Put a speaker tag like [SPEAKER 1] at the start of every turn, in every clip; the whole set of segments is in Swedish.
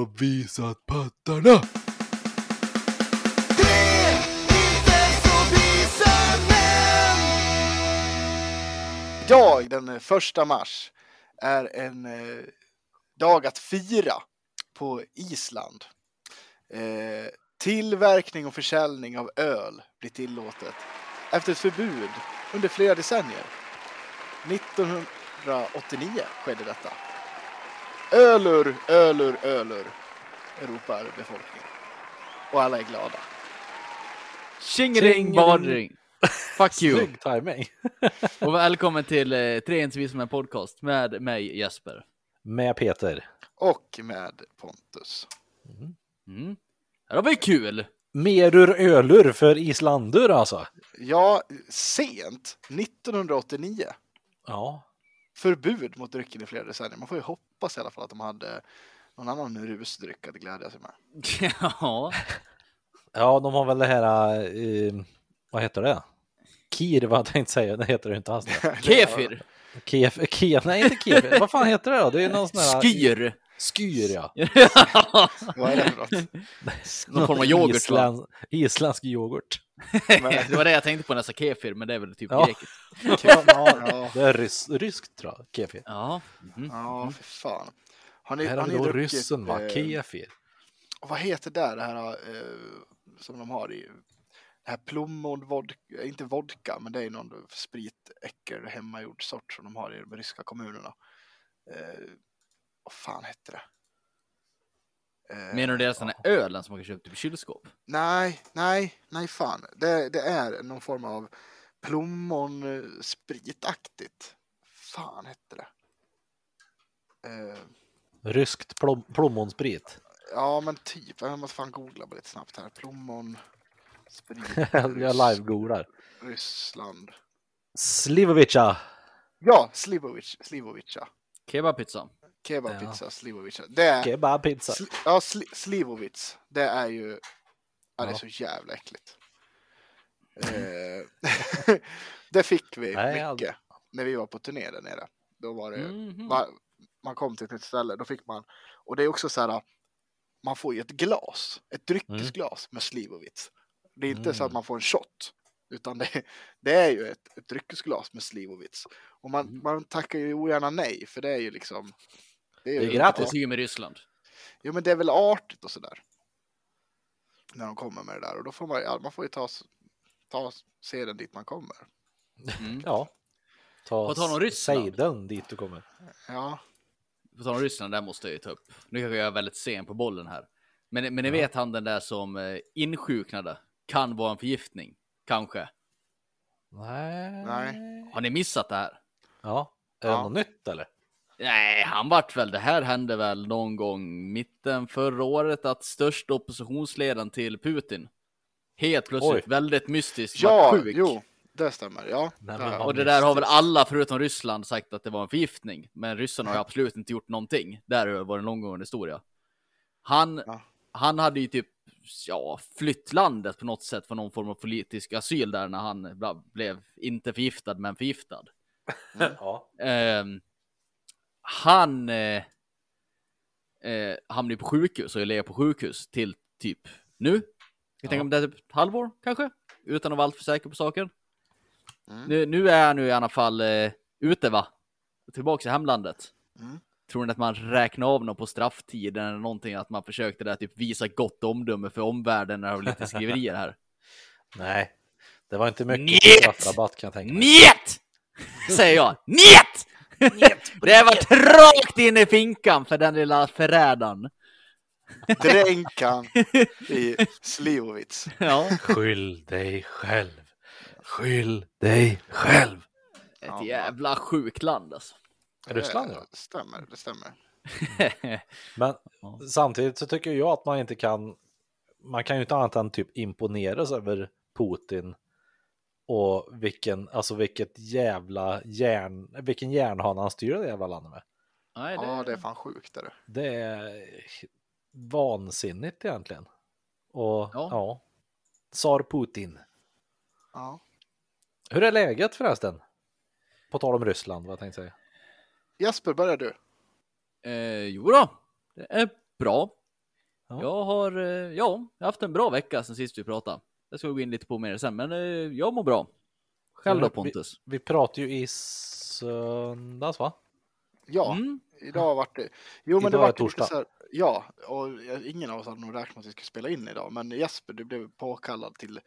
[SPEAKER 1] har visat pattarna.
[SPEAKER 2] Idag, den första mars, är en eh, dag att fira på Island. Eh, tillverkning och försäljning av öl blir tillåtet efter ett förbud under flera decennier. 1989 skedde detta. Ölur, ölur, ölur, ropar befolkningen. Och alla är glada.
[SPEAKER 3] Tjingering badring! Fuck you!
[SPEAKER 4] Snygg timing.
[SPEAKER 3] Och välkommen till eh, Tre inte vi som en podcast med mig Jesper.
[SPEAKER 4] Med Peter.
[SPEAKER 2] Och med Pontus.
[SPEAKER 3] Mm. Här har vi kul!
[SPEAKER 4] Merur ölur för islandur alltså.
[SPEAKER 2] Ja, sent, 1989.
[SPEAKER 4] Ja.
[SPEAKER 2] Förbud mot drycken i flera decennier. Man får ju hoppas i alla fall att de hade någon annan rusdryck att glädja sig med.
[SPEAKER 3] Ja,
[SPEAKER 4] Ja, de har väl det här, eh, vad heter det? Kir, vad jag tänkte säga, det heter det inte alls.
[SPEAKER 3] kefir,
[SPEAKER 4] Kef, kef, nej inte kefir, vad fan heter det då? Det är någon sån här...
[SPEAKER 3] skyr.
[SPEAKER 4] Skyr ja.
[SPEAKER 2] Vad är det för något?
[SPEAKER 3] Någon form av yoghurt va?
[SPEAKER 4] Island, isländsk yoghurt.
[SPEAKER 3] Det var det jag tänkte på nästa kefir, men det är väl typ
[SPEAKER 4] Ja.
[SPEAKER 3] grekiskt.
[SPEAKER 2] Ja,
[SPEAKER 4] Det är rys, ryskt tror jag, kefir.
[SPEAKER 3] Ja. mhm.
[SPEAKER 2] ja för fan. Har ni,
[SPEAKER 4] Här
[SPEAKER 2] har
[SPEAKER 4] vi då
[SPEAKER 2] druckit,
[SPEAKER 4] ryssen va,
[SPEAKER 2] eh,
[SPEAKER 4] kefir.
[SPEAKER 2] vad heter det, det här eh, som de har i det här plommonvodka, inte vodka, men det är någon spritäckel hemmagjord sort som de har i de ryska kommunerna. Eh, vad fan hette det? Eh,
[SPEAKER 3] Menar du det är sån här ölen som man kan köpa typ i kylskåp?
[SPEAKER 2] Nej, nej, nej fan. Det, det är någon form av plommonspritaktigt. Fan hette det. Eh,
[SPEAKER 4] Ryskt plom, plommonsprit.
[SPEAKER 2] ja men typ, jag måste fan googla bara lite snabbt här. Plommon, sprit,
[SPEAKER 4] Jag live-googlar.
[SPEAKER 2] Ryssland.
[SPEAKER 4] Slivovica.
[SPEAKER 2] Ja, Slivovic, Slivovica.
[SPEAKER 3] Kebabpizza.
[SPEAKER 2] Kebabpizza, Slivovica. Det är,
[SPEAKER 4] Kebabpizza.
[SPEAKER 2] sli, ja, sli, Slivovic. Det är ju, ja, det är
[SPEAKER 4] Ja.
[SPEAKER 2] så jävla äckligt. Eh, det fick vi
[SPEAKER 4] Nej,
[SPEAKER 2] mycket när vi var på turné där nere. Då var det,
[SPEAKER 3] Mhm.
[SPEAKER 2] man, man kom till ett nytt ställe, då fick man, och det är också så här, man får ju ett glas, ett dryckesglas med Slivovitz. Det är inte så att
[SPEAKER 4] Mm.
[SPEAKER 2] man får en shot, utan det, det är ju ett, ett dryckesglas med Slivovitz. Och man,
[SPEAKER 3] Mm.
[SPEAKER 2] man tackar ju ogärna nej, för det är ju liksom, det är ju
[SPEAKER 4] Det är gratis.
[SPEAKER 3] kutym med Ryssland.
[SPEAKER 2] Jo, men det är väl artigt och sådär. När de kommer med det där, och då får man, ja, man får ju ta, ta seden dit man kommer.
[SPEAKER 3] Mm.
[SPEAKER 4] Ja. Ta
[SPEAKER 3] om Ryssland.
[SPEAKER 4] sejden dit du kommer.
[SPEAKER 2] Ja,
[SPEAKER 3] På tal om Ryssland, där måste jag ju ta upp. Nu kanske jag är väldigt sen på bollen här. Men, men ni vet han den där som eh, insjuknade kan vara en förgiftning. Kanske.
[SPEAKER 4] Nej.
[SPEAKER 2] Nej.
[SPEAKER 3] Har ni missat det här?
[SPEAKER 4] Ja. Är det
[SPEAKER 2] Ja.
[SPEAKER 4] något nytt eller?
[SPEAKER 3] Nej, han vart väl, det här hände väl någon gång mitten förra året att största oppositionsledaren till Putin helt plötsligt
[SPEAKER 4] Oj.
[SPEAKER 3] väldigt mystiskt
[SPEAKER 2] ja
[SPEAKER 3] vart sjuk.
[SPEAKER 2] jo, det stämmer. Ja,
[SPEAKER 4] Nej,
[SPEAKER 2] det
[SPEAKER 3] Och det där har väl alla förutom Ryssland sagt att det var en förgiftning. Men ryssarna har ju absolut inte gjort någonting. Där var det en långgående historia. Han,
[SPEAKER 2] Ja.
[SPEAKER 3] han hade ju typ ja, flytt landet på något sätt för någon form av politisk asyl där när han bla- blev inte förgiftad men förgiftad.
[SPEAKER 4] Ja.
[SPEAKER 3] Ehm, han eh, eh, hamnade på sjukhus och jag på sjukhus till typ nu. Jag
[SPEAKER 4] Ja.
[SPEAKER 3] tänker om det är typ ett halvår kanske, utan att vara alltför säker på saken.
[SPEAKER 2] Mm.
[SPEAKER 3] Nu, nu är han nu i alla fall eh, ute va? Tillbaka i hemlandet.
[SPEAKER 2] Mm.
[SPEAKER 3] Tror ni att man räknar av någon på strafftiden eller någonting? Att man försökte där typ visa gott omdöme för omvärlden när det var lite skriverier här?
[SPEAKER 4] Nej. Det var inte mycket
[SPEAKER 3] Njet!
[SPEAKER 4] straffrabatt kan jag tänka mig.
[SPEAKER 3] Njet! Säger jag. Njet! Det var rakt in i finkan för den lilla förrädaren.
[SPEAKER 2] Dränk han i Slivovitz.
[SPEAKER 3] Ja,
[SPEAKER 4] Skyll dig själv. Skyll dig själv.
[SPEAKER 3] ett jävla sjukt land alltså.
[SPEAKER 4] Ryssland
[SPEAKER 2] Det
[SPEAKER 4] ja.
[SPEAKER 2] stämmer, det stämmer.
[SPEAKER 4] Men
[SPEAKER 3] Ja.
[SPEAKER 4] samtidigt så tycker jag att man inte kan. Man kan ju inte annat än typ imponeras över Putin. Och vilken, alltså vilket jävla järn, vilken järnhana han styr det jävla landet med.
[SPEAKER 3] Nej, det...
[SPEAKER 2] Ja, det är fan sjukt. Är det.
[SPEAKER 4] Det är vansinnigt egentligen. Och
[SPEAKER 3] Ja.
[SPEAKER 4] ja, Tsar Putin.
[SPEAKER 2] Ja.
[SPEAKER 4] Hur är läget förresten? På tal om Ryssland, vad jag tänkte säga.
[SPEAKER 2] Jesper, börjar du.
[SPEAKER 3] Eh, jo då, det är bra.
[SPEAKER 4] Ja.
[SPEAKER 3] Jag har, eh, ja, jag har haft en bra vecka sen sist vi pratade. Det ska vi gå in lite på mer sen, men eh, jag mår bra. Själv då
[SPEAKER 4] Vi-
[SPEAKER 3] Pontus?
[SPEAKER 4] Vi pratade ju i söndags va?
[SPEAKER 2] Ja,
[SPEAKER 3] Mm.
[SPEAKER 2] idag vart det. Jo, men
[SPEAKER 4] Idag
[SPEAKER 2] det
[SPEAKER 4] är
[SPEAKER 2] vart
[SPEAKER 4] torsdag.
[SPEAKER 2] lite så här, Ja, och ingen av oss hade nog räknat med att vi skulle spela in idag, men Jesper, du blev påkallad till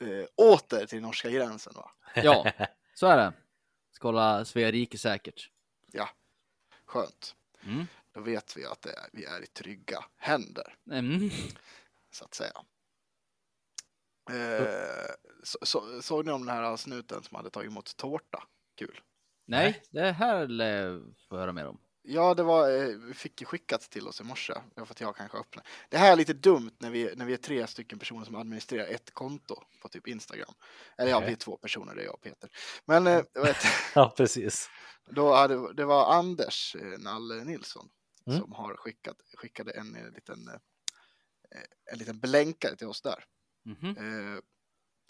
[SPEAKER 2] eh, åter till norska gränsen, va?
[SPEAKER 3] Ja, så är det. Ska hålla Svea rike säkert.
[SPEAKER 2] Skönt.
[SPEAKER 3] Mm.
[SPEAKER 2] Då vet vi att det är, vi är i trygga händer,
[SPEAKER 3] Mm.
[SPEAKER 2] så att säga. Eh, så, så, såg ni om den här snuten som hade tagit emot tårta? Kul.
[SPEAKER 3] Nej, det här lär jag höra mer om.
[SPEAKER 2] Ja, det var, eh, vi fick ju skickat till oss i morse. För att jag kanske öppnade. Det här är lite dumt när vi, när vi är tre stycken personer som administrerar ett konto på typ Instagram. Eller ja,
[SPEAKER 4] Okej.
[SPEAKER 2] vi är två personer, det är jag och Peter. Men eh, vet,
[SPEAKER 4] Ja, precis.
[SPEAKER 2] då hade, det var Anders eh, Nalle Nilsson
[SPEAKER 4] Mm.
[SPEAKER 2] som har skickat, skickade en, liten, en liten blänkare till oss där.
[SPEAKER 3] Mhm.
[SPEAKER 2] Eh,
[SPEAKER 3] Låt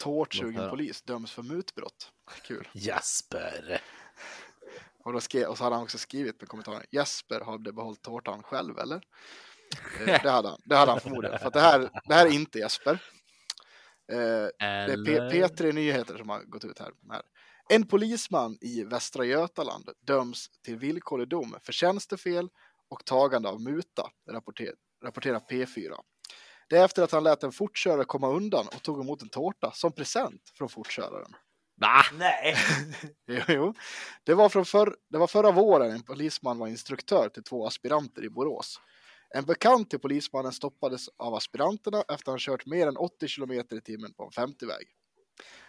[SPEAKER 2] Tårtsugen polis döms för mutbrott. Kul.
[SPEAKER 4] Jasper.
[SPEAKER 2] Och, då skrev, och så hade han också skrivit med kommentaren Jesper hade behållit tårtan själv eller? Eh, det, hade han, det hade han förmodligen. För det här, det här är inte Jesper. Eh, det är P-
[SPEAKER 3] Eller...
[SPEAKER 2] P3 Nyheter som har gått ut här. här. En polisman i Västra Götaland döms till villkorlig dom för tjänstefel och tagande av muta, rapporter, rapporterar P4. Det är efter att han lät en fortkörare komma undan och tog emot en tårta som present från fortköraren.
[SPEAKER 3] Va?
[SPEAKER 4] Nej.
[SPEAKER 2] Jo, jo. Det, var från förr, det var förra våren en polisman var instruktör till två aspiranter i Borås. En bekant till polismannen stoppades av aspiranterna efter att han kört mer än 80 kilometer i timmen på en 50-väg.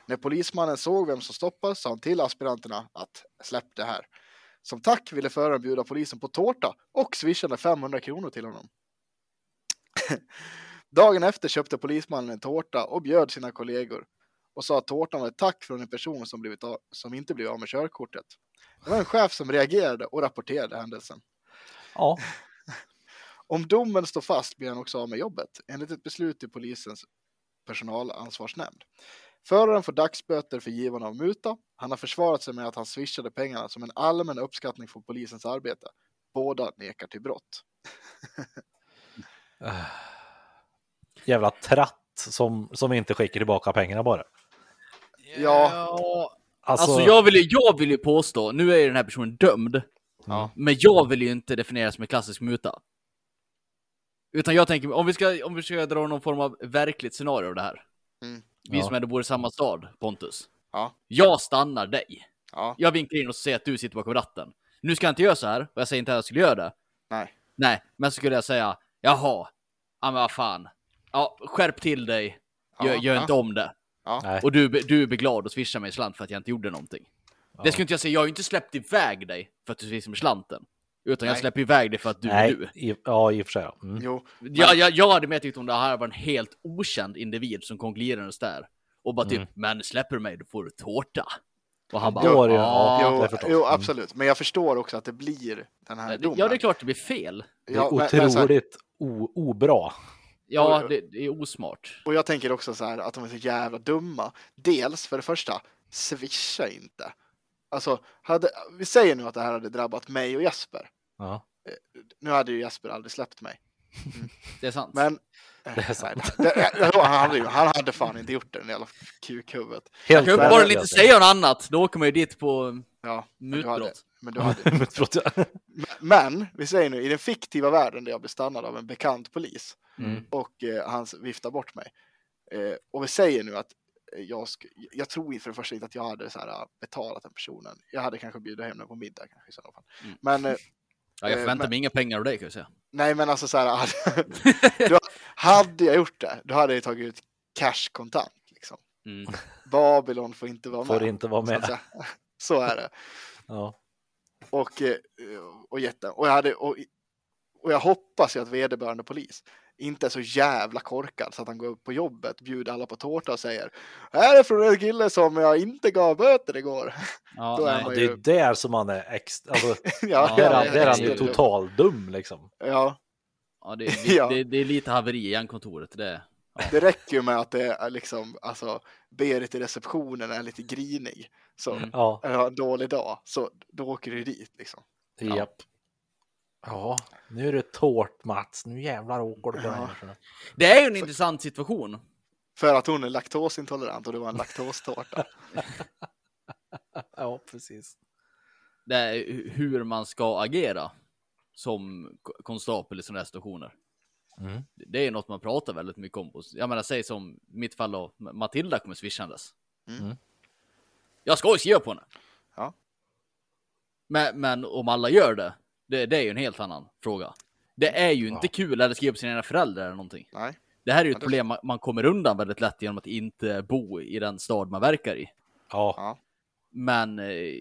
[SPEAKER 2] När polismannen såg vem som stoppades sa han till aspiranterna att släpp det här. Som tack ville föraren bjuda polisen på tårta och swishade 500 kronor till honom. Dagen efter köpte polismannen en tårta och bjöd sina kollegor och sa att tårtan var ett tack från en person som, blivit av, som inte blev av med körkortet. Det var en chef som reagerade och rapporterade händelsen.
[SPEAKER 4] Ja,
[SPEAKER 2] Om domen står fast blir han också av med jobbet, enligt ett beslut i polisens personalansvarsnämnd. Föraren får dagsböter för givande av muta. Han har försvarat sig med att han swishade pengarna som en allmän uppskattning för polisens arbete. Båda nekar till brott.
[SPEAKER 4] jävla tratt som, som inte skickar tillbaka pengarna bara.
[SPEAKER 2] Ja.
[SPEAKER 4] Alltså,
[SPEAKER 3] Alltså, jag, vill ju, jag vill ju påstå, nu är ju den här personen dömd,
[SPEAKER 2] Ja.
[SPEAKER 3] men jag vill ju inte definiera som en klassisk muta. Utan jag tänker, om vi ska, om vi ska dra någon form av verkligt scenario av det här.
[SPEAKER 2] Mm.
[SPEAKER 3] Vi
[SPEAKER 4] Ja.
[SPEAKER 3] som ändå bor i samma stad, Pontus.
[SPEAKER 2] Ja.
[SPEAKER 3] Jag stannar dig.
[SPEAKER 2] Ja.
[SPEAKER 3] Jag vinkar in och säger att du sitter bakom ratten. Nu ska jag inte göra så här, och jag säger inte att jag skulle göra det.
[SPEAKER 2] Nej.
[SPEAKER 3] Nej, men så skulle jag säga, jaha, ja men vad fan. Ja, skärp till dig, gör,
[SPEAKER 2] Ja,
[SPEAKER 3] gör
[SPEAKER 2] ja.
[SPEAKER 3] inte om det.
[SPEAKER 4] nej.
[SPEAKER 3] Och du, du blir glad och swishar mig slant för att jag inte gjorde någonting. Det skulle inte jag säga, jag har ju inte släppt iväg dig för att du swishar mig slanten. Utan jag
[SPEAKER 2] Nej.
[SPEAKER 3] släpper iväg dig för att du är
[SPEAKER 4] nej,
[SPEAKER 3] du.
[SPEAKER 4] i, ja i och för sig. ja. Mm.
[SPEAKER 2] Jo.
[SPEAKER 3] Jag, jag, jag hade mer tyckt om det här var en helt okänd individ som kom glidandes där. Och bara typ,
[SPEAKER 4] Mm.
[SPEAKER 3] men släpper du mig då får du tårta. Och han bara,
[SPEAKER 4] är det
[SPEAKER 3] "Ja,
[SPEAKER 4] ja,
[SPEAKER 2] Jo, jo,
[SPEAKER 4] Mm.
[SPEAKER 2] absolut. Men jag förstår också att det blir den här domen.
[SPEAKER 3] Ja, det är klart det blir fel.
[SPEAKER 4] Det är
[SPEAKER 2] Ja, men- men så
[SPEAKER 4] otroligt obra.
[SPEAKER 3] Ja,
[SPEAKER 2] Och-
[SPEAKER 3] det, det är osmart.
[SPEAKER 2] Och jag tänker också så här att de är så jävla dumma. Dels för det första, swisha inte. Alltså, hade, vi säger nu att det här hade drabbat mig och Jesper.
[SPEAKER 4] Ja,
[SPEAKER 2] Nu hade ju Jesper aldrig släppt mig.
[SPEAKER 3] Det är sant.
[SPEAKER 2] Men...
[SPEAKER 4] det är sant.
[SPEAKER 2] Nej, det, det, han, hade, han hade fan inte gjort det, den jävla kukhuvudet.
[SPEAKER 3] jag
[SPEAKER 4] Helt
[SPEAKER 3] kan
[SPEAKER 2] men-
[SPEAKER 3] uppenbarligen
[SPEAKER 4] värdelöst.
[SPEAKER 3] inte säga något annat. Då åker man ju dit på
[SPEAKER 2] Ja, men du hade,
[SPEAKER 3] mutbrott.
[SPEAKER 2] men du hade.
[SPEAKER 4] Ja.
[SPEAKER 2] Men, vi säger nu, i den fiktiva världen där jag blir stannad av en bekant polis
[SPEAKER 4] Mm.
[SPEAKER 2] och eh, han viftar bort mig. Eh, och vi säger nu att eh, jag, sk- jag tror för det första inte att jag hade så här, äh, betalat den personen. Jag hade kanske bjudit hem den på middag kanske i sådana fall.
[SPEAKER 3] Mm.
[SPEAKER 2] Men eh,
[SPEAKER 3] Ja, jag
[SPEAKER 2] Eh,
[SPEAKER 3] förväntar
[SPEAKER 2] men-
[SPEAKER 3] mig inga pengar av dig kan jag säga.
[SPEAKER 2] nej, men alltså så här, hade, då, hade jag gjort det, då hade jag tagit ut cash kontant. Liksom.
[SPEAKER 3] Mm.
[SPEAKER 2] Babylon får inte vara
[SPEAKER 4] Får
[SPEAKER 2] med.
[SPEAKER 4] inte vara
[SPEAKER 2] så
[SPEAKER 4] med.
[SPEAKER 2] säga. Så är det.
[SPEAKER 4] Ja.
[SPEAKER 2] Och, eh, och, jätte, och, jag hade, och, och jag hoppas ju att vederbörande polis inte är så jävla korkad så att han går upp på jobbet, bjuder alla på tårta och säger Här är från en kille som jag inte gav böter igår.
[SPEAKER 3] Ja,
[SPEAKER 2] Då är
[SPEAKER 3] nej.
[SPEAKER 2] man
[SPEAKER 4] Det är där som man är extra, alltså,
[SPEAKER 2] ja,
[SPEAKER 4] där, är
[SPEAKER 3] Ja,
[SPEAKER 4] han- där är han ju
[SPEAKER 3] är-
[SPEAKER 4] total dum liksom.
[SPEAKER 2] Ja,
[SPEAKER 3] ja, det, är,
[SPEAKER 2] Ja.
[SPEAKER 3] det, det är lite haveri i järnkontoret. Det,
[SPEAKER 2] det räcker ju med att det är liksom, alltså, Berit i receptionen är lite grinig. Så,
[SPEAKER 3] Mm.
[SPEAKER 4] Ja,
[SPEAKER 2] en dålig dag, så då åker du dit liksom.
[SPEAKER 3] Ja.
[SPEAKER 4] japp. Ja, nu är det tårt Mats. Nu jävlar åker det på
[SPEAKER 2] Ja.
[SPEAKER 3] Det är ju en intressant situation.
[SPEAKER 2] För att hon är laktosintolerant och det var en laktostårta.
[SPEAKER 4] Ja, precis.
[SPEAKER 3] Det är hu- hur man ska agera som ko- konstapel i sådana här situationer.
[SPEAKER 4] Mm.
[SPEAKER 3] Det är något man pratar väldigt mycket om. Jag menar, säg som mitt fall då, Matilda kommer swishandes.
[SPEAKER 2] Mm.
[SPEAKER 3] Jag ska ju skriva på henne.
[SPEAKER 2] Ja.
[SPEAKER 3] Men, men om alla gör det, det, det är ju en helt annan fråga. Det är ju inte
[SPEAKER 4] Ja.
[SPEAKER 3] kul att skriva på sina egna föräldrar eller någonting.
[SPEAKER 2] Nej.
[SPEAKER 3] Det här är ju
[SPEAKER 2] Ja,
[SPEAKER 3] ett problem man, man kommer undan väldigt lätt genom att inte bo i den stad man verkar i.
[SPEAKER 4] Ja,
[SPEAKER 2] Ja.
[SPEAKER 3] Men eh,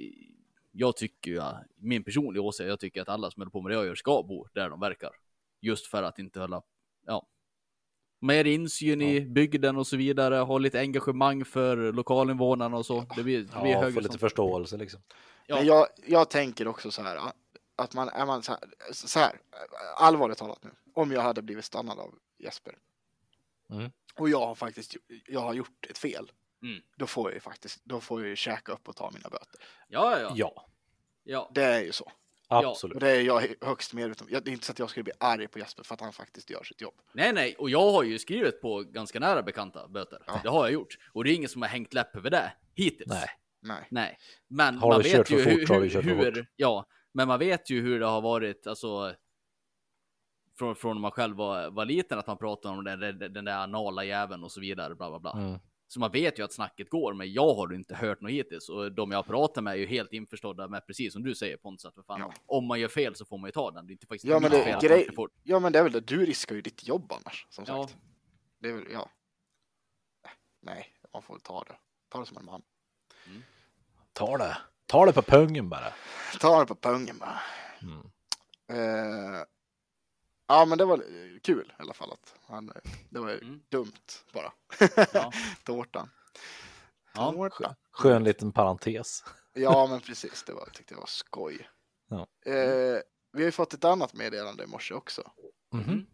[SPEAKER 3] jag tycker ju, min personliga åsikt, jag tycker att alla som håller på med det jag gör ska bo där de verkar. Just för att inte hålla, ja, mer insyn i bygden och så vidare, ha lite engagemang för lokalinvånarna och så. Det blir, det blir
[SPEAKER 4] ja
[SPEAKER 3] högre
[SPEAKER 4] få lite förståelse liksom.
[SPEAKER 3] Ja.
[SPEAKER 2] Men jag, jag tänker också så här. Att man är man så här, så här. Allvarligt talat nu. Om jag hade blivit stannad av Jesper.
[SPEAKER 4] Mm.
[SPEAKER 2] Och jag har faktiskt jag har gjort ett fel.
[SPEAKER 3] Mm.
[SPEAKER 2] Då får jag ju faktiskt, då får jag ju käka upp och ta mina böter.
[SPEAKER 3] Ja, ja, ja.
[SPEAKER 4] Ja.
[SPEAKER 2] Det är ju så.
[SPEAKER 4] absolut.
[SPEAKER 2] Och det är jag högst medveten om. Jag- Det är inte så att jag skulle bli arg på Jesper för att han faktiskt gör sitt jobb.
[SPEAKER 3] Nej, nej, och jag har ju skrivit på ganska nära bekanta böter.
[SPEAKER 2] Ja.
[SPEAKER 3] Det har jag gjort. Och det är ingen som har hängt läpp över det hittills.
[SPEAKER 4] Nej.
[SPEAKER 2] Nej.
[SPEAKER 3] Nej, men
[SPEAKER 4] Har
[SPEAKER 3] man vet
[SPEAKER 4] kört
[SPEAKER 3] ju
[SPEAKER 4] för
[SPEAKER 3] hur, hur, hur
[SPEAKER 4] fort.
[SPEAKER 3] ja, men man vet ju hur det har varit, alltså från, från när man själv var, var liten, att man pratar om den, den, där anala jäveln och så vidare, bla bla bla.
[SPEAKER 4] Mm.
[SPEAKER 3] Så man vet ju att snacket går, men jag har inte hört något hittills. Och de jag pratar med är ju helt införstådda med precis som du säger Pontus, att för fan,
[SPEAKER 2] Ja.
[SPEAKER 3] om man gör fel så får man ju ta den. Det är inte faktiskt
[SPEAKER 2] Ja, men det-
[SPEAKER 3] fel
[SPEAKER 2] grej-
[SPEAKER 3] fort.
[SPEAKER 2] Ja men det är väl det, du riskar ju ditt jobb annars. Som
[SPEAKER 3] Ja.
[SPEAKER 2] sagt. Det är väl, ja. Nej, man får väl ta det. Ta det som en man.
[SPEAKER 4] Ta det. Ta det på pungen bara.
[SPEAKER 2] Ta det på pungen bara.
[SPEAKER 4] Mm.
[SPEAKER 2] Eh, ja men det var kul i alla fall att han, det var
[SPEAKER 3] Mm.
[SPEAKER 2] dumt bara.
[SPEAKER 3] Ja.
[SPEAKER 2] Tårtan.
[SPEAKER 3] Ja.
[SPEAKER 2] Tårta.
[SPEAKER 4] Skön liten parentes.
[SPEAKER 2] Ja men precis, det var, jag tyckte det var skoj.
[SPEAKER 4] Ja.
[SPEAKER 2] Eh, vi har ju fått ett annat meddelande i morse också
[SPEAKER 4] Mhm.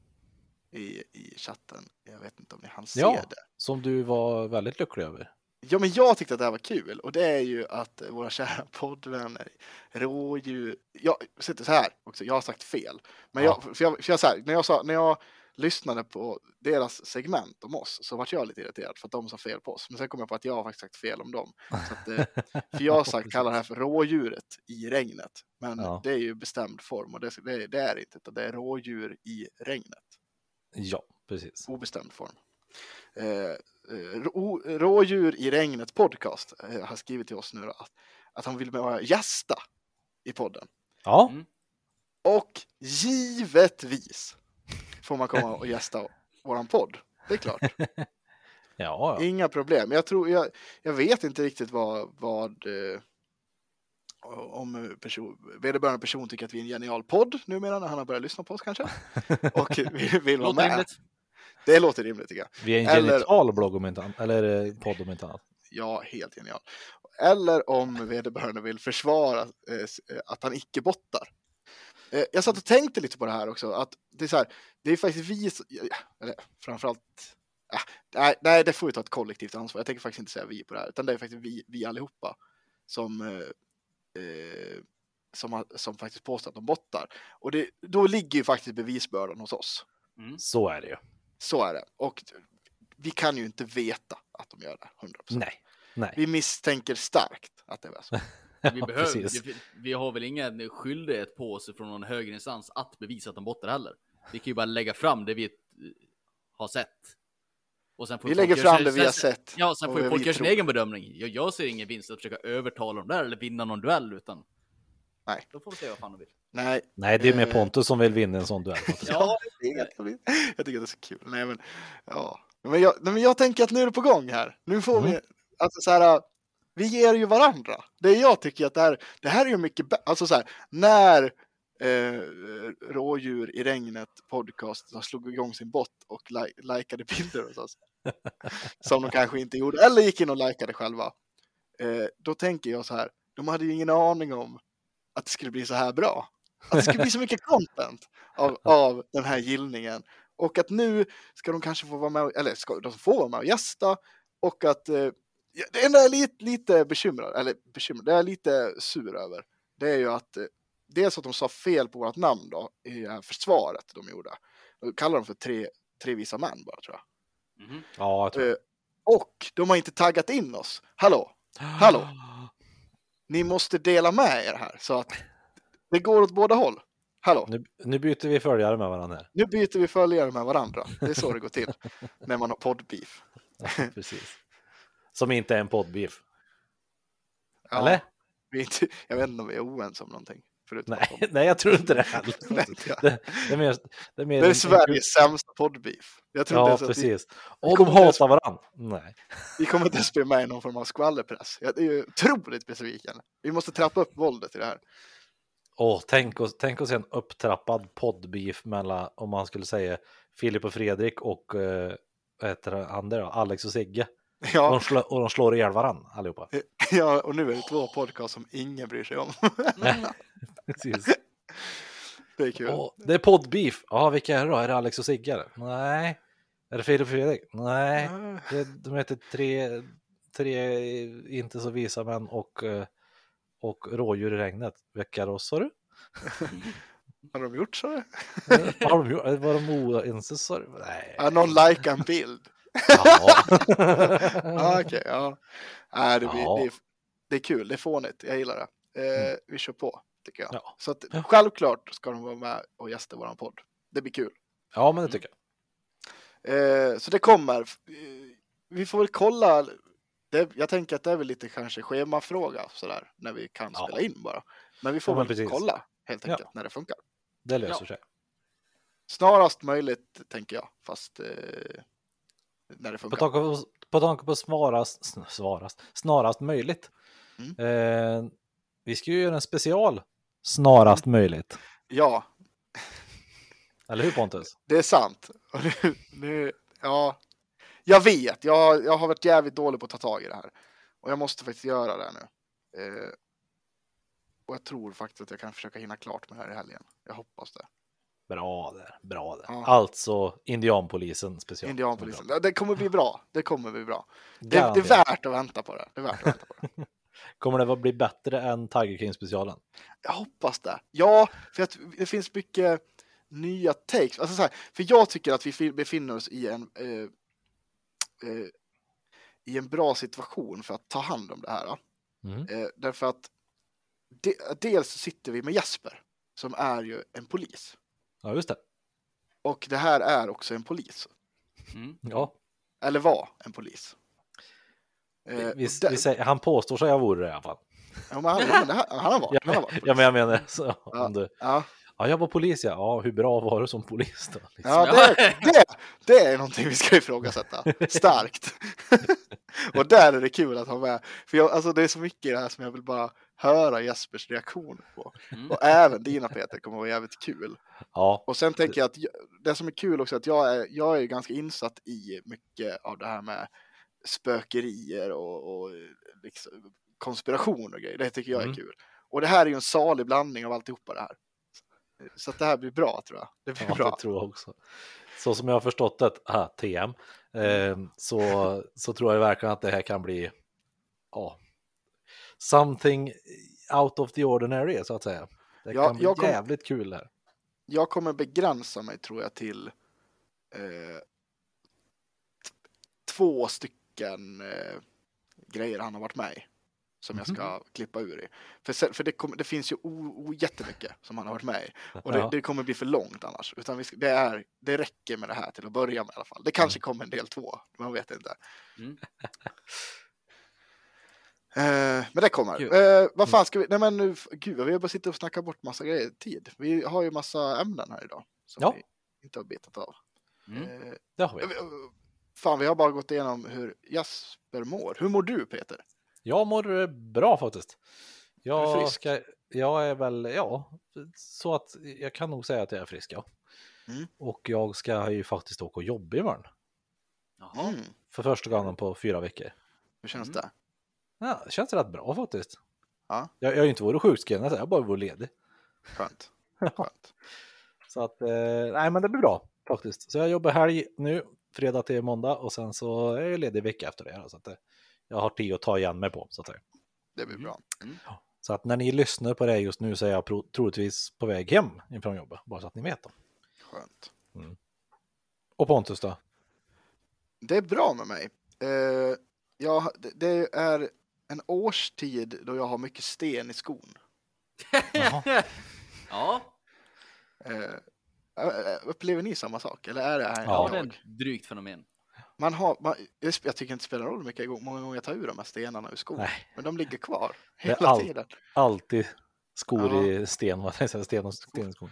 [SPEAKER 2] i, i chatten. Jag vet inte om ni hann se
[SPEAKER 4] Ja.
[SPEAKER 2] det.
[SPEAKER 4] Som du var väldigt lycklig över.
[SPEAKER 2] Ja, men jag tyckte att det här var kul och det är ju att våra kära poddvänner rådjur. Jag sitter så här också. Jag har sagt fel, men
[SPEAKER 4] Ja.
[SPEAKER 2] jag, för jag, för jag, så här, när jag sa när jag lyssnade på deras segment om oss så vart jag lite irriterad för att de sa fel på oss. Men sen kom jag på att jag har faktiskt sagt fel om dem. Att, eh, för jag har sagt kallar det här för rådjuret i regnet, men
[SPEAKER 4] Ja.
[SPEAKER 2] det är ju bestämd form och det, det, det är inte. utan Det är rådjur i regnet
[SPEAKER 4] Ja, precis.
[SPEAKER 2] obestämd form. Eh, eh, rå, rådjur i regnet podcast eh, har skrivit till oss nu då, att, att han vill vara gästa i podden.
[SPEAKER 4] Ja,
[SPEAKER 3] Mm.
[SPEAKER 2] Och givetvis får man komma och gästa våran podd. Det är klart,
[SPEAKER 4] ja, ja.
[SPEAKER 2] inga problem. Jag, tror, jag, jag vet inte riktigt vad, vad eh, om person, vederbörande person tycker att vi är en genial podd numera när han har börjat lyssna på oss kanske. Och vill, vill vara med. Det låter rimligt tycker jag.
[SPEAKER 4] Vi är en
[SPEAKER 2] Eller-
[SPEAKER 4] genital blogg om inte annat. Eller eh, podd om inte annat.
[SPEAKER 2] Ja, helt genial. Eller om vederbörande vill försvara eh, eh, att han icke bottar. Eh, jag satt och tänkte lite på det här också, att det är så här, det är faktiskt vi, eller framförallt, äh, nej, nej, det får vi ta ett kollektivt ansvar. Jag tänker faktiskt inte säga vi på det här, utan det är faktiskt vi, vi allihopa som, eh, eh, som, har, som faktiskt påstår att de bottar. Och det, då ligger ju faktiskt bevisbördan hos oss.
[SPEAKER 3] Mm.
[SPEAKER 4] Så är det ju.
[SPEAKER 2] Så är det. Och vi kan ju inte veta att de gör det, 100%.
[SPEAKER 4] Nej, nej.
[SPEAKER 2] Vi misstänker starkt att det är så.
[SPEAKER 3] Vi, behöver, vi, vi har väl ingen skyldighet på oss från någon högre instans att bevisa att de bottar heller. Vi kan ju bara lägga fram det vi eh, har sett. Och sen får
[SPEAKER 2] Vi lägger fram det vi har sett.
[SPEAKER 3] Ja, sen får ju folk
[SPEAKER 2] vi
[SPEAKER 3] göra sin egen bedömning. Jag, jag ser ingen vinst att försöka övertala dem där eller vinna någon duell, utan
[SPEAKER 2] Nej.
[SPEAKER 3] då får vi se vad fan de vill.
[SPEAKER 2] Nej.
[SPEAKER 4] Nej, det är mer
[SPEAKER 2] Eh.
[SPEAKER 4] Pontus som vill vinna en sån duell.
[SPEAKER 2] Ja, är jätteroligt. jag tycker det är så kul. Nej, men, ja. men, jag, men jag tänker att nu är det på gång här. Nu får vi,
[SPEAKER 4] Mm.
[SPEAKER 2] alltså så här, vi ger ju varandra. Det jag tycker att det här, det här är ju mycket bättre. Alltså så här, när eh, Rådjur i regnet podcast slog igång sin bot och li likade bilder hos oss. som de kanske inte gjorde, eller gick in och likade själva. Eh, då tänker jag så här, de hade ju ingen aning om att det skulle bli så här bra. Att det skulle bli så mycket content av, av den här gillningen. Och att nu ska de kanske få vara med, och- eller ska de få vara med och gästa. Och att eh, det enda jag är lite, lite bekymrad, eller bekymrad, det jag är lite sur över. Det är ju att eh, dels att de sa fel på vårt namn då, i det här försvaret de gjorde. De kallar dem för tre, tre visa män bara tror jag.
[SPEAKER 3] Mhm.
[SPEAKER 4] Ja, jag tror
[SPEAKER 2] Eh, och de har inte taggat in oss. Hallå, hallå. ni måste dela med er här så att det går åt båda håll. Hallå,
[SPEAKER 4] Nu, nu byter vi följare med varandra här.
[SPEAKER 2] nu byter vi följare med varandra. Det är så det går till när man har poddbeef.
[SPEAKER 4] Ja, precis. Som inte är en poddbeef.
[SPEAKER 2] Ja,
[SPEAKER 4] Eller?
[SPEAKER 2] Vi inte, jag vet inte om vi är oense om någonting.
[SPEAKER 4] Nej, nej, jag tror inte det heller.
[SPEAKER 2] Nej.
[SPEAKER 4] Det, det är mer, det är mer
[SPEAKER 2] Det är
[SPEAKER 4] en-
[SPEAKER 2] Sveriges sämsta poddbeef. Jag tror inte
[SPEAKER 4] Ja,
[SPEAKER 2] ens att vi,
[SPEAKER 4] precis. Och de
[SPEAKER 2] inte
[SPEAKER 4] hatar varandra. Nej.
[SPEAKER 2] vi kommer inte ens bli med i någon form av skvallerpress. Jag är ju otroligt besviken. Vi måste trappa upp våldet i det här.
[SPEAKER 4] Åh, tänk, oss, tänk oss en upptrappad poddbeef mellan, om man skulle säga, Filip och Fredrik och eh, vad heter det, andra då? Alex och Sigge. Och,
[SPEAKER 2] Ja,
[SPEAKER 4] de slå, och de slår ihjäl varandra allihopa.
[SPEAKER 2] ja, och nu är det två podcast som ingen bryr sig om.
[SPEAKER 4] Precis.
[SPEAKER 2] Det är kul.
[SPEAKER 4] Åh, det är poddbeef. Ja, vilka är det då? Är det Alex och Sigge? Nej. Är det Filip och Fredrik? Nej. Det, de heter tre, tre inte så visa män och, eh, och rådjur i regnet. Vilka då sa du?
[SPEAKER 2] Har de gjort så?
[SPEAKER 4] Vad har de gjort? Var de oense sa du? Nej.
[SPEAKER 2] Ja, någon likar en bild.
[SPEAKER 4] Ja.
[SPEAKER 2] Ja, okej, ja. Nej, det, blir,
[SPEAKER 4] Ja.
[SPEAKER 2] det, är, det är kul, det är fånigt, jag gillar det. Eh, Vi kör på, tycker jag.
[SPEAKER 4] Ja.
[SPEAKER 2] Så att, självklart ska de vara med och gästa våran podd. Det blir kul.
[SPEAKER 4] ja, men det tycker jag.
[SPEAKER 2] Eh, så det kommer. Eh, Vi får väl kolla. Det, jag tänker att det är väl lite kanske schemafråga sådär när vi kan
[SPEAKER 4] Ja.
[SPEAKER 2] spela in bara. Men vi får
[SPEAKER 4] Ja,
[SPEAKER 2] väl
[SPEAKER 4] precis.
[SPEAKER 2] kolla helt
[SPEAKER 4] Ja.
[SPEAKER 2] enkelt när det funkar.
[SPEAKER 4] Det löser
[SPEAKER 3] Ja.
[SPEAKER 4] sig.
[SPEAKER 2] Snarast möjligt tänker jag, fast eh, när det
[SPEAKER 4] På
[SPEAKER 2] funkar.
[SPEAKER 4] tanke på, på, tanke på svarast, sn- svarast, snarast möjligt.
[SPEAKER 2] Mm.
[SPEAKER 4] Eh, vi ska ju göra en special snarast möjligt.
[SPEAKER 2] Ja,
[SPEAKER 4] Eller hur Pontus?
[SPEAKER 2] det är sant. Nu, nu, ja, jag vet, jag, jag har varit jävligt dålig på att ta tag i det här. Och jag måste faktiskt göra det nu. Eh, och jag tror faktiskt att jag kan försöka hinna klart med det här i helgen. Jag hoppas det.
[SPEAKER 4] Bra där, bra där.
[SPEAKER 2] Ja.
[SPEAKER 4] Alltså Indianpolisen special.
[SPEAKER 2] Indianpolisen. Det kommer bli bra. Det kommer bli bra. Det, det är värt att vänta på det. Det är värt att vänta på det.
[SPEAKER 4] Kommer det att bli bättre än Tiger King specialen?
[SPEAKER 2] Jag hoppas det. Ja, för att det finns mycket nya takes. Alltså så här, för jag tycker att vi fi- befinner oss i en eh, eh, i en bra situation för att ta hand om det här.
[SPEAKER 4] Mm.
[SPEAKER 2] Eh, därför att de, dels sitter vi med Jesper som är ju en polis
[SPEAKER 4] Ja, just det.
[SPEAKER 2] och det här är också en polis.
[SPEAKER 3] Mm.
[SPEAKER 4] Ja,
[SPEAKER 2] Eller var en polis. Eh,
[SPEAKER 4] vi,
[SPEAKER 2] där-
[SPEAKER 4] vi säger, han påstår sig ha vore det i alla fall.
[SPEAKER 2] ja, men han, ja, men det här, han har varit.
[SPEAKER 4] Ja,
[SPEAKER 2] Han har
[SPEAKER 4] men,
[SPEAKER 2] varit
[SPEAKER 4] ja, men jag menar, så,
[SPEAKER 2] Ja.
[SPEAKER 4] om du,
[SPEAKER 2] ja.
[SPEAKER 4] Ja, jag var polis ja. Ja, hur bra var du som polis då? Liksom.
[SPEAKER 2] Ja, det, det, det är någonting vi ska ifrågasätta. Starkt. och där är det kul att ha med. För jag, alltså, det är så mycket i det här som jag vill bara höra Jespers reaktion på.
[SPEAKER 3] Mm.
[SPEAKER 2] Och även dina Peter kommer vara jävligt kul.
[SPEAKER 4] ja.
[SPEAKER 2] Och sen tänker jag att det som är kul också är att jag är, jag är ju ganska insatt i mycket av det här med spökerier och, och liksom, konspiration och grejer. Det tycker jag är
[SPEAKER 4] Mm.
[SPEAKER 2] kul. Och det här är ju en salig blandning av alltihopa det här. Så att det här blir bra tror jag. Det blir
[SPEAKER 4] Ja,
[SPEAKER 2] bra.
[SPEAKER 4] det tror jag också. Så som jag har förstått det, ah, TM, eh, så, så tror jag verkligen att det här kan bli ja, something out of the ordinary så att säga. Det
[SPEAKER 2] Ja,
[SPEAKER 4] kan bli
[SPEAKER 2] jag kom-
[SPEAKER 4] jävligt kul här.
[SPEAKER 2] Jag kommer begränsa mig tror jag till eh, två stycken eh, grejer han har varit med i. Som jag ska klippa ur i. För, sen, för det, kommer- det finns ju o, o, jättemycket som han har varit med i. Och det,
[SPEAKER 4] Ja.
[SPEAKER 2] det kommer bli för långt annars. Utan ska, det, är, det räcker med det här till att börja med i alla fall. Det kanske kommer en del två, man vet inte.
[SPEAKER 3] Mm.
[SPEAKER 2] Eh, men det kommer. Eh, vad fan ska vi, nej men nu, gud vi har bara suttit och snackat bort massa grejer, tid. Vi har ju massa ämnen här idag. Som
[SPEAKER 4] Ja.
[SPEAKER 2] vi inte har betat av.
[SPEAKER 3] Mm.
[SPEAKER 2] Eh,
[SPEAKER 4] Det har vi.
[SPEAKER 2] eh, fan vi har bara gått igenom hur Jasper mår. Hur mår du Peter?
[SPEAKER 4] Jag mår eh, bra faktiskt. Jag,
[SPEAKER 2] frisk?
[SPEAKER 4] ska, jag är väl, ja, så att jag kan nog säga att jag är frisk, ja.
[SPEAKER 2] Mm.
[SPEAKER 4] Och jag ska ju faktiskt åka och jobba imorgon.
[SPEAKER 3] Jaha.
[SPEAKER 2] Mm,
[SPEAKER 4] För första gången på fyra veckor.
[SPEAKER 2] hur känns
[SPEAKER 3] Mm.
[SPEAKER 2] det?
[SPEAKER 4] Ja, det känns rätt bra faktiskt.
[SPEAKER 2] Ja.
[SPEAKER 4] Jag, jag har ju inte varit sjukskriven, jag har bara varit ledig.
[SPEAKER 2] Skönt. Skönt.
[SPEAKER 4] Så att, eh, nej men det blir bra faktiskt. Så jag jobbar helg nu, fredag till måndag och sen så är jag ledig vecka efter det. Så att eh, jag har tid att ta igen mig på så att säga.
[SPEAKER 2] Det blir
[SPEAKER 3] Mm.
[SPEAKER 2] bra.
[SPEAKER 4] Så att när ni lyssnar på det just nu så är jag pro- troligtvis på väg hem ifrån jobbet, bara så att ni vet. Då.
[SPEAKER 2] Skönt.
[SPEAKER 4] Och Pontus då?
[SPEAKER 2] Det är bra med mig. Eh, jag, det- det är en årstid då jag har mycket sten i skon.
[SPEAKER 3] Ja,
[SPEAKER 2] eh, upplever ni samma sak? Eller är det här
[SPEAKER 4] Ja,
[SPEAKER 3] ja det är ett drygt fenomen.
[SPEAKER 2] Man har, man, jag jag tycker inte det spelar roll hur mycket gång- många gånger jag tar ur de här stenarna ur skon.
[SPEAKER 4] Nej.
[SPEAKER 2] Men de ligger kvar hela
[SPEAKER 4] allt.
[SPEAKER 2] tiden.
[SPEAKER 4] Alltid skor
[SPEAKER 2] Ja.
[SPEAKER 4] i sten, vad jag, sten och sten i skon.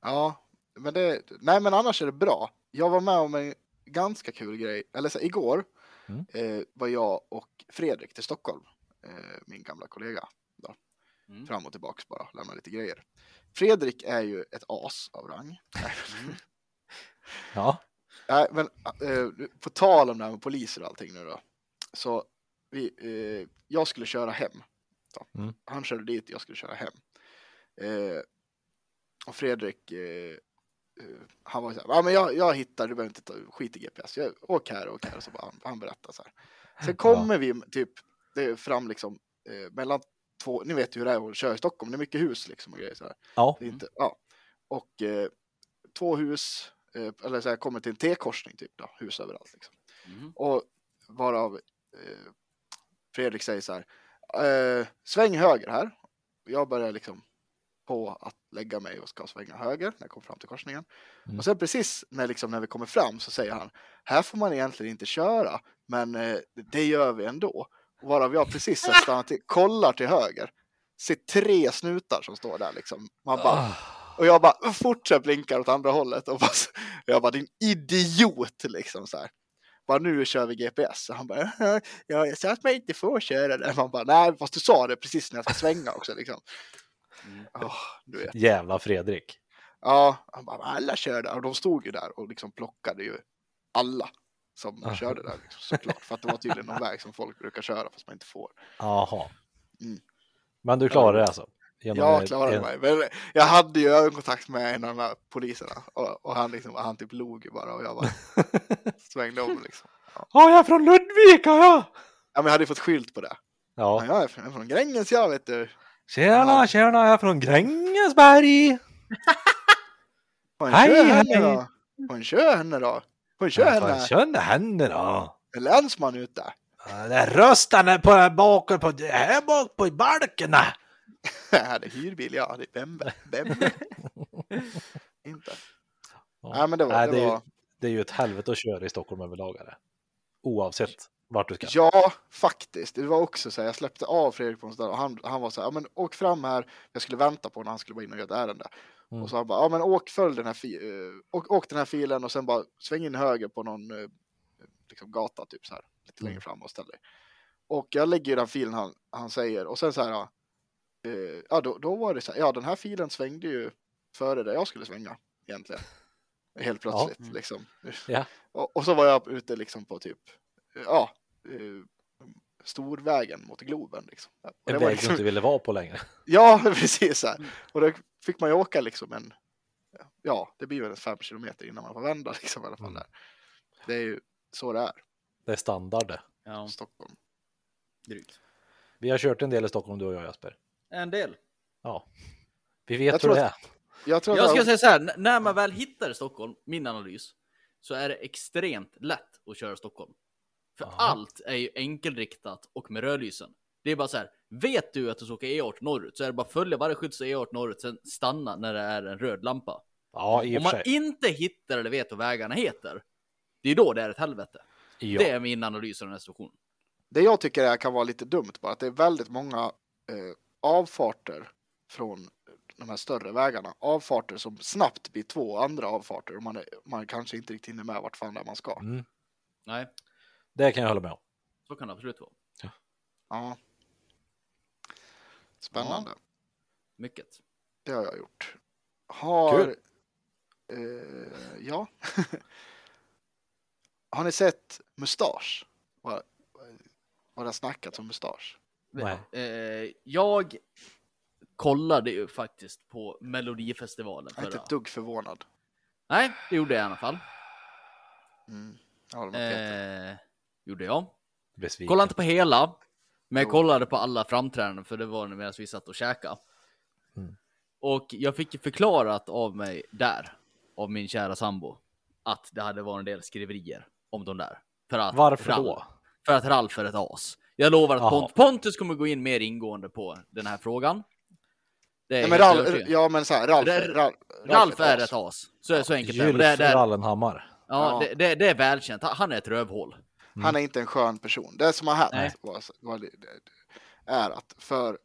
[SPEAKER 2] Ja, men det, nej men annars är det bra. Jag var med om en ganska kul grej, eller så, igår
[SPEAKER 4] Mm.
[SPEAKER 2] eh, var jag och Fredrik till Stockholm, eh, min gamla kollega. Då.
[SPEAKER 3] Mm.
[SPEAKER 2] Fram och tillbaks bara, lämna lite grejer. Fredrik är ju ett as av rang.
[SPEAKER 3] Mm.
[SPEAKER 4] Ja,
[SPEAKER 2] Nej, men eh, på tal om det här med poliser och allting nu då. Så vi, eh, jag skulle köra hem.
[SPEAKER 4] Mm.
[SPEAKER 2] Han körde dit, jag skulle köra hem. Eh, och Fredrik, eh, eh, han var så här, ja men jag, jag hittar, du behöver inte ta skit i GPS, jag, åk här, åk här. Och så bara, han, han berättar så här. Sen kommer vi typ det är fram liksom eh, mellan två, ni vet ju hur det är att köra i Stockholm, det är mycket hus liksom och grejer så här.
[SPEAKER 4] ja.
[SPEAKER 2] Det är inte, ja. Och eh, två hus, eh, eller så här, kommer till en T-korsning typ då, hus överallt liksom.
[SPEAKER 3] Mm.
[SPEAKER 2] Och varav eh, Fredrik säger så här, eh, sväng höger här. Jag börjar liksom på att lägga mig och ska svänga höger när jag kommer fram till korsningen.
[SPEAKER 4] Mm.
[SPEAKER 2] Och sen precis när, liksom, när vi kommer fram så säger han, här får man egentligen inte köra, men eh, det gör vi ändå. Och varav jag precis har stannat till, kollar till höger, ser tre snutar som står där liksom. Man bara,
[SPEAKER 4] Ah,
[SPEAKER 2] och jag bara fortsätter blinka åt andra hållet och bara, jag bara din idiot liksom så här. Bara nu kör vi GPS. Och han bara, ja, jag sa att man inte får köra där. Man bara, nej, fast du sa det precis när jag ska svänga också liksom.
[SPEAKER 3] Mm.
[SPEAKER 2] Åh, du vet.
[SPEAKER 4] jävla Fredrik.
[SPEAKER 2] Ja, han bara, alla kör där. Och de stod ju där och liksom plockade ju alla som
[SPEAKER 4] Ah.
[SPEAKER 2] körde där liksom, såklart. För att det var tydligen någon väg som folk brukar köra fast man inte får.
[SPEAKER 4] Jaha.
[SPEAKER 2] Mm.
[SPEAKER 4] Men du klarade det alltså?
[SPEAKER 2] Jag klarade
[SPEAKER 4] en-
[SPEAKER 2] mig. Men jag hade ju ögonkontakt med en av de här poliserna och, och han, liksom, han typ log ju bara och jag bara svängde om liksom.
[SPEAKER 4] Ja, jag är från Ludvika ja!
[SPEAKER 2] Ja, men jag hade ju fått skylt på det.
[SPEAKER 4] Ja.
[SPEAKER 2] Ja, jag är från, jag är från Gränges jag vet du.
[SPEAKER 4] Tjena,
[SPEAKER 2] Ja.
[SPEAKER 4] tjena, jag är från Grängesberg!
[SPEAKER 2] Får en
[SPEAKER 4] Hej,
[SPEAKER 2] kör
[SPEAKER 4] hej.
[SPEAKER 2] henne då? Får en kör henne då? Får en kör henne?
[SPEAKER 4] Då!
[SPEAKER 2] Är länsman ute?
[SPEAKER 4] Ja, Det är rösten på bakåt på, här bak på balkarna!
[SPEAKER 2] Ja, det är hyrbil, ja. Det är Bembe. Bembe. Inte. Nej, men det var...
[SPEAKER 4] Nej,
[SPEAKER 2] det
[SPEAKER 4] det, är ju, det är ju ett helvete att köra i Stockholm överlag. är det. Oavsett vart du ska.
[SPEAKER 2] Ja, faktiskt. Det var också så här, jag släppte av Fredrik på en ställe och han, han var så här, ja men åk fram här, jag skulle vänta på när han skulle vara inne och göra ett ärende.
[SPEAKER 4] Mm.
[SPEAKER 2] Och så han bara, ja men åk, följ den här, eh, åk, åk den här filen och sen bara sväng in höger på någon eh, liksom gata typ så här, lite längre
[SPEAKER 4] Mm.
[SPEAKER 2] fram och ställ dig. Och jag lägger ju den filen han, han säger och sen så här, ja, eh, ja då, då var det så här, ja den här filen svängde ju före där jag skulle svänga egentligen. Helt plötsligt
[SPEAKER 3] Mm.
[SPEAKER 2] liksom.
[SPEAKER 4] Ja.
[SPEAKER 2] Och, och så var jag ute liksom på typ, ja, eh, Storvägen mot Globen. Liksom. Och
[SPEAKER 4] En
[SPEAKER 2] det
[SPEAKER 4] väg
[SPEAKER 2] var
[SPEAKER 4] du
[SPEAKER 2] liksom,
[SPEAKER 4] inte ville vara på längre.
[SPEAKER 2] Ja, precis så här.
[SPEAKER 3] Mm.
[SPEAKER 2] Och då fick man ju åka liksom en, ja, det blir väl en fem kilometer innan man får vända liksom i alla fall
[SPEAKER 4] Mm.
[SPEAKER 2] där. Det är ju så det är,
[SPEAKER 4] Det är standard det.
[SPEAKER 3] Ja,
[SPEAKER 2] Stockholm.
[SPEAKER 3] drygt.
[SPEAKER 4] Vi har kört en del i Stockholm du och jag Jesper.
[SPEAKER 3] En del.
[SPEAKER 4] Ja. Vi vet
[SPEAKER 2] Jag
[SPEAKER 4] hur
[SPEAKER 2] tror
[SPEAKER 4] det är.
[SPEAKER 2] Jag tror
[SPEAKER 3] Jag
[SPEAKER 2] att
[SPEAKER 3] ska säga så här, när man väl hittar Stockholm, min analys, så är det extremt lätt att köra Stockholm. För
[SPEAKER 4] Ja.
[SPEAKER 3] allt är ju enkelriktat och med rödlysen. Det är bara så här, vet du att du ska åka E18 norrut så är det bara följa varje skjuts E18 norrut, sen stanna när det är en röd lampa.
[SPEAKER 4] Ja, i och
[SPEAKER 3] Om man
[SPEAKER 4] sig.
[SPEAKER 3] inte hittar eller vet vad vägarna heter, det är då det är ett helvete.
[SPEAKER 4] Ja.
[SPEAKER 3] Det är min analys av den här situationen.
[SPEAKER 2] det jag tycker är, kan vara lite dumt bara, att det är väldigt många eh, avfarter från de här större vägarna. Avfarter som snabbt blir två andra avfarter och man, är, man kanske inte riktigt hinner med vart fan det är man ska.
[SPEAKER 4] Mm.
[SPEAKER 3] Nej,
[SPEAKER 4] Det kan jag hålla med om.
[SPEAKER 3] så kan det absolut vara.
[SPEAKER 2] Ja. Spännande.
[SPEAKER 3] Mycket.
[SPEAKER 2] Det har jag gjort. Har...
[SPEAKER 4] Kul.
[SPEAKER 2] Eh, ja. har ni sett Mustasch? Vad det har snackats om Mustasch?
[SPEAKER 4] Nej.
[SPEAKER 3] Eh, jag kollade ju faktiskt på Melodifestivalen
[SPEAKER 2] Jag är inte ett dugg förvånad.
[SPEAKER 3] Nej, det gjorde jag i alla fall.
[SPEAKER 2] Mm.
[SPEAKER 3] Eh, gjorde jag.
[SPEAKER 4] Besviken.
[SPEAKER 3] Kollade inte på hela, Men jag kollade på alla framträdanden för det var medan vi satt och käkade.
[SPEAKER 4] Mm.
[SPEAKER 3] Och jag fick ju förklarat av mig där, av min kära sambo, att det hade varit en del skriverier om de där. För att
[SPEAKER 4] Varför
[SPEAKER 3] Ralf,
[SPEAKER 4] då?
[SPEAKER 3] För att Ralf är ett as. Jag lovar att. Pont Pontus kommer gå in mer ingående på den här frågan. Är
[SPEAKER 2] Nej, men Ralf, ja men så här, Ralf,
[SPEAKER 3] Ralf-
[SPEAKER 2] Ralf,
[SPEAKER 3] Ralf är ett as. Så, så enkelt är det.
[SPEAKER 4] Gylf
[SPEAKER 3] Och det.
[SPEAKER 4] Rallenhammar.
[SPEAKER 3] ja,
[SPEAKER 2] Ja.
[SPEAKER 3] Det, det, det är välkänt. Han är ett rövhål.
[SPEAKER 2] Han är inte en skön person. Det som har hänt är att för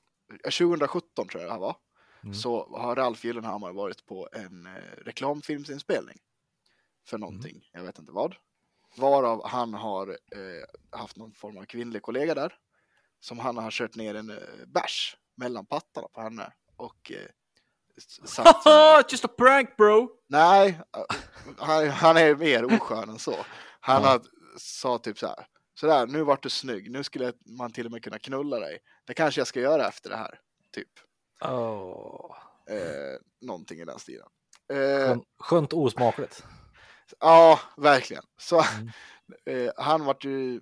[SPEAKER 2] 2017 tror jag det här var,
[SPEAKER 4] Mm.
[SPEAKER 2] så har Ralf Gyllenhammar varit på en eh, reklamfilmsinspelning för någonting, jag vet inte vad. Varav han har eh, haft någon form av kvinnlig kollega där, som han har kört ner en eh, bärs mellan pattarna på henne och eh, s- sagt
[SPEAKER 3] Haha, just a prank bro!
[SPEAKER 2] Nej, han, han är mer oskön än så. Han har, sa typ så här. Sådär, nu vart du snygg. Nu skulle man till och med kunna knulla dig. Det kanske jag ska göra efter det här. Typ.
[SPEAKER 4] Oh.
[SPEAKER 2] Eh, någonting i den stilen. Eh,
[SPEAKER 4] Skönt, skönt osmakligt.
[SPEAKER 2] Ja, verkligen. Så
[SPEAKER 4] Mm.
[SPEAKER 2] eh, han vart ju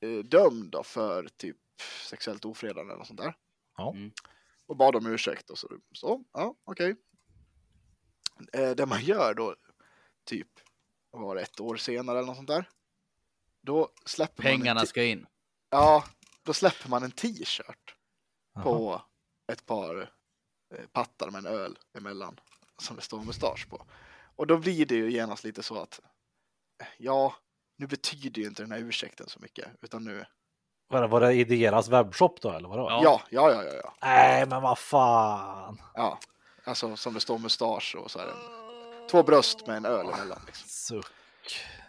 [SPEAKER 2] eh, dömd då för typ sexuellt ofredande eller något sånt där.
[SPEAKER 4] Ja.
[SPEAKER 3] Mm.
[SPEAKER 2] Och bad om ursäkt och så. Så, ja, okej. Eh, det man gör då, typ, var det, ett år senare eller något sånt där. Då släpper man en
[SPEAKER 3] Pengarna
[SPEAKER 2] t-
[SPEAKER 3] ska in.
[SPEAKER 2] Ja, då släpper man en t-shirt på ett par pattar med en öl emellan som det står mustasch på. Och då blir det ju genast lite så att ja, nu betyder ju inte den här ursäkten så mycket, utan nu,
[SPEAKER 4] Var det, var det i deras webbshop då eller vadå?
[SPEAKER 3] Ja.
[SPEAKER 2] ja, ja, ja, ja, ja,
[SPEAKER 4] Nej, men vad fan.
[SPEAKER 2] ja. Alltså som det står mustasch och så är det två bröst med en öl emellan. Liksom.
[SPEAKER 4] Suck.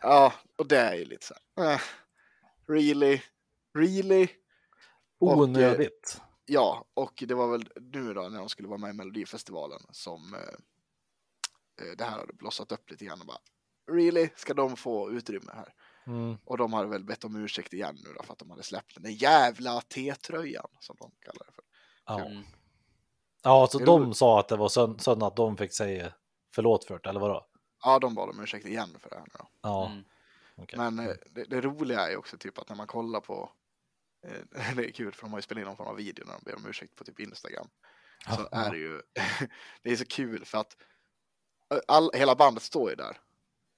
[SPEAKER 2] Ja, och det är ju lite så här, eh, really, really? Och, eh,
[SPEAKER 4] Onödigt.
[SPEAKER 2] Ja, och det var väl nu då när de skulle vara med i Melodifestivalen som eh, det här hade blossat upp lite grann och bara Really? Ska de få utrymme här?
[SPEAKER 4] Mm.
[SPEAKER 2] Och de hade väl bett om ursäkt igen nu då för att de hade släppt den där jävla T-tröjan som de kallar det för.
[SPEAKER 4] Ja.
[SPEAKER 3] Mm.
[SPEAKER 4] ja, så
[SPEAKER 2] Det är
[SPEAKER 4] de sa att det var synd att de fick säga förlåt för det, eller vadå?
[SPEAKER 2] Ja, de bad om ursäkt igen för det här nu då.
[SPEAKER 4] Ja,
[SPEAKER 3] Mm.
[SPEAKER 4] okej.
[SPEAKER 2] Men eh, det, det roliga är ju också typ att när man kollar på eh, det är kul för de har ju spelat in någon form av video när de ber om ursäkt på typ Instagram. Så
[SPEAKER 4] Ja.
[SPEAKER 2] är det ju, det är så kul för att eh, all, hela bandet står ju där.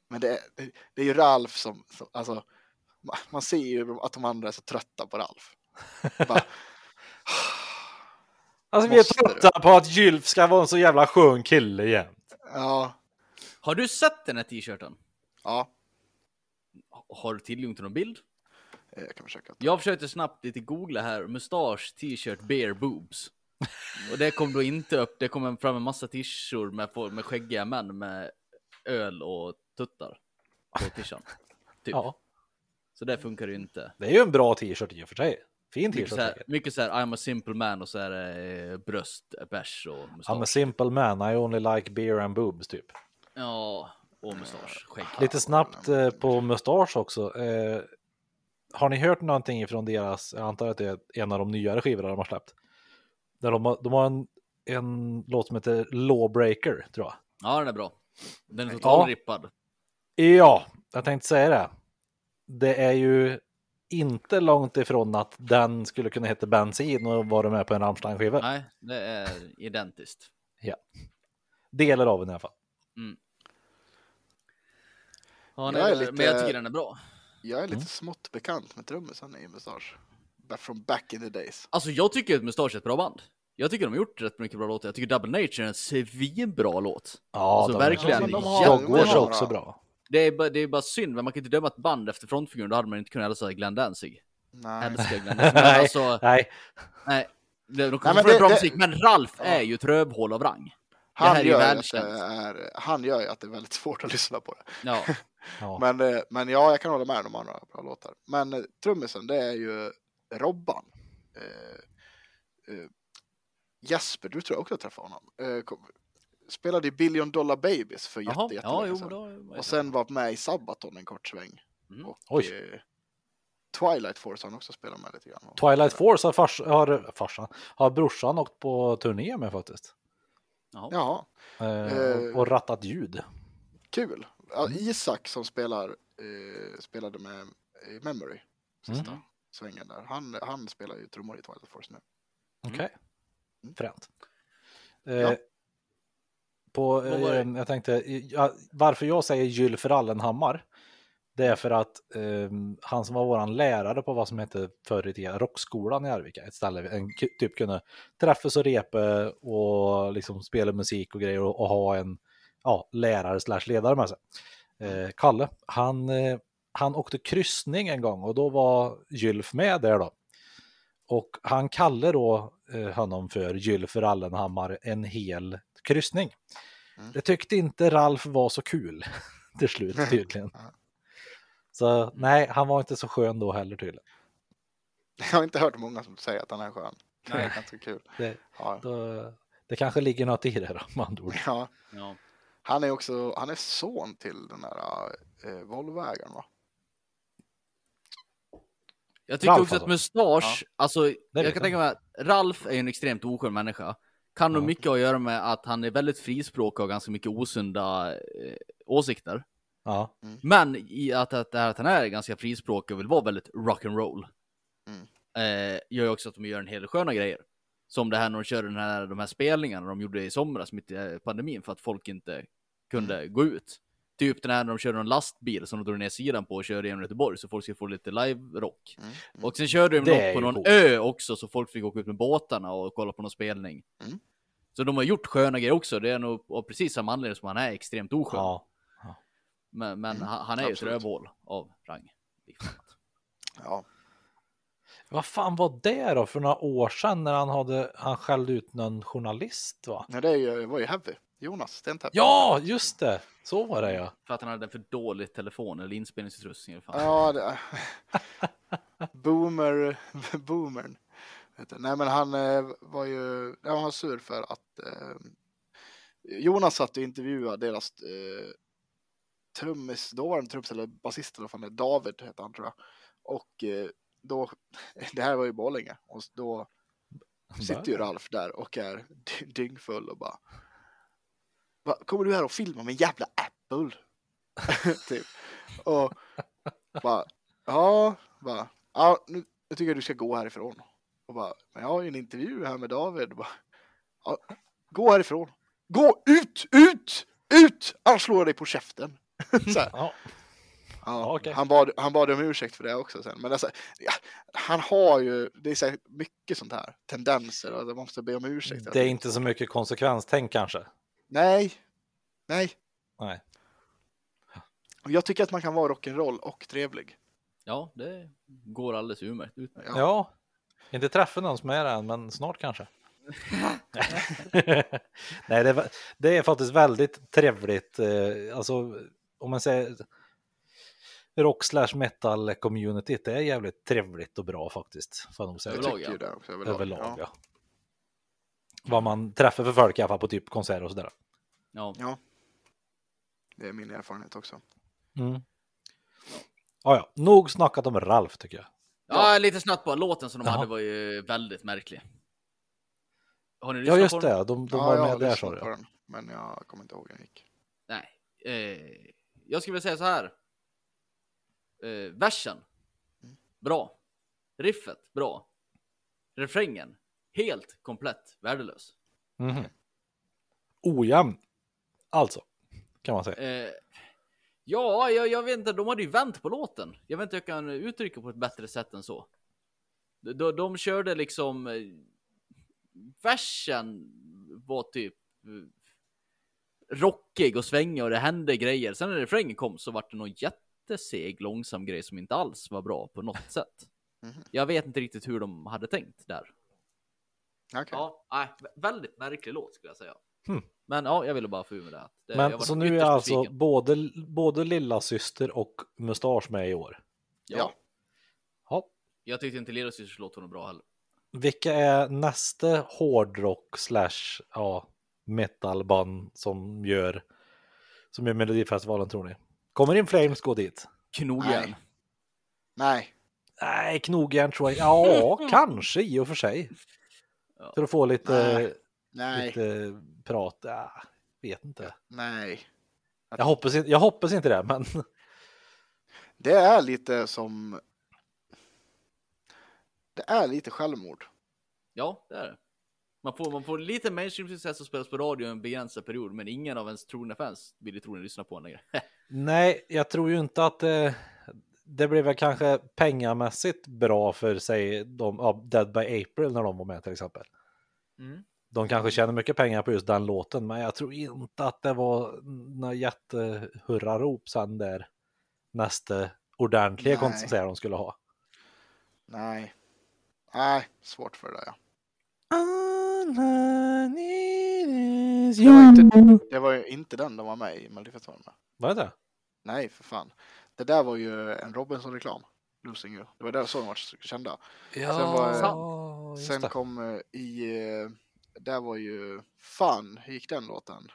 [SPEAKER 2] Men det är, det, är ju Ralf som, som alltså, ma- man ser ju att de andra är så trötta på Ralf. Bara,
[SPEAKER 4] Alltså vi är trötta på att Gylf ska vara en så jävla skön kille jämt.
[SPEAKER 2] ja,
[SPEAKER 3] Har du sett den här t-shirten?
[SPEAKER 2] ja,
[SPEAKER 3] Har du tillgång till någon bild?
[SPEAKER 2] eh, jag kan försöka.
[SPEAKER 3] Jag försökte snabbt lite googla här, mustasch, t-shirt, bear boobs. Och det kom då inte upp, det kom fram en massa t-shirts med, med skäggiga män med öl och tuttar på t-shirten. Typ.
[SPEAKER 4] Ja,
[SPEAKER 3] Så det funkar ju inte.
[SPEAKER 4] det är ju en bra t-shirt i och för sig. Fin
[SPEAKER 3] Mycket
[SPEAKER 4] t-shirt
[SPEAKER 3] så, här,
[SPEAKER 4] säkert.
[SPEAKER 3] mycket så här, I'm a simple man och så är det eh, bröst, bärs och
[SPEAKER 4] I'm a
[SPEAKER 3] mustasch.
[SPEAKER 4] simple man, I only like beer and boobs typ.
[SPEAKER 3] Ja, och mustasch, skägg.
[SPEAKER 4] Lite snabbt eh, på mustasch också. Eh, har ni hört någonting ifrån deras, jag antar att det är en av de nyare skivorna de har släppt. Där de, har- de har en, en låt som heter Lawbreaker, tror jag.
[SPEAKER 3] Ja, den är bra. Den är totalt
[SPEAKER 4] Ja.
[SPEAKER 3] rippad.
[SPEAKER 4] Ja, jag tänkte säga det. Det är ju inte långt ifrån att den skulle kunna heta Bensin och vara med på en Rammstein-skiva.
[SPEAKER 3] Nej, det är identiskt.
[SPEAKER 4] Delar av den i alla fall.
[SPEAKER 3] Ja,
[SPEAKER 2] Jag
[SPEAKER 3] nej,
[SPEAKER 2] är
[SPEAKER 3] det-
[SPEAKER 2] lite-
[SPEAKER 3] Men jag tycker den är bra.
[SPEAKER 2] Jag är lite
[SPEAKER 4] Mm.
[SPEAKER 2] smått bekant med trummisen i Mustasch. From back in the days.
[SPEAKER 3] Alltså jag tycker att Mustasch är ett bra band. Jag tycker de har gjort rätt mycket bra låtar. Jag tycker Double Nature är en svinbra låt.
[SPEAKER 4] Ja,
[SPEAKER 3] Alltså,
[SPEAKER 4] de
[SPEAKER 3] verkligen.
[SPEAKER 2] Ja, men de har-
[SPEAKER 4] Dogwash
[SPEAKER 2] de
[SPEAKER 4] är
[SPEAKER 2] har-
[SPEAKER 4] också bra.
[SPEAKER 3] Det är, bara, det är bara synd, men man kan inte döma ett band efter frontfiguren. Då hade man inte kunnat älska Glenn Danzig.
[SPEAKER 2] Nej.
[SPEAKER 3] Älskar Glenn Danzig. Men
[SPEAKER 4] Nej,
[SPEAKER 3] alltså,
[SPEAKER 4] nej.
[SPEAKER 3] nej. De
[SPEAKER 2] Nej,
[SPEAKER 3] kommer
[SPEAKER 2] men
[SPEAKER 3] få
[SPEAKER 2] det-
[SPEAKER 3] bra
[SPEAKER 2] det-
[SPEAKER 3] musik, men Ralf
[SPEAKER 2] Ja.
[SPEAKER 3] är ju ett rövhål av rang.
[SPEAKER 2] Han
[SPEAKER 3] här är ju
[SPEAKER 2] gör, är, han gör ju att det är väldigt svårt att lyssna på det.
[SPEAKER 3] Ja,
[SPEAKER 4] Ja.
[SPEAKER 2] Men, eh, men ja, jag kan hålla med om de andra bra låtar. Men eh, trummisen, det är ju Robban. Eh, eh, Jesper, du tror jag också träffade honom. Eh, kom, spelade i Billion Dollar Babies för jätte,
[SPEAKER 3] jaha. Ja,
[SPEAKER 2] jättelänge
[SPEAKER 3] jo, då.
[SPEAKER 2] Och sen var med i Sabaton en kort sväng.
[SPEAKER 3] Mm.
[SPEAKER 2] Och
[SPEAKER 4] Oj.
[SPEAKER 2] eh, Twilight Force har han också spelat med lite grann.
[SPEAKER 4] Twilight Force har, fars, har farsan, har brorsan åkt på turné med faktiskt.
[SPEAKER 3] Jaha,
[SPEAKER 4] Eh,
[SPEAKER 2] Eh.
[SPEAKER 4] och, och rattat ljud.
[SPEAKER 2] kul. Ja,
[SPEAKER 3] Mm.
[SPEAKER 2] Isak som spelar, eh, spelade med i Memory. Sista.
[SPEAKER 4] Mm.
[SPEAKER 2] Svängen där. Han, han spelar ju trummor i Twilight Force nu.
[SPEAKER 4] Okej.
[SPEAKER 2] Mm.
[SPEAKER 4] Fränt. Eh,
[SPEAKER 2] Ja.
[SPEAKER 4] På, eh, jag tänkte, ja, varför jag säger Gylf Rallenhammar, det är för att eh, han som var våran lärare på vad som hette förr i tiden Rockskolan i Arvika, ett ställe en k- typ kunde träffas och repa och liksom spela musik och grejer och, och ha en ja, lärare slash ledare med sig. Eh, Kalle, han, eh, han åkte kryssning en gång och då var Gylf med där då. Och han kallar då eh, honom för Gylf Rallenhammar en hel kryssning.
[SPEAKER 2] Mm.
[SPEAKER 4] Det tyckte inte Ralf var så kul till slut tydligen. Så nej, han var inte så skön då heller tydligen.
[SPEAKER 2] Jag har inte hört många som säger att han är skön. Det är
[SPEAKER 3] Nej.
[SPEAKER 2] ganska kul.
[SPEAKER 4] Det,
[SPEAKER 2] Ja.
[SPEAKER 4] då, det kanske ligger något i det då, med andra ord.
[SPEAKER 2] Ja.
[SPEAKER 3] Ja.
[SPEAKER 2] Han är också, han är son till den där eh, Volvoägaren va?
[SPEAKER 3] Jag tycker
[SPEAKER 4] Ralf
[SPEAKER 3] också att
[SPEAKER 4] alltså.
[SPEAKER 3] mustasch, alltså
[SPEAKER 4] vet
[SPEAKER 3] jag kan tänka mig att Ralf är en extremt oskön människa. Kan nog
[SPEAKER 4] Ja.
[SPEAKER 3] mycket att göra med att han är väldigt frispråkig och ganska mycket osunda eh, åsikter.
[SPEAKER 4] Ja,
[SPEAKER 3] Men i att, att, att han är ganska frispråkig och vill vara väldigt rock'n'roll.
[SPEAKER 2] Mm.
[SPEAKER 3] Eh, gör ju också att de gör en hel del sköna grejer. Som det här när de kör den här, de här spelningarna de gjorde i somras mitt i pandemin för att folk inte kunde gå ut. Typ den här när de körde en lastbil som de drog ner sidan på och körde genom Göteborg så folk skulle få lite live-rock.
[SPEAKER 2] Mm. Mm.
[SPEAKER 3] Och sen körde de
[SPEAKER 4] är
[SPEAKER 3] på någon
[SPEAKER 4] coolt.
[SPEAKER 3] ö också så folk fick åka ut med båtarna och kolla på någon spelning.
[SPEAKER 2] Mm.
[SPEAKER 3] Så de har gjort sköna grejer också. Det är nog av precis samma anledning som han är extremt oskön.
[SPEAKER 4] ja.
[SPEAKER 3] Men, men
[SPEAKER 2] Mm,
[SPEAKER 3] han, han är ju ett rövhål av rang.
[SPEAKER 2] Ja.
[SPEAKER 4] Vad fan var det då för några år sedan när han, hade, han skällde ut någon journalist va?
[SPEAKER 2] Nej, det var ju Heavy. Jonas Stentäpp.
[SPEAKER 4] Ja, just det! Så var det ja.
[SPEAKER 3] För att han hade en för dålig telefon eller inspelningsutrustning. Eller fan.
[SPEAKER 2] Ja, det... Boomer, boomern. Nej, men han eh, var ju han var sur för att eh, Jonas satt och intervjuade deras eh, trummis, dåvarande trummis eller basist eller det David heter han tror jag. Och eh, då, det här var ju Borlänge och då sitter ju Ralf där och är dy- dyngfull och bara Va, Kommer du här och filma med en jävla Apple? typ. Och bara, ja, bara, ja, nu, nu tycker jag du ska gå härifrån. Och bara, men jag har ju en intervju här med David. Bara, ja, gå härifrån. Gå ut, ut, ut! Annars slår jag dig på käften. så här.
[SPEAKER 4] Ja,
[SPEAKER 2] Ja,
[SPEAKER 4] okej.
[SPEAKER 2] han, bad, han bad om ursäkt för det också sen. Men alltså, ja, han har ju, det är så här mycket sånt här tendenser och man måste be om ursäkt.
[SPEAKER 4] det är inte så mycket konsekvenstänk kanske.
[SPEAKER 2] Nej, nej.
[SPEAKER 4] Nej.
[SPEAKER 2] Jag tycker att man kan vara rock'n'roll och trevlig.
[SPEAKER 3] Ja, det går alldeles utmärkt. utmärkt.
[SPEAKER 2] Ja.
[SPEAKER 4] Ja, inte träffat någon som är det än, men snart kanske. Nej, det är, det är faktiskt väldigt trevligt. eh, Alltså, om man säger rock slash metal community, det är jävligt trevligt och bra faktiskt. Får jag nog säga.
[SPEAKER 3] Överlag, ja.
[SPEAKER 2] överlag.
[SPEAKER 4] Överlag,
[SPEAKER 2] ja.
[SPEAKER 4] ja. Vad man träffar för folk i alla fall på typ konserter och sådär.
[SPEAKER 3] Ja.
[SPEAKER 2] Ja. Det är min erfarenhet också.
[SPEAKER 4] Mm. Ja, ja, nog snackat om Ralf tycker jag.
[SPEAKER 3] ja, lite snabbt bara. Låten som de
[SPEAKER 4] Jaha.
[SPEAKER 3] hade var ju väldigt märklig. Har ni
[SPEAKER 4] Ja, just
[SPEAKER 3] på den?
[SPEAKER 4] det. De, de
[SPEAKER 2] ja,
[SPEAKER 4] var med där sa du. ja.
[SPEAKER 2] men jag kommer inte ihåg hur den gick.
[SPEAKER 3] Nej. Eh, jag skulle vilja säga så här. Eh, versen. Bra. Riffet. Bra. Refrängen. Helt komplett värdelös.
[SPEAKER 4] Mhm. Ojämn. Alltså, kan man säga.
[SPEAKER 3] Eh, ja, jag, jag vet inte. De hade ju vänt på låten. Jag vet inte hur jag kan uttrycka på ett bättre sätt än så. De, de, de körde liksom... Eh, versen var typ... Eh, rockig och svängig och det hände grejer. Sen när refrängen kom så var det någon jätteseg, långsam grej som inte alls var bra på något sätt.
[SPEAKER 2] Mhm.
[SPEAKER 3] Jag vet inte riktigt hur de hade tänkt där.
[SPEAKER 2] Okej.
[SPEAKER 3] Ja, nej, vä- väldigt märklig låt skulle jag säga.
[SPEAKER 4] Hmm.
[SPEAKER 3] Men ja, jag ville bara få ur med det. det.
[SPEAKER 4] Men så nu är alltså både, både lilla syster och mustasch med i år.
[SPEAKER 3] Ja,
[SPEAKER 2] Ja.
[SPEAKER 4] Ja.
[SPEAKER 3] jag tyckte inte Lillsysters låt var bra heller.
[SPEAKER 4] Vilka är nästa hårdrock slash ja, metalband som gör som gör Melodifestivalen tror ni? Kommer In Flames gå dit?
[SPEAKER 3] Knogjärn.
[SPEAKER 2] Nej. Nej.
[SPEAKER 4] Nej, knogjärn tror jag Ja, kanske i och för sig.
[SPEAKER 3] Ja.
[SPEAKER 4] För att få lite,
[SPEAKER 2] Nej. Nej.
[SPEAKER 4] lite prat. Ja, vet inte.
[SPEAKER 2] Nej.
[SPEAKER 4] Jag hoppas, inte- jag hoppas inte det, men
[SPEAKER 2] Det är lite som... det är lite självmord.
[SPEAKER 3] Ja, det är det. Man får, man får lite mainstream-success och spelas på radio en begränsad period, men ingen av ens trogna fans vill ju troligen lyssna på en längre.
[SPEAKER 4] Nej, jag tror ju inte att det, det blev väl kanske pengamässigt bra för sig de, ja, Dead by April när de var med till exempel.
[SPEAKER 3] Mm.
[SPEAKER 4] De kanske tjänar mycket pengar på just den låten, men jag tror inte att det var några jättehurrarop sen där nästa ordentliga konsert de skulle ha.
[SPEAKER 2] Nej. Nej, svårt för det ja.
[SPEAKER 4] Det
[SPEAKER 2] var, inte, det var ju inte den de var med i Melodifestivalen med.
[SPEAKER 4] Var det det?
[SPEAKER 2] Nej, för fan. Det där var ju en Robinson-reklam. Losing You. Det var där så de var kända.
[SPEAKER 4] Ja,
[SPEAKER 2] Sen var-
[SPEAKER 4] just
[SPEAKER 2] Sen
[SPEAKER 4] det.
[SPEAKER 2] kom eh, i... eh, Där var ju... Fan, hur gick den låten?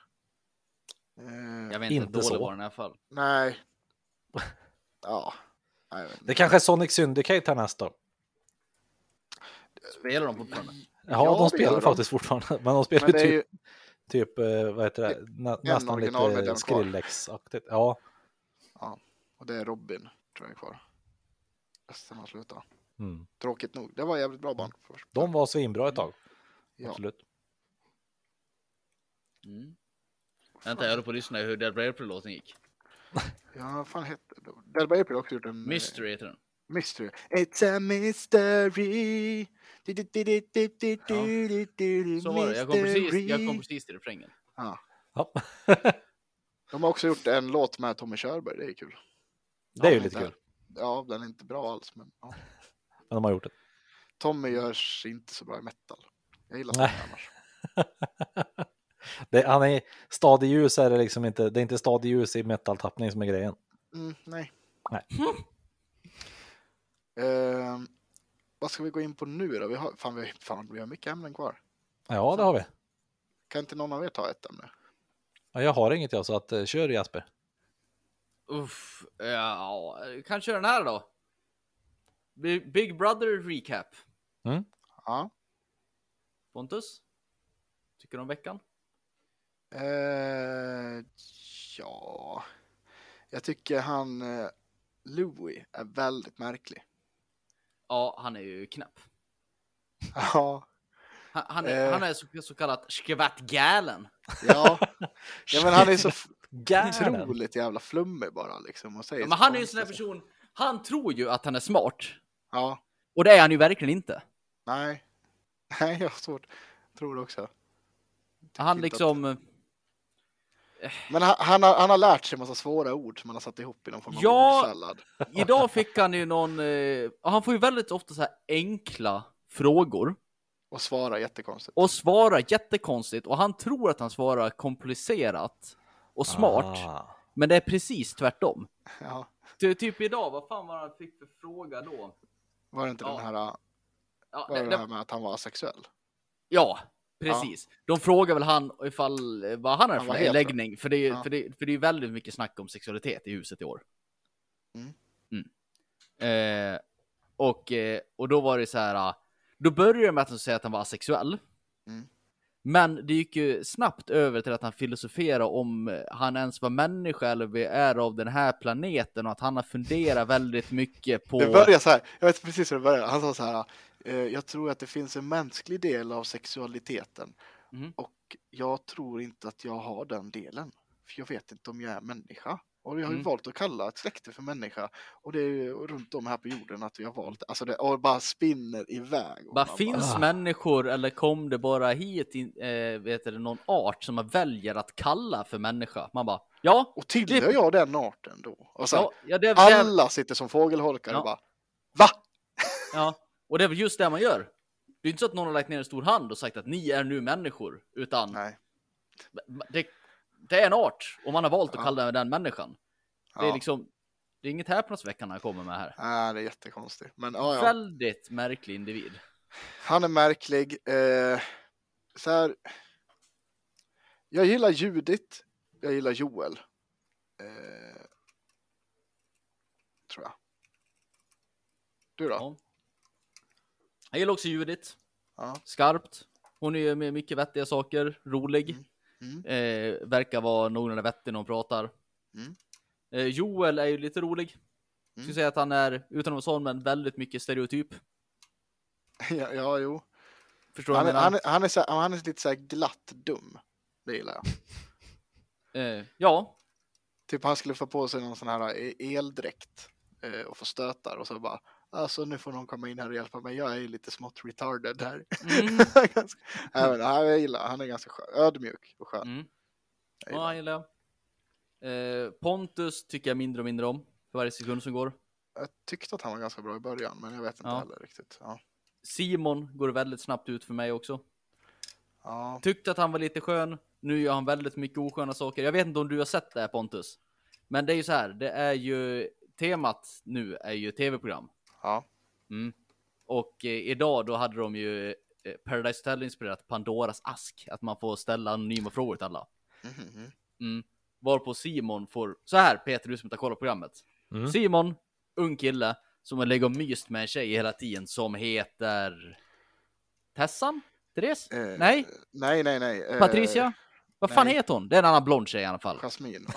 [SPEAKER 2] Eh,
[SPEAKER 3] Jag vet inte,
[SPEAKER 4] Inte
[SPEAKER 3] dålig
[SPEAKER 4] så.
[SPEAKER 3] var den i alla fall.
[SPEAKER 2] Nej. Ja.
[SPEAKER 4] Det kanske är Sonic Syndicate här nästa.
[SPEAKER 3] Spelar de fortfarande?
[SPEAKER 4] Ja,
[SPEAKER 2] Ja,
[SPEAKER 4] de spelar
[SPEAKER 2] gör de.
[SPEAKER 4] faktiskt fortfarande. Men de spelar
[SPEAKER 2] Men är
[SPEAKER 4] ju typ, typ eh, vad heter det, Nä, nästan lite. Skrillex-aktigt. Ja.
[SPEAKER 2] Och det är Robin, tror jag, är kvar. Sen han slutade.
[SPEAKER 4] Mm.
[SPEAKER 2] Tråkigt nog. Det var jävligt bra band. Först.
[SPEAKER 4] De var svinbra ett tag.
[SPEAKER 2] Ja.
[SPEAKER 4] Absolut.
[SPEAKER 3] Mm. Vänta, jag höll på att lyssna hur Delba by April-låten gick.
[SPEAKER 2] ja, vad fan hette Dead by April har också gjort en... Eh,
[SPEAKER 3] mystery heter den.
[SPEAKER 2] Mystery. It's a mystery. Du, du, du, ja.
[SPEAKER 3] Så var det. Jag kom precis, jag kom precis till refrängen.
[SPEAKER 2] Ja.
[SPEAKER 4] ja.
[SPEAKER 2] De har också gjort en låt med Tommy Körberg. Det är kul
[SPEAKER 4] det är ju
[SPEAKER 2] Ja,
[SPEAKER 4] lite
[SPEAKER 2] inte-
[SPEAKER 4] kul.
[SPEAKER 2] Ja, den är inte bra alls, men ja.
[SPEAKER 4] Men de har gjort det.
[SPEAKER 2] Tommy görs inte så bra i metal. Jag gillar. Tommy annars.
[SPEAKER 4] det han är stadig ljus är det liksom inte. Det är inte stadig ljus i metal-tappning som är grejen.
[SPEAKER 2] Mm, nej.
[SPEAKER 4] Nej.
[SPEAKER 2] Ehm, vad ska vi gå in på nu då? Vi har, fan, vi, fan, vi har mycket ämnen kvar.
[SPEAKER 4] Ja, det har vi.
[SPEAKER 2] Kan inte någon av er ta ett ämne?
[SPEAKER 4] Ja, jag har inget jag så att eh, kör Jasper.
[SPEAKER 3] Uff, ja, kan köra den här då. Big Brother Recap.
[SPEAKER 2] Ja.
[SPEAKER 3] Pontus? Tycker du om veckan?
[SPEAKER 2] Eh, ja. Jag tycker han eh, Louis är väldigt märklig.
[SPEAKER 3] Ja, han är ju knäpp.
[SPEAKER 2] Ja.
[SPEAKER 3] Han, han, är,
[SPEAKER 2] Eh.
[SPEAKER 3] han är så, så kallat skvattgalen.
[SPEAKER 2] Ja. ja, men han är så otroligt jävla flummig bara liksom. Och säger
[SPEAKER 3] Ja, men han är ju en sån här person, han tror ju att han är smart.
[SPEAKER 2] Ja.
[SPEAKER 3] Och det är han ju verkligen inte.
[SPEAKER 2] Nej. Nej, jag har svårt. Tror det också.
[SPEAKER 3] Han liksom,
[SPEAKER 2] Att... Men han, han, har, han har lärt sig en massa svåra ord som han har satt ihop i någon form av
[SPEAKER 3] Ja.
[SPEAKER 2] ordsallad.
[SPEAKER 3] idag fick han ju någon, eh, han får ju väldigt ofta så här enkla frågor.
[SPEAKER 2] Och svara jättekonstigt.
[SPEAKER 3] Och svarar jättekonstigt och han tror att han svarar komplicerat och smart.
[SPEAKER 4] Ah.
[SPEAKER 3] Men det är precis tvärtom.
[SPEAKER 2] Ja.
[SPEAKER 3] Ty, typ idag, vad fan var han fick för fråga då?
[SPEAKER 2] Var det inte
[SPEAKER 3] Ja.
[SPEAKER 2] den här,
[SPEAKER 3] Ja,
[SPEAKER 2] var
[SPEAKER 3] det,
[SPEAKER 2] det,
[SPEAKER 3] det,
[SPEAKER 2] här med att han var asexuell?
[SPEAKER 3] ja precis. De frågar väl han ifall vad han är
[SPEAKER 2] Han
[SPEAKER 3] för
[SPEAKER 2] het,
[SPEAKER 3] läggning. För det, är,
[SPEAKER 2] Ja.
[SPEAKER 3] för, det, för det är väldigt mycket snack om sexualitet i huset i år.
[SPEAKER 2] Mm.
[SPEAKER 3] Mm. Eh, och, eh, och då var det så här. ah, Då började det med att han säger att han var asexuell.
[SPEAKER 2] Mm.
[SPEAKER 3] Men det gick ju snabbt över till att han filosoferade om han ens var människa eller vi är av den här planeten och att han har funderat väldigt mycket på.
[SPEAKER 2] Det börjar så här, jag vet precis hur det börjar. Han sa så här, eh, jag tror att det finns en mänsklig del av sexualiteten
[SPEAKER 3] Mhm.
[SPEAKER 2] och jag tror inte att jag har den delen. För jag vet inte om jag är människa. Och vi har ju
[SPEAKER 3] Mm.
[SPEAKER 2] valt att kalla ett släkte för människa. Och det är ju runt om här på jorden att vi har valt Alltså det och bara spinner iväg. Och
[SPEAKER 3] Bara finns
[SPEAKER 4] Ah.
[SPEAKER 3] människor eller kom det bara hit in, eh, vet du, någon art som man väljer att kalla för människa? Man bara ja,
[SPEAKER 2] Och tillhör jag den arten då? Och sen,
[SPEAKER 3] ja, ja, det, är- det,
[SPEAKER 2] alla sitter som fågelholkar
[SPEAKER 3] Ja.
[SPEAKER 2] och bara Va?
[SPEAKER 3] ja, och det är väl just det man gör. Det är inte så att någon har lagt ner en stor hand och sagt att ni är nu människor, utan
[SPEAKER 2] Nej.
[SPEAKER 3] det, det är en art och man har valt att
[SPEAKER 2] Ja.
[SPEAKER 3] kalla den människan. Det är
[SPEAKER 2] Ja.
[SPEAKER 3] liksom, det är inget häpnadsväckande han kommer med här.
[SPEAKER 2] Nej, det är jättekonstigt. Men ja, ja.
[SPEAKER 3] Väldigt märklig individ.
[SPEAKER 2] Han är märklig. Eh, så här. Jag gillar Judith. Jag gillar Joel. Eh, tror jag. Du då?
[SPEAKER 3] Ja. Jag gillar också Judith.
[SPEAKER 2] Ja.
[SPEAKER 3] Skarpt. Hon är med mycket vettiga saker, rolig.
[SPEAKER 2] Mm. Mm.
[SPEAKER 3] Eh, verkar vara någorlunda vettig när hon pratar.
[SPEAKER 2] Mm.
[SPEAKER 3] Eh, Joel är ju lite rolig.
[SPEAKER 2] Mm.
[SPEAKER 3] Skulle säga att han är, utan att vara sån, men väldigt mycket stereotyp.
[SPEAKER 2] Ja, ja jo.
[SPEAKER 3] Förstår
[SPEAKER 2] Han är, han, är, han, är så, han är lite så glatt dum. Det gillar jag.
[SPEAKER 3] Eh, ja,
[SPEAKER 2] Typ han skulle få på sig någon sån här e- eldräkt eh, och få stötar och så bara Alltså nu får någon komma in här och hjälpa mig, jag är lite smått retarded här.
[SPEAKER 3] Mm.
[SPEAKER 2] Ganska- ja, jag gillar, han är ganska skön, ödmjuk och skön.
[SPEAKER 3] mm.
[SPEAKER 2] Jag gillar.
[SPEAKER 3] ja, gillar jag. Eh, Pontus tycker jag mindre och mindre om för varje sekund som går.
[SPEAKER 2] Jag tyckte att han var ganska bra i början, men jag vet inte
[SPEAKER 3] Ja.
[SPEAKER 2] heller riktigt. Ja.
[SPEAKER 3] Simon går väldigt snabbt ut för mig också.
[SPEAKER 2] Ja.
[SPEAKER 3] Tyckte att han var lite skön. Nu gör han väldigt mycket osköna saker. Jag vet inte om du har sett det här Pontus. Men det är ju så här, det är ju temat nu är ju tv-program.
[SPEAKER 2] Ja.
[SPEAKER 3] Mm. Och eh, idag då hade de ju eh, Paradise Hotel inspirerat Pandoras ask. Att man får ställa anonyma frågor till alla.
[SPEAKER 2] Mhm.
[SPEAKER 3] Mm. Varpå Simon får, så här Peter, du som inte har kollat programmet.
[SPEAKER 4] Mm.
[SPEAKER 3] Simon, ung kille, som har legat och myst med en tjej hela tiden som heter Tessan? Therese?
[SPEAKER 2] Eh,
[SPEAKER 3] Nej,
[SPEAKER 2] Nej, nej, nej. Eh,
[SPEAKER 3] Patricia? Vad fan
[SPEAKER 2] nej.
[SPEAKER 3] heter hon? Det är en annan blond tjej i alla fall.
[SPEAKER 2] Jasmin. va?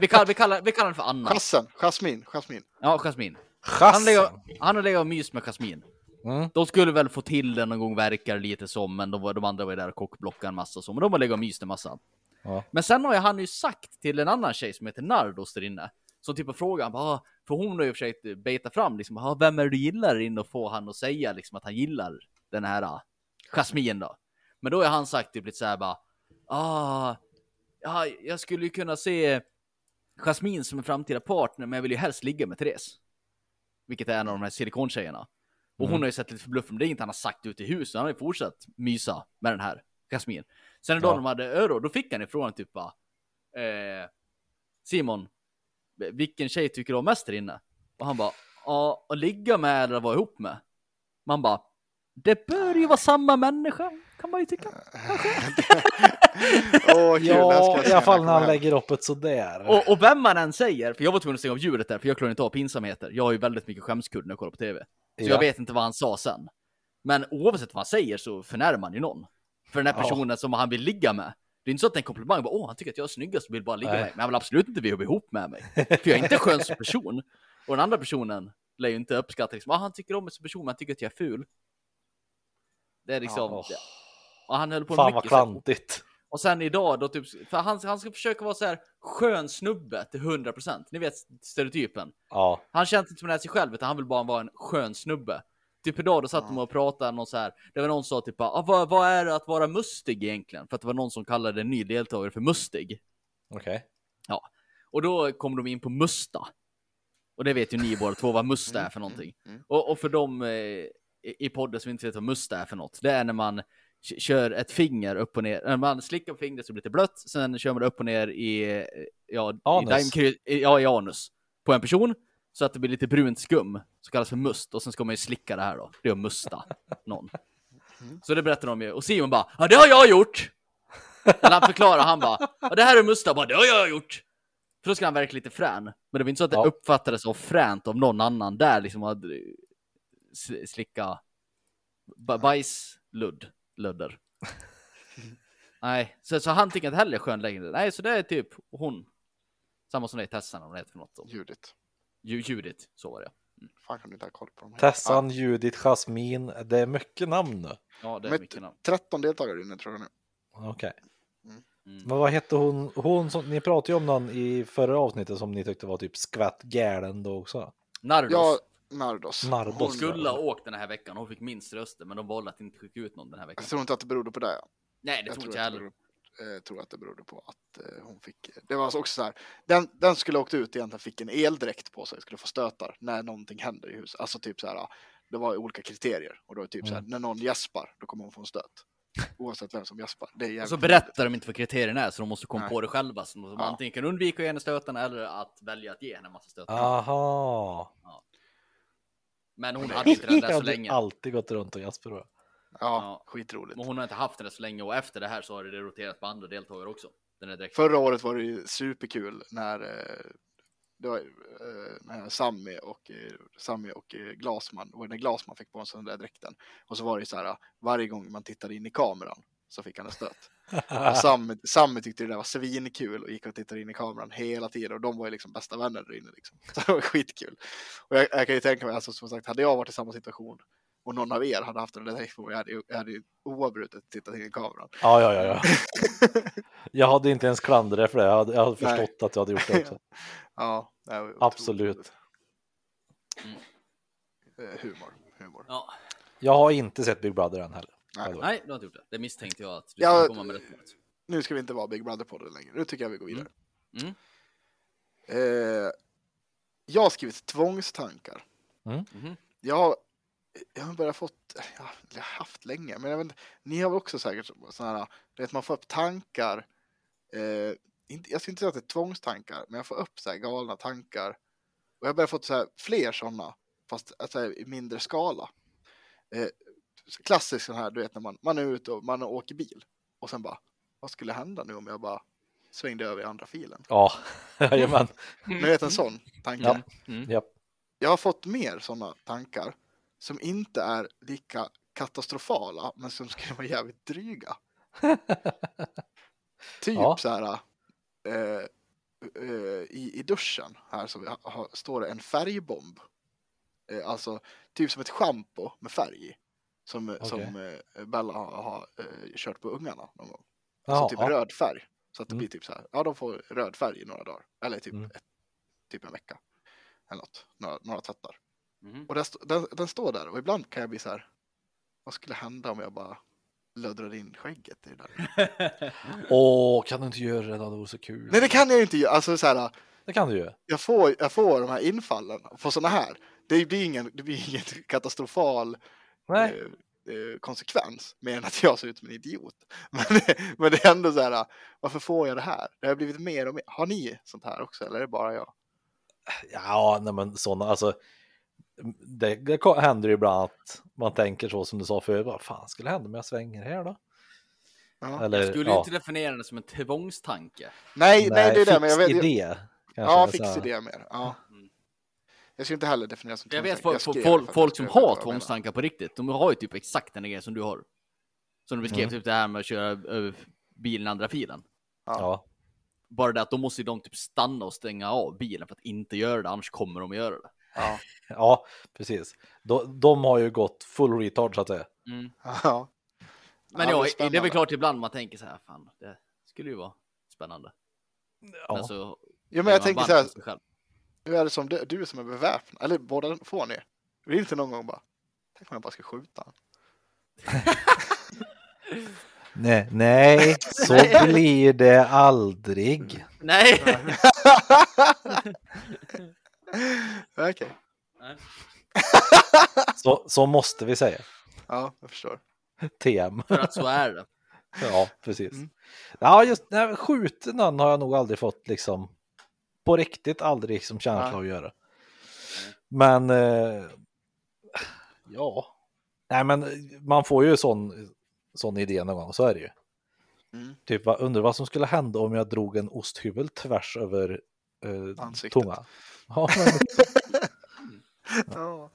[SPEAKER 3] Vi, kallar, vi, kallar, vi kallar henne för Anna.
[SPEAKER 2] Chassen, Jasmin, Jasmin.
[SPEAKER 3] Ja, Jasmin. Han lägger, han har legat och myst med Jasmin.
[SPEAKER 4] Mm.
[SPEAKER 3] De skulle väl få till det någon gång, verkar lite som, men de, de andra var ju där och kockblockade en massa så, men de har legat och myst en massa.
[SPEAKER 4] Ja.
[SPEAKER 3] Men sen har ju han ju sagt till en annan tjej som heter Nardos där inne, som typ av han bara, "Ah", för hon har ju försökt beta fram liksom, "Ah, vem är det du gillar inne och få han att säga liksom att han gillar den här ah, Jasmin då. Men då har han sagt typ lite så här bara, ah, ja, jag skulle ju kunna se Jasmin som en framtida partner, men jag vill ju helst ligga med Therese. Vilket är en av de här silikontjejerna. Och hon
[SPEAKER 4] Mm.
[SPEAKER 3] har ju sett lite förbluffad, men det är inte han har sagt ute i huset, han har ju fortsatt mysa med den här Jasmin. Sen idag
[SPEAKER 4] Ja.
[SPEAKER 3] när de hade öro, då fick han ju frågan typ bara, eh, Simon, vilken tjej tycker du om mest där inne? Och han bara, ja, att ligga med eller vara ihop med. Man bara, det bör ju vara samma människa, kan man ju tycka.
[SPEAKER 2] Åh, kul,
[SPEAKER 4] Ja, i alla fall när han lägger upp ett sådär.
[SPEAKER 3] Och, och vem man än säger, för jag var tvungen att stänga av ljudet där, för jag klarar inte av pinsamheter. Jag har ju väldigt mycket skämskudd när jag kollar på tv. Så
[SPEAKER 4] Ja.
[SPEAKER 3] jag vet inte vad han sa sen. Men oavsett vad han säger så förnärmar man ju någon. För den här
[SPEAKER 4] Ja.
[SPEAKER 3] personen som han vill ligga med. Det är inte så att det är en komplimang, bara, åh han tycker att jag är snyggast och vill bara ligga
[SPEAKER 4] Nej.
[SPEAKER 3] med mig. Men han vill absolut inte bli ihop med mig. För jag är inte skön som person. Och den andra personen lär ju inte uppskatta liksom, ah, han tycker om mig som person men han tycker att jag är ful. Det är liksom,
[SPEAKER 4] Ja.
[SPEAKER 3] det- och han höll på
[SPEAKER 4] Fan vad
[SPEAKER 3] mycket
[SPEAKER 4] klantigt.
[SPEAKER 3] och sen idag då typ, för han, han ska försöka vara så här skön snubbe till 100%. Ni vet stereotypen.
[SPEAKER 4] Ja.
[SPEAKER 3] Han känns inte som sig själv utan han vill bara vara en skön snubbe. Typ idag då satt de och pratade någon så här, det var någon som sa typ ah, vad, vad är det att vara mustig egentligen? För att det var någon som kallade en ny deltagare för mustig.
[SPEAKER 4] Okej.
[SPEAKER 3] Och då kom de in på musta. Och det vet ju ni båda två vad musta är för någonting.
[SPEAKER 2] mm.
[SPEAKER 3] Och, och för dem eh, i podden som inte vet vad musta är för något, det är när man kör ett finger upp och ner, när man slickar på fingret så blir det blött, sen kör man det upp och ner i, ja,
[SPEAKER 4] Anus.
[SPEAKER 3] I, ja, i anus på en person så att det blir lite brunt skum som kallas för must och sen ska man ju slicka det här då. Det är att musta någon. Så det berättar de ju och Simon bara ja det har jag gjort. Eller han förklarar han bara ja det här är musta bara det har jag gjort. För då ska han verka lite frän. Men det var inte så att det
[SPEAKER 4] Ja.
[SPEAKER 3] uppfattades som fränt av någon annan där liksom att eh, sl- slicka ba- bajsludd, ludder. Nej, så, så han tycker inte heller skön längre. Nej, så det är typ hon. Samma som det är Tessan om det heter för något.
[SPEAKER 2] Judit.
[SPEAKER 3] Ju- Judith, så var det.
[SPEAKER 2] Fan kan du inte ha koll på dem? här?
[SPEAKER 4] Tessan, Judith, Jasmin. Det är mycket namn nu.
[SPEAKER 3] Ja, det är
[SPEAKER 2] Men-
[SPEAKER 3] mycket namn.
[SPEAKER 2] 13 deltagare inne tror jag nu.
[SPEAKER 4] Okej.
[SPEAKER 3] Mm.
[SPEAKER 4] Men vad hette hon? Hon som, ni pratade ju om någon i förra avsnittet som ni tyckte var typ skvätt galen då också.
[SPEAKER 3] Nardos.
[SPEAKER 2] Ja, Nardos.
[SPEAKER 4] Nardos.
[SPEAKER 3] Hon
[SPEAKER 2] Hon,
[SPEAKER 3] skulle ha åkt den här veckan. Hon fick minst röster, men de valde att inte skicka ut någon den här veckan.
[SPEAKER 2] jag tror inte att det berodde på det.
[SPEAKER 3] Nej, det
[SPEAKER 2] Jag
[SPEAKER 3] tror inte jag heller.
[SPEAKER 2] berodde, eh, tror att det berodde på att eh, hon fick. Det var också så här. Den, den skulle ha åkt ut egentligen fick en eldräkt på sig, skulle få stötar när någonting händer i huset. Alltså typ så här. Det var olika kriterier och då är typ så här.
[SPEAKER 3] Mm.
[SPEAKER 2] När någon gäspar, då kommer hon få en stöt. Oavsett vem som gäspar. Det är
[SPEAKER 3] Och så berättar de inte vad kriterierna är, så de måste komma
[SPEAKER 2] Nej.
[SPEAKER 3] på det själva. Så de
[SPEAKER 2] Ja.
[SPEAKER 3] antingen kan undvika att ge henne stötarna eller att välja att ge henne en massa stötar.
[SPEAKER 4] Aha.
[SPEAKER 3] Men hon hade inte den där
[SPEAKER 4] Jag
[SPEAKER 3] så länge.
[SPEAKER 4] alltid gått runt och jasper.
[SPEAKER 2] Ja,
[SPEAKER 3] Ja.
[SPEAKER 2] skitroligt.
[SPEAKER 3] Men hon har inte haft den där så länge och efter det här så har det roterat på andra deltagare också. Den är direkt.
[SPEAKER 2] Förra året var det ju superkul när, eh, det var, eh, Sammy och, eh, Sammy och eh, Glasman, och när Glasman fick på sig den där dräkten. Och så var det så här, varje gång man tittade in i kameran så fick han en stöt. Sammy, Sammy tyckte det där var svinkul och gick och tittade in i kameran hela tiden och de var ju liksom bästa vänner där inne liksom. Så det var skitkul. Och jag, jag kan ju tänka mig, alltså som sagt, hade jag varit i samma situation och någon av er hade haft en reflex på, jag hade, ju- jag hade ju oavbrutet tittat in i kameran.
[SPEAKER 4] Ja, ja, ja, ja. Jag hade inte ens klandrat för det. Jag hade, jag hade
[SPEAKER 2] Nej.
[SPEAKER 4] förstått att jag hade gjort det också.
[SPEAKER 2] Ja, det
[SPEAKER 4] Absolut.
[SPEAKER 3] Mm.
[SPEAKER 2] Eh, Humor, humor.
[SPEAKER 3] Ja.
[SPEAKER 4] Jag har inte sett Big Brother än heller.
[SPEAKER 2] Nej.
[SPEAKER 3] Nej, du har inte gjort det. Det misstänkte jag att du
[SPEAKER 2] Ja,
[SPEAKER 3] skulle komma med rätt.
[SPEAKER 2] Nu ska vi inte vara Big Brother-podden längre. Nu tycker jag vi går vidare.
[SPEAKER 3] Mm.
[SPEAKER 2] Eh, jag har skrivit tvångstankar.
[SPEAKER 3] Mhm.
[SPEAKER 2] Jag har, jag har börjat fått, ja, jag har haft länge, men jag vet, ni har väl också säkert sådana här, vet man får upp tankar, eh, inte, jag skulle inte säga att det är tvångstankar, men jag får upp så här galna tankar. Och jag har börjat fått så här fler sådana, fast alltså, i mindre skala. Eh, klassiskt sån här, du vet när man, man är ute och man åker bil och sen bara, vad skulle hända nu om jag bara svängde över i andra filen?
[SPEAKER 4] Ja, jajamän.
[SPEAKER 2] Ni vet en sån tanke?
[SPEAKER 4] Ja.
[SPEAKER 3] Mm.
[SPEAKER 2] Jag har fått mer sådana tankar som inte är lika katastrofala men som skulle vara jävligt dryga. typ
[SPEAKER 4] Ja.
[SPEAKER 2] så här eh, eh, i, i duschen här så vi har, har, står det en färgbomb. Eh, alltså typ som ett schampo med färg i. Som, som eh, Bella har, har eh, kört på ungarna någon gång. Alltså typ
[SPEAKER 4] ja.
[SPEAKER 2] röd färg. Så att det
[SPEAKER 4] Mm.
[SPEAKER 2] blir typ så här, ja de får röd färg i några dagar. Eller typ,
[SPEAKER 4] Mm.
[SPEAKER 2] ett, typ en vecka. Eller något, några, några tvättar.
[SPEAKER 3] Mhm.
[SPEAKER 2] Och den, den, den står där och ibland kan jag bli så här, vad skulle hända om jag bara löddrar in skägget i det där?
[SPEAKER 4] Åh, kan du inte göra det då? Det vore så kul.
[SPEAKER 2] Nej det kan jag ju inte göra, alltså så här,
[SPEAKER 4] Det kan du ju.
[SPEAKER 2] jag får, jag får de här infallen på sådana här. Det blir ingen, det blir ingen katastrofal
[SPEAKER 4] Nej.
[SPEAKER 2] eh, eh, konsekvens mer än att jag ser ut som en idiot. Men, men det är ändå så här, varför får jag det här? Det har blivit mer och mer. Har ni sånt här också eller är det bara jag?
[SPEAKER 4] Ja, nej men sådana, alltså. Det, det händer ju ibland att man tänker så som du sa förut. Vad fan skulle hända om jag svänger här då?
[SPEAKER 2] Ja.
[SPEAKER 4] Eller,
[SPEAKER 3] Jag skulle
[SPEAKER 4] ja.
[SPEAKER 3] inte definiera det som en tvångstanke.
[SPEAKER 2] Nej, nej, det är det, men jag vet jag,
[SPEAKER 4] idé.
[SPEAKER 2] Ja, fix idé mer. Ja. Jag skulle inte heller definiera som
[SPEAKER 3] Jag vet folk,
[SPEAKER 2] skrev
[SPEAKER 3] folk, folk
[SPEAKER 2] jag
[SPEAKER 3] som har
[SPEAKER 2] jag
[SPEAKER 3] tvångstankar på riktigt. De har ju typ exakt den grejen som du har. Som du beskrev,
[SPEAKER 4] Mm.
[SPEAKER 3] typ det här med att köra över bilen andra filen.
[SPEAKER 4] Ja,
[SPEAKER 3] Bara det att då måste ju de typ stanna och stänga av bilen för att inte göra det, annars kommer de att göra det.
[SPEAKER 2] Ja.
[SPEAKER 4] ja, precis. De, de har ju gått full retard så att säga.
[SPEAKER 3] Mm.
[SPEAKER 2] ja.
[SPEAKER 3] Men
[SPEAKER 2] Ja,
[SPEAKER 3] ja,
[SPEAKER 2] det är
[SPEAKER 3] det är väl klart ibland man tänker så här, fan, det skulle ju vara spännande.
[SPEAKER 4] Ja.
[SPEAKER 3] Men så
[SPEAKER 2] Jo, men jag tänker så här, hur är det som du, du som är beväpnad, eller båda får ni? Vill inte någon gång bara, tänk om jag bara ska skjuta han.
[SPEAKER 4] Nej, nej, så blir det aldrig.
[SPEAKER 3] Nej!
[SPEAKER 2] Okej,
[SPEAKER 4] Så, så måste vi säga.
[SPEAKER 2] ja, jag förstår.
[SPEAKER 4] TM.
[SPEAKER 3] För att så är det.
[SPEAKER 4] Ja, precis.
[SPEAKER 2] Mm.
[SPEAKER 4] Ja, just nej, skjuten har jag nog aldrig fått liksom på riktigt aldrig liksom känsla av att göra. Men eh, ja, nej, men man får ju sån, sån idé någon gång, så är det ju.
[SPEAKER 2] Mm.
[SPEAKER 4] Typ, undrar vad som skulle hända om jag drog en osthyvel tvärs över eh,
[SPEAKER 2] Ansiktet.
[SPEAKER 4] tungan. Ja,
[SPEAKER 2] Ja.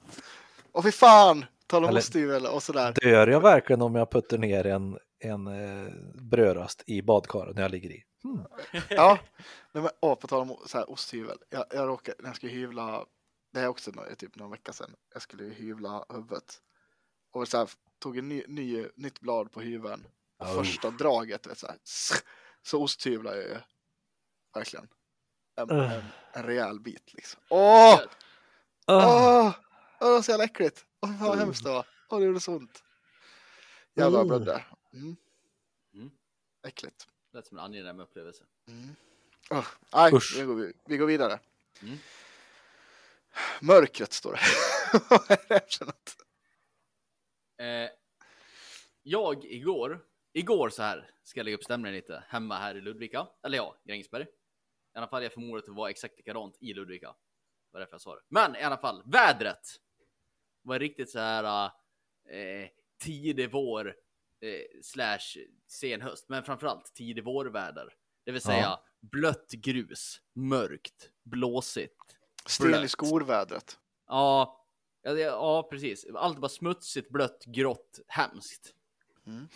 [SPEAKER 2] Och fy fan, tala om osthyvel och sådär.
[SPEAKER 4] dör jag verkligen om jag puttar ner en, en eh, brödröst i badkaret när jag ligger i? Hmm.
[SPEAKER 2] Ja, Nej, men, åh, på tal om så här, osthyvel. Jag, jag råkade, när jag skulle hyvla, det är också typ någon vecka sedan, jag skulle hyvla huvudet. Och så här, tog en ny, ny, nytt blad på hyveln. Och
[SPEAKER 4] Oh.
[SPEAKER 2] första draget, vet, så, här, så osthyvlar jag ju. Verkligen. En,
[SPEAKER 4] Ugh.
[SPEAKER 2] en, en rejäl bit liksom. Åh! Åh! Åh, det var så jävla äckligt. Åh, fan vad
[SPEAKER 4] Oh.
[SPEAKER 2] hemskt det var. Åh, det gjorde så ont. Jävlar vad
[SPEAKER 4] Oh.
[SPEAKER 2] jag blödde. Mm.
[SPEAKER 3] Mm.
[SPEAKER 2] Äckligt.
[SPEAKER 3] Lät som en angenäm upplevelse.
[SPEAKER 2] Mm. Oh, nej,
[SPEAKER 4] Usch.
[SPEAKER 2] vi går, vi går vidare.
[SPEAKER 3] Mm.
[SPEAKER 2] Mörkret står det. Vad är det för något?
[SPEAKER 3] Eh, jag igår, igår så här, ska jag lägga upp stämningen lite, hemma här i Ludvika. Eller ja, Grängesberg. I alla fall jag förmodar att det var exakt likadant i Ludvika. Det var därför jag sa det. Men i alla fall, vädret var riktigt så här eh, tidig vår eh, slash sen höst, men framförallt tidig vårväder. Det vill säga
[SPEAKER 4] Ja.
[SPEAKER 3] blött grus, mörkt, blåsigt.
[SPEAKER 2] Sten i skorvädret.
[SPEAKER 3] Ja, ja, det, ja, precis. Allt bara smutsigt, blött, grått, hemskt.
[SPEAKER 2] Mm.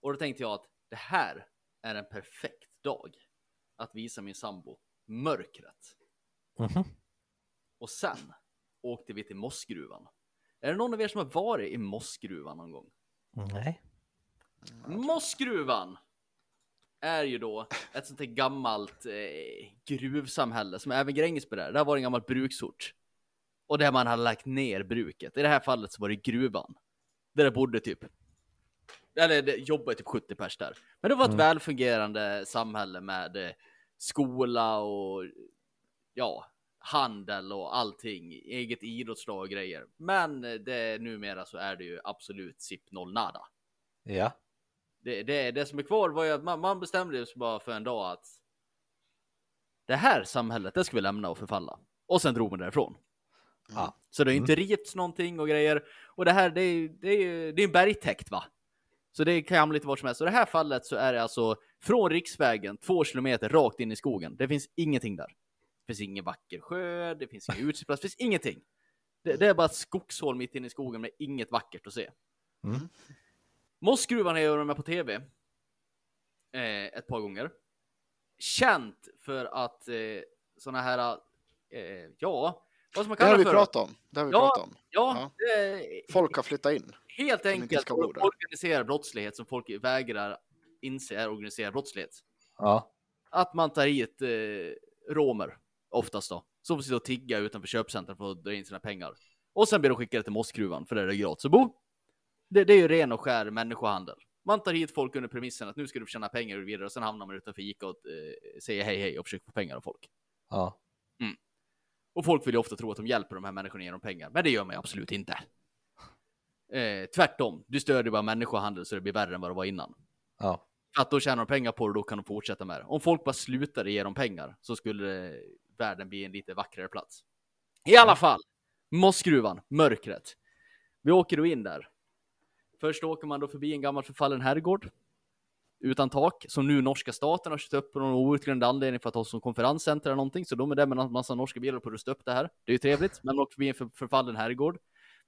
[SPEAKER 3] Och då tänkte jag att det här är en perfekt dag att visa min sambo mörkret.
[SPEAKER 4] Mhm.
[SPEAKER 3] Och sen åkte vi till Mossgruvan. Är det någon av er som har varit i Mossgruvan någon gång?
[SPEAKER 4] Nej.
[SPEAKER 3] Mossgruvan är ju då ett sånt här gammalt eh, gruvsamhälle som även Grängesberg är. Där var det en gammal bruksort. Och där man hade lagt ner bruket. I det här fallet så var det gruvan. Där det bodde typ, eller det jobbade typ 70 pers där. Men det var ett
[SPEAKER 4] Mm. välfungerande
[SPEAKER 3] samhälle med eh, skola och ja, handel och allting. Eget idrottslag och grejer. Men eh, det, numera så är det ju absolut SIP noll nada
[SPEAKER 4] Ja.
[SPEAKER 3] Det, det, det som är kvar var ju att man, man bestämde sig bara för en dag att det här samhället, det ska vi lämna och förfalla. Och sen drog man därifrån.
[SPEAKER 4] Ja.
[SPEAKER 3] Så det har inte rivits någonting och grejer. Och det här, det är det är, det är en bergtäkt va? Så det kan hamna lite vart som helst. Så i det här fallet så är det alltså från riksvägen två kilometer rakt in i skogen. Det finns ingenting där. Det finns ingen vacker sjö, det finns ingen utsiktsplats, det finns ingenting. Det, det är bara ett skogshål mitt inne i skogen med inget vackert att se.
[SPEAKER 4] Mm.
[SPEAKER 3] Mossgruvan har jag varit med på tv eh, ett par gånger. Känt för att eh, sådana här, eh, ja, vad ska man
[SPEAKER 2] Det har
[SPEAKER 3] kalla
[SPEAKER 2] vi
[SPEAKER 3] för?
[SPEAKER 2] pratat om. Det har vi
[SPEAKER 3] Ja.
[SPEAKER 2] pratat om.
[SPEAKER 3] Ja, eh,
[SPEAKER 2] Folk har flyttat in.
[SPEAKER 3] helt enkelt organiserad brottslighet som folk vägrar inse är organiserad brottslighet.
[SPEAKER 4] Ja.
[SPEAKER 3] Att man tar hit eh, romer, oftast då, som får sitta och tigga utanför köpcentrum för att dra in sina pengar. Och sen blir de skickade till Mossgruvan för där är det gratis att bo. Det, det är ju ren och skär människohandel. Man tar hit folk under premissen att nu ska du tjäna pengar och vidare och sen hamnar man utanför Ica och eh, säger hej hej och försöker få pengar av folk.
[SPEAKER 4] Ja.
[SPEAKER 3] Och folk vill ju ofta tro att de hjälper de här människorna genom pengar, men det gör man ju absolut inte. Eh, tvärtom, du stödjer bara människohandel så det blir värre än vad det var innan.
[SPEAKER 4] Ja.
[SPEAKER 3] Att då tjänar de pengar på det, då kan de fortsätta med det. Om folk bara slutade ge dem pengar så skulle eh, världen bli en lite vackrare plats. I alla fall, Mossgruvan, mörkret. Vi åker då in där. Först åker man då förbi en gammal förfallen herrgård. Utan tak, som nu norska staten har köpt upp på någon outgrundlig anledning för att ha som konferenscenter eller någonting. Så de är där med en massa norska bilar på att rusta upp det här. Det är ju trevligt, men åker förbi en för, förfallen herrgård.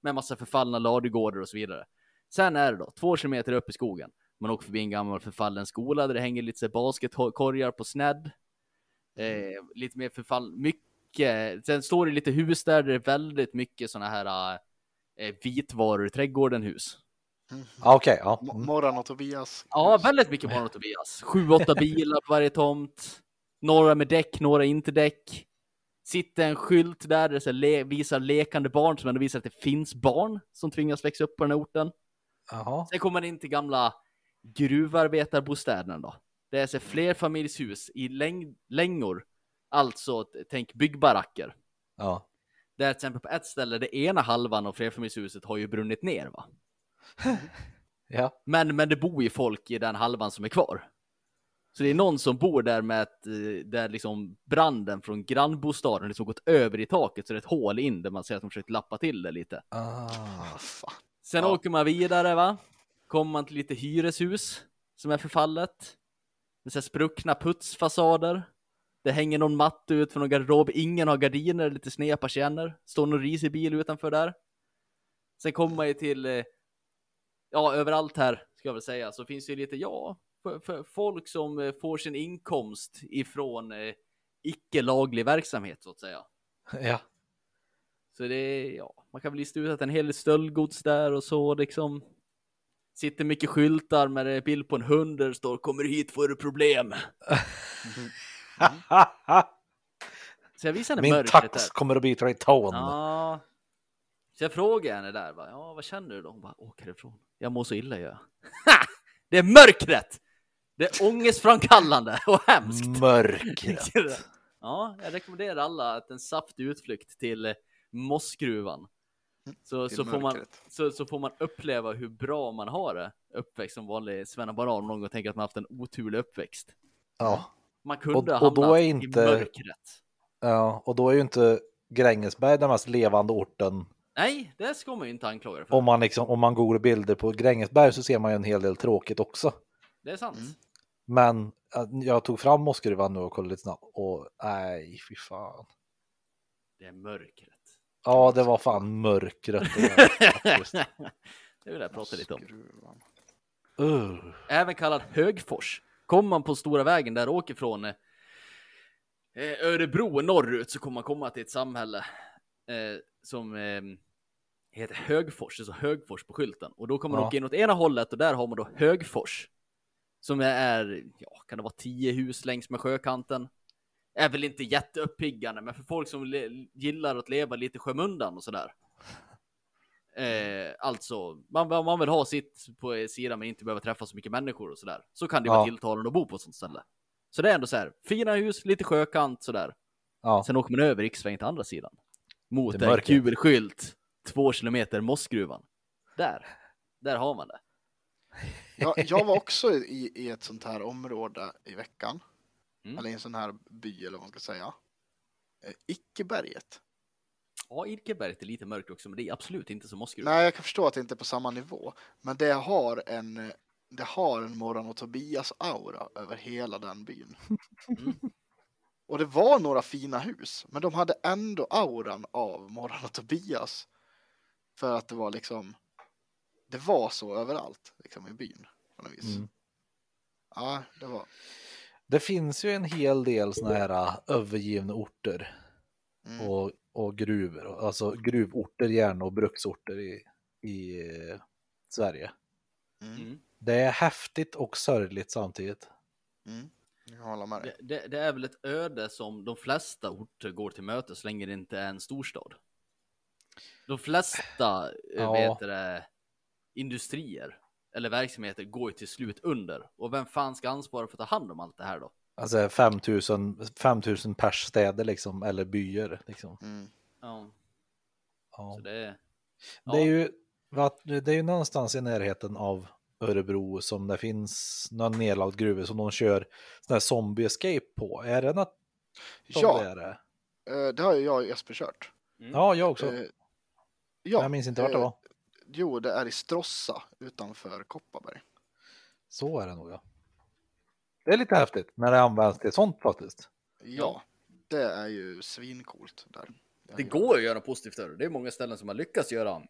[SPEAKER 3] Med massa förfallna ladugårdar och så vidare. Sen är det då, två kilometer upp i skogen. Man åker förbi en gammal förfallen skola där det hänger lite basketkorgar på snedd. Eh, lite mer förfall, mycket. Sen står det lite hus där, där det är väldigt mycket sådana här eh, vitvaror i trädgården hus.
[SPEAKER 4] Ja, Okej, ja.
[SPEAKER 2] Mo-
[SPEAKER 4] Mm.
[SPEAKER 2] Morran och Tobias.
[SPEAKER 3] Ja, väldigt mycket barn och Tobias. Sju, åtta bilar på varje tomt. Några med däck, några inte däck. Sitter en skylt där det le visar lekande barn som ändå visar att det finns barn som tvingas växa upp på den här orten.
[SPEAKER 4] Jaha.
[SPEAKER 3] Sen kommer man in till gamla gruvarbetarbostäderna då. Det är så flerfamiljshus i läng längor. Alltså, tänk byggbaracker.
[SPEAKER 4] Ja.
[SPEAKER 3] Där till exempel på ett ställe, det ena halvan av flerfamiljshuset har ju brunnit ner va.
[SPEAKER 4] Ja.
[SPEAKER 3] Men, men det bor ju folk i den halvan som är kvar. Så det är någon som bor där med ett, eh, där liksom branden från grannbostaden liksom gått över i taket så det är ett hål in där man ser att de försökt lappa till det lite.
[SPEAKER 4] Ah.
[SPEAKER 2] Fan.
[SPEAKER 3] Sen
[SPEAKER 2] Ja.
[SPEAKER 3] åker man vidare va. Kommer man till lite hyreshus som är förfallet. Med så spruckna putsfasader. Det hänger någon matte ut från någon garderob. Ingen har gardiner, lite sneda persienner. Står någon risig bil utanför där. Sen kommer man ju till, eh, ja överallt här ska jag väl säga, så finns det ju lite, ja, för, för folk som eh, får sin inkomst ifrån eh, icke laglig verksamhet så att säga.
[SPEAKER 4] Ja.
[SPEAKER 3] Så det ja, man kan väl lista ut att en hel del stöldgods där och så liksom. Sitter mycket skyltar med en bild på en hund där det står kommer hit får du problem. Så jag visar
[SPEAKER 4] Min
[SPEAKER 3] mörkret
[SPEAKER 4] tax
[SPEAKER 3] där.
[SPEAKER 4] kommer att bita i tån.
[SPEAKER 3] Ja. Så jag frågar henne där, va? ja vad känner du då? Hon bara, åk härifrån. Jag mår så illa gör jag. Ha! Det är mörkret! Det är ångestframkallande och hemskt.
[SPEAKER 4] Mörkret.
[SPEAKER 3] Ja, jag rekommenderar alla att en saftig utflykt till Mossgruvan. Så, så, får man, så, så får man uppleva hur bra man har det uppväxt som vanlig svennebanan om någon gång tänker att man haft en oturlig uppväxt.
[SPEAKER 4] Ja.
[SPEAKER 3] Man kunde
[SPEAKER 4] Och-
[SPEAKER 3] ha
[SPEAKER 4] och då är inte-
[SPEAKER 3] i mörkret.
[SPEAKER 4] ja. Och då är ju inte Grängesberg den mest levande orten.
[SPEAKER 3] Nej, det ska man ju inte anklaga det för.
[SPEAKER 4] Om man, liksom, om man googlar bilder på Grängesberg så ser man ju en hel del tråkigt också.
[SPEAKER 3] Det är sant.
[SPEAKER 2] Mm.
[SPEAKER 4] Men jag tog fram Moskruvan nu och kollade lite snabbt och nej, fy fan.
[SPEAKER 3] Det är mörkret.
[SPEAKER 4] Ja, det var fan mörkret. det
[SPEAKER 3] vill jag prata lite om.
[SPEAKER 4] Uh.
[SPEAKER 3] Även kallad Högfors. Kommer man på stora vägen där åker från eh, Örebro norrut så kommer man komma till ett samhälle eh, som eh, heter Högfors, det står Högfors på skylten. Och då kommer man
[SPEAKER 4] Ja.
[SPEAKER 3] åka in åt ena hållet och där har man då Högfors. Som är, ja, kan det vara tio hus längs med sjökanten? Är väl inte jätteuppiggande, men för folk som gillar att leva lite sjömundan och sådär. Eh, alltså, man, man vill ha sitt på sidan men inte behöva träffa så mycket människor och sådär. Så kan det
[SPEAKER 4] Ja.
[SPEAKER 3] vara tilltalande att bo på ett sånt ställe. Så det är ändå så här, fina hus, lite sjökant sådär.
[SPEAKER 4] Ja,
[SPEAKER 3] Sen åker man över riksvägen till andra sidan. Mot
[SPEAKER 4] är
[SPEAKER 3] en gul skylt, två kilometer Mossgruvan. Där, där har man det.
[SPEAKER 2] Jag, jag var också i, i ett sånt här område i veckan.
[SPEAKER 3] Mm.
[SPEAKER 2] Eller i en sån här by eller vad man ska säga. Eh, Ickeberget.
[SPEAKER 3] Ja, Irkeberget är lite mörkt också, men det är absolut inte som Mossgruvan.
[SPEAKER 2] Nej, jag kan förstå att det inte är på samma nivå. Men det har en, det har en Morran och Tobias-aura över hela den byn.
[SPEAKER 3] Mm.
[SPEAKER 2] Och det var några fina hus, men de hade ändå auran av Morran och Tobias. För att det var liksom, det var så överallt liksom i byn. På något vis.
[SPEAKER 4] Mm.
[SPEAKER 2] Ja, det var.
[SPEAKER 4] det finns ju en hel del såna här äh, övergivna orter
[SPEAKER 2] Mm.
[SPEAKER 4] och, och gruvor, alltså gruvorter gärna och bruksorter i, i eh, Sverige.
[SPEAKER 2] Mm.
[SPEAKER 3] Mm.
[SPEAKER 4] Det är häftigt och sörjligt samtidigt.
[SPEAKER 2] Mm. Jag håller med dig.
[SPEAKER 3] Det, det, det är väl ett öde som de flesta orter går till mötes så länge det inte är en storstad. De flesta
[SPEAKER 4] Ja.
[SPEAKER 3] ja. vet det, industrier eller verksamheter går ju till slut under. Och vem fan ska ansvara för att ta hand om allt det här då?
[SPEAKER 4] Alltså 5000, 5000 pers städer liksom, eller byar liksom.
[SPEAKER 2] Mm.
[SPEAKER 3] Ja,
[SPEAKER 4] Ja.
[SPEAKER 3] så det är...
[SPEAKER 4] Det är ju det är ju någonstans i närheten av Örebro som det finns någon nedlagd gruva som de kör sån här zombie escape på. Är det något
[SPEAKER 2] Ja,
[SPEAKER 4] det är det?
[SPEAKER 2] eh, det har ju jag och Jesper kört.
[SPEAKER 3] Mm.
[SPEAKER 4] Ja, jag också.
[SPEAKER 2] Ja,
[SPEAKER 4] jag minns inte vart det
[SPEAKER 2] eh,
[SPEAKER 4] var.
[SPEAKER 2] Jo, det är i Stråssa utanför Kopparberg.
[SPEAKER 4] Så är det nog ja. Det är lite häftigt när det används till sånt faktiskt.
[SPEAKER 2] Ja, det är ju svincoolt där.
[SPEAKER 3] Det går att göra positivt för det. Är många ställen som har lyckats göra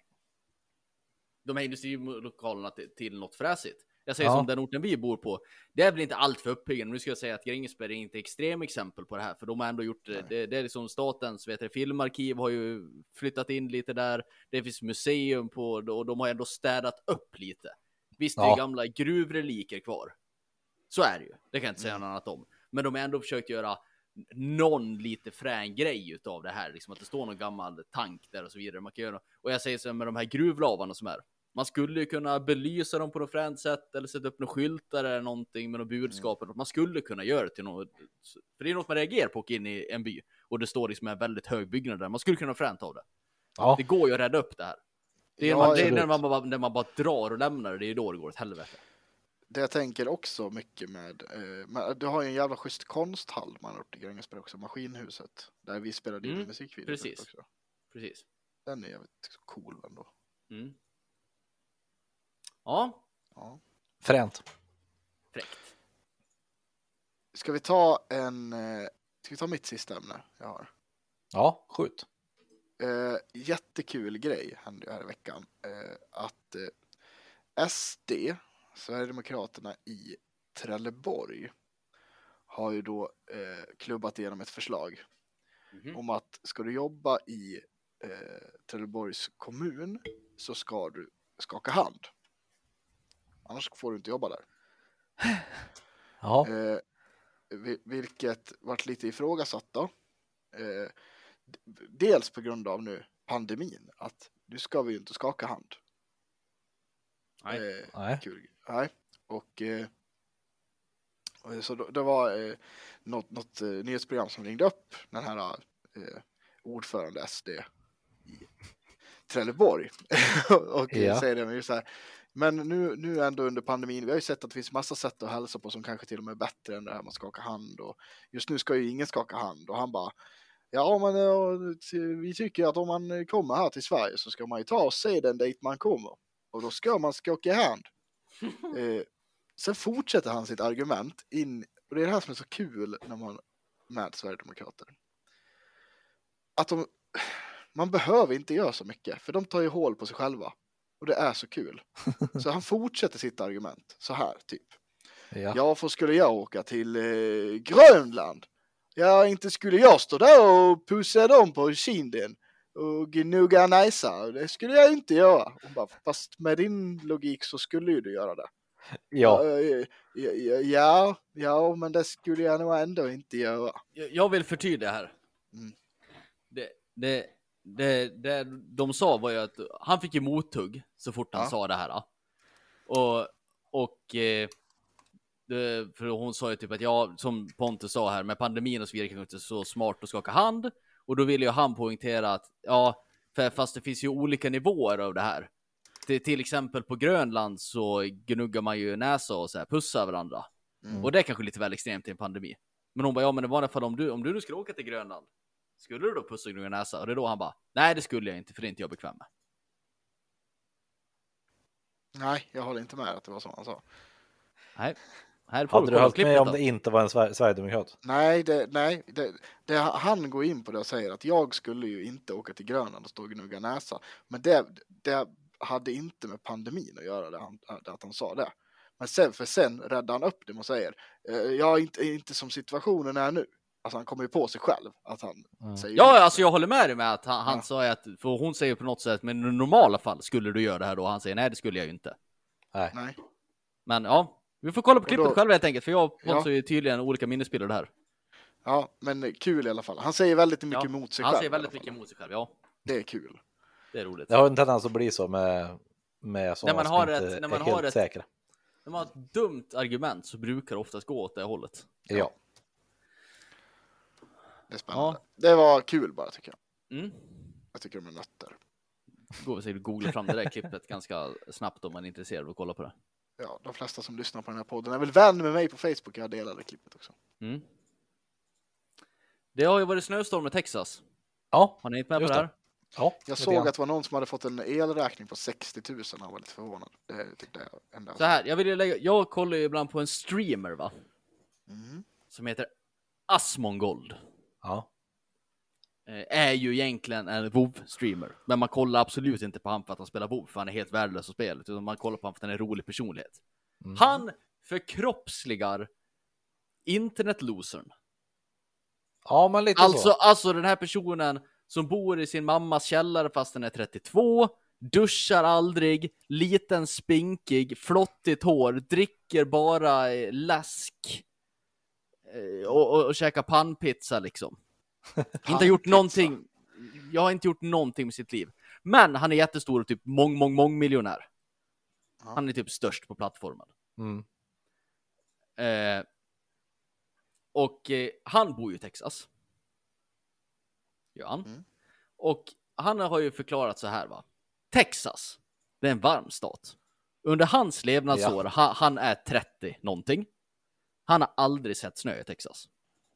[SPEAKER 3] de här industrilokalerna till, till något fräsigt. Jag säger
[SPEAKER 4] Ja.
[SPEAKER 3] som den orten vi bor på. Det är väl inte allt för uppiggande. Nu ska jag säga att Grängesberg är inte extrem exempel på det här, för de har ändå gjort det. Det, det är liksom statens vet du, filmarkiv har ju flyttat in lite där. Det finns museum på och de har ändå städat upp lite. Visst, det
[SPEAKER 4] Ja.
[SPEAKER 3] är gamla gruvreliker kvar. Så är det ju. Det kan jag inte säga
[SPEAKER 2] Mm.
[SPEAKER 3] något annat om. Men de har ändå försökt göra någon lite frän grej utav det här, liksom att det står någon gammal tank där och så vidare. Man kan göra, och jag säger så här med de här gruvlavarna som är. Man skulle ju kunna belysa dem på något fränt sätt eller sätta upp några skyltar eller någonting med något budskap. eller något. Man skulle kunna göra det till något. För det är något man reagerar på in i en by och det står liksom en väldigt hög byggnad där. Man skulle kunna fränt av det.
[SPEAKER 4] Ja,
[SPEAKER 3] Det går ju att rädda upp det här. Det är,
[SPEAKER 2] Ja,
[SPEAKER 3] man, det är när, man bara, när man bara drar och lämnar det, det är då det går åt helvete.
[SPEAKER 2] Det jag tänker också mycket med, eh, du har ju en jävla schysst konsthall man har gjort i Grängesberg också, Maskinhuset. Där vi spelade in
[SPEAKER 3] Mm,
[SPEAKER 2] musikvideo
[SPEAKER 3] precis.
[SPEAKER 2] också.
[SPEAKER 3] Precis.
[SPEAKER 2] Den är jävligt cool ändå.
[SPEAKER 3] Mm. Ja,
[SPEAKER 2] Ja.
[SPEAKER 4] fränt.
[SPEAKER 3] fräckt.
[SPEAKER 2] Ska vi ta en, eh, ska vi ta mitt sista ämne jag har?
[SPEAKER 4] Ja, skjut.
[SPEAKER 2] Eh, jättekul grej hände ju här i veckan. Eh, att eh, SD, Sverigedemokraterna i Trelleborg, har ju då eh, klubbat igenom ett förslag
[SPEAKER 3] Mhm.
[SPEAKER 2] om att ska du jobba i eh, Trelleborgs kommun så ska du skaka hand. Annars får du inte jobba där.
[SPEAKER 4] Ja,
[SPEAKER 2] Eh, vi- vilket varit lite ifrågasatt då. Eh, dels på grund av nu pandemin, att nu ska vi ju inte skaka hand.
[SPEAKER 3] Nej.
[SPEAKER 2] Eh,
[SPEAKER 4] nej.
[SPEAKER 2] kul. Nej. Och, eh, så då, det var eh, något, något eh, nyhetsprogram som ringde upp den här eh, ordförande SD i Trelleborg och
[SPEAKER 4] Ja.
[SPEAKER 2] säger det men så här. Men nu, nu ändå under pandemin, vi har ju sett att det finns massa sätt att hälsa på som kanske till och med är bättre än det här med att skaka hand och just nu ska ju ingen skaka hand och han bara Ja men vi tycker att om man kommer här till Sverige så ska man ju ta och se den dit man kommer och då ska man skaka hand. Eh, sen fortsätter han sitt argument in, och det är det här som är så kul när man med Sverigedemokrater. Att de, man behöver inte göra så mycket, för de tar ju hål på sig själva. Och det är så kul. Så han fortsätter sitt argument så här, typ.
[SPEAKER 4] Ja.
[SPEAKER 2] Ja, för skulle jag åka till eh, Grönland, ja, inte skulle jag stå där och pussa dem på kinden och gnugga näsa. Det skulle jag inte göra. Hon bara, fast med din logik så skulle ju du göra det.
[SPEAKER 4] Ja,
[SPEAKER 2] Ja, ja, ja, ja, men det skulle jag nog ändå inte göra.
[SPEAKER 3] Jag jag vill förtydliga här.
[SPEAKER 2] Mm.
[SPEAKER 3] Det, det, det, det de sa var ju att han fick ju mothugg så fort han
[SPEAKER 2] Ja.
[SPEAKER 3] sa det här. Och, och eh, det, för hon sa ju typ att ja, som Pontus sa här, med pandemin och så vidare kanske inte så smart att skaka hand. Och då ville ju han poängtera att ja, för, fast det finns ju olika nivåer av det här. Till, till exempel på Grönland så gnuggar man ju näsa och så här pussar varandra.
[SPEAKER 2] Mm.
[SPEAKER 3] Och det är kanske lite väl extremt i en pandemi. Men hon bara, ja men i vanliga fall om du, om du nu skulle åka till Grönland, skulle du då pussa och gnugga näsa? Och det är då han bara, nej det skulle jag inte för det är inte jag bekväm med.
[SPEAKER 2] Nej, jag håller inte med att det var så han sa.
[SPEAKER 3] Nej, här får
[SPEAKER 4] hade du hållit med om det inte var en Sver- Sverigedemokrat?
[SPEAKER 2] Nej, det, nej det, det, han går in på det och säger att jag skulle ju inte åka till Grönland och stå och gnugga näsa. Men det, det hade inte med pandemin att göra, det han, att han sa det. Men sen, för sen räddar han upp det och säger, eh, jag är inte, inte som situationen är nu. Alltså han kommer ju på sig själv att han
[SPEAKER 4] Mm.
[SPEAKER 2] säger
[SPEAKER 3] Ja, alltså jag håller med dig med att han, han
[SPEAKER 2] Ja.
[SPEAKER 3] sa att, för hon säger på något sätt, men i normala fall skulle du göra det här då? Han säger nej, det skulle jag ju inte.
[SPEAKER 4] Nej.
[SPEAKER 2] Nej,
[SPEAKER 3] Men ja, vi får kolla på klippet
[SPEAKER 2] då-
[SPEAKER 3] själva helt enkelt, för jag och
[SPEAKER 2] Ja.
[SPEAKER 3] Tydligen olika minnesbilder här.
[SPEAKER 2] ja, men kul i alla fall. Han säger väldigt mycket
[SPEAKER 3] Ja,
[SPEAKER 2] emot sig
[SPEAKER 3] Han
[SPEAKER 2] själv.
[SPEAKER 3] säger
[SPEAKER 2] i alla
[SPEAKER 3] väldigt mycket emot sig själv, ja.
[SPEAKER 2] Det är kul.
[SPEAKER 3] Det är roligt.
[SPEAKER 4] Det har en tendens att bli så med, med sådana
[SPEAKER 3] man
[SPEAKER 4] som
[SPEAKER 3] har
[SPEAKER 4] inte
[SPEAKER 3] ett- när man
[SPEAKER 4] är
[SPEAKER 3] har
[SPEAKER 4] helt
[SPEAKER 3] ett-
[SPEAKER 4] säkra.
[SPEAKER 3] När man har ett dumt argument så brukar det oftast gå åt det hållet.
[SPEAKER 4] Ja.
[SPEAKER 2] Det är spännande. Det var kul bara tycker jag.
[SPEAKER 3] Mm.
[SPEAKER 2] Jag tycker de är nötter.
[SPEAKER 3] Går vi säkert googla fram det där klippet ganska snabbt om man är intresserad av att kolla på det.
[SPEAKER 2] Ja, de flesta som lyssnar på den här podden är väl vän med mig på Facebook. Jag delade klippet också.
[SPEAKER 3] Mm. Det har ju varit snöstorm i Texas.
[SPEAKER 4] Ja,
[SPEAKER 3] Har ni hängt med på det här?
[SPEAKER 4] ja
[SPEAKER 2] Jag såg att det var någon som hade fått en elräkning på 60 000 och han var lite förvånad. Det är typ det enda jag
[SPEAKER 3] Så här, jag vill lägga, jag kollar ju ibland på en streamer va?
[SPEAKER 2] Mm.
[SPEAKER 3] Som heter Asmongold.
[SPEAKER 4] Ja.
[SPEAKER 3] Eh, Är ju egentligen en WoW-streamer. Men man kollar absolut inte på han för att han spelar WoW, för han är helt värdelös på spelet. Utan man kollar på han för att han är en rolig personlighet.
[SPEAKER 4] Mm.
[SPEAKER 3] Han förkroppsligar internetlosern.
[SPEAKER 4] ja, men lite
[SPEAKER 3] Alltså,
[SPEAKER 4] så.
[SPEAKER 3] alltså den här personen som bor i sin mammas källare fast den är 32, duschar aldrig, liten spinkig, flottigt hår, dricker bara eh, läsk och, och, och käkar pannpizza liksom. inte gjort någonting. Jag har inte gjort någonting med sitt liv. Men han är jättestor och typ mång, mång, mång miljonär.
[SPEAKER 2] Ja.
[SPEAKER 3] Han är typ störst på plattformen.
[SPEAKER 4] Mm.
[SPEAKER 3] Eh, och eh, han bor ju i Texas. Gör han.
[SPEAKER 2] Mm.
[SPEAKER 3] Och han har ju förklarat så här va. Texas, det är en varm stat. Under hans levnadsår, ha, han är 30 någonting. Han har aldrig sett snö i Texas.